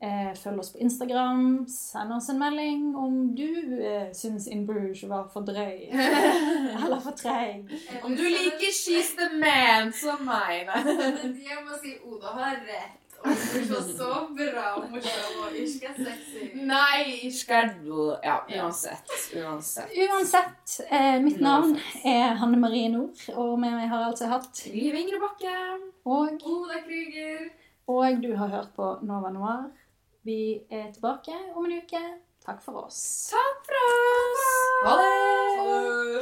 [SPEAKER 6] eh, følg oss på Instagram. Send oss en melding om du eh, syns In Bruges var for drøy [laughs] eller for treig.
[SPEAKER 7] Om du liker She's the Man som meg, nei. [laughs]
[SPEAKER 8] Jeg må si Oda har rett. Og du var så bra og morsom og irsk er sexy.
[SPEAKER 7] Nei, irsk er Ja, uansett. Uansett.
[SPEAKER 6] Uansett, eh, mitt navn er Hanne Marie Nord, og med meg har jeg altså hatt
[SPEAKER 7] Liv Ingrid Bakke.
[SPEAKER 6] Og,
[SPEAKER 8] Oda Krüger.
[SPEAKER 6] og du har hørt på Nova Noir. Vi er tilbake om en uke. Takk for oss.
[SPEAKER 7] Takk for oss! Ha det!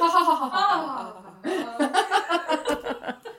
[SPEAKER 7] Ha ha, ha.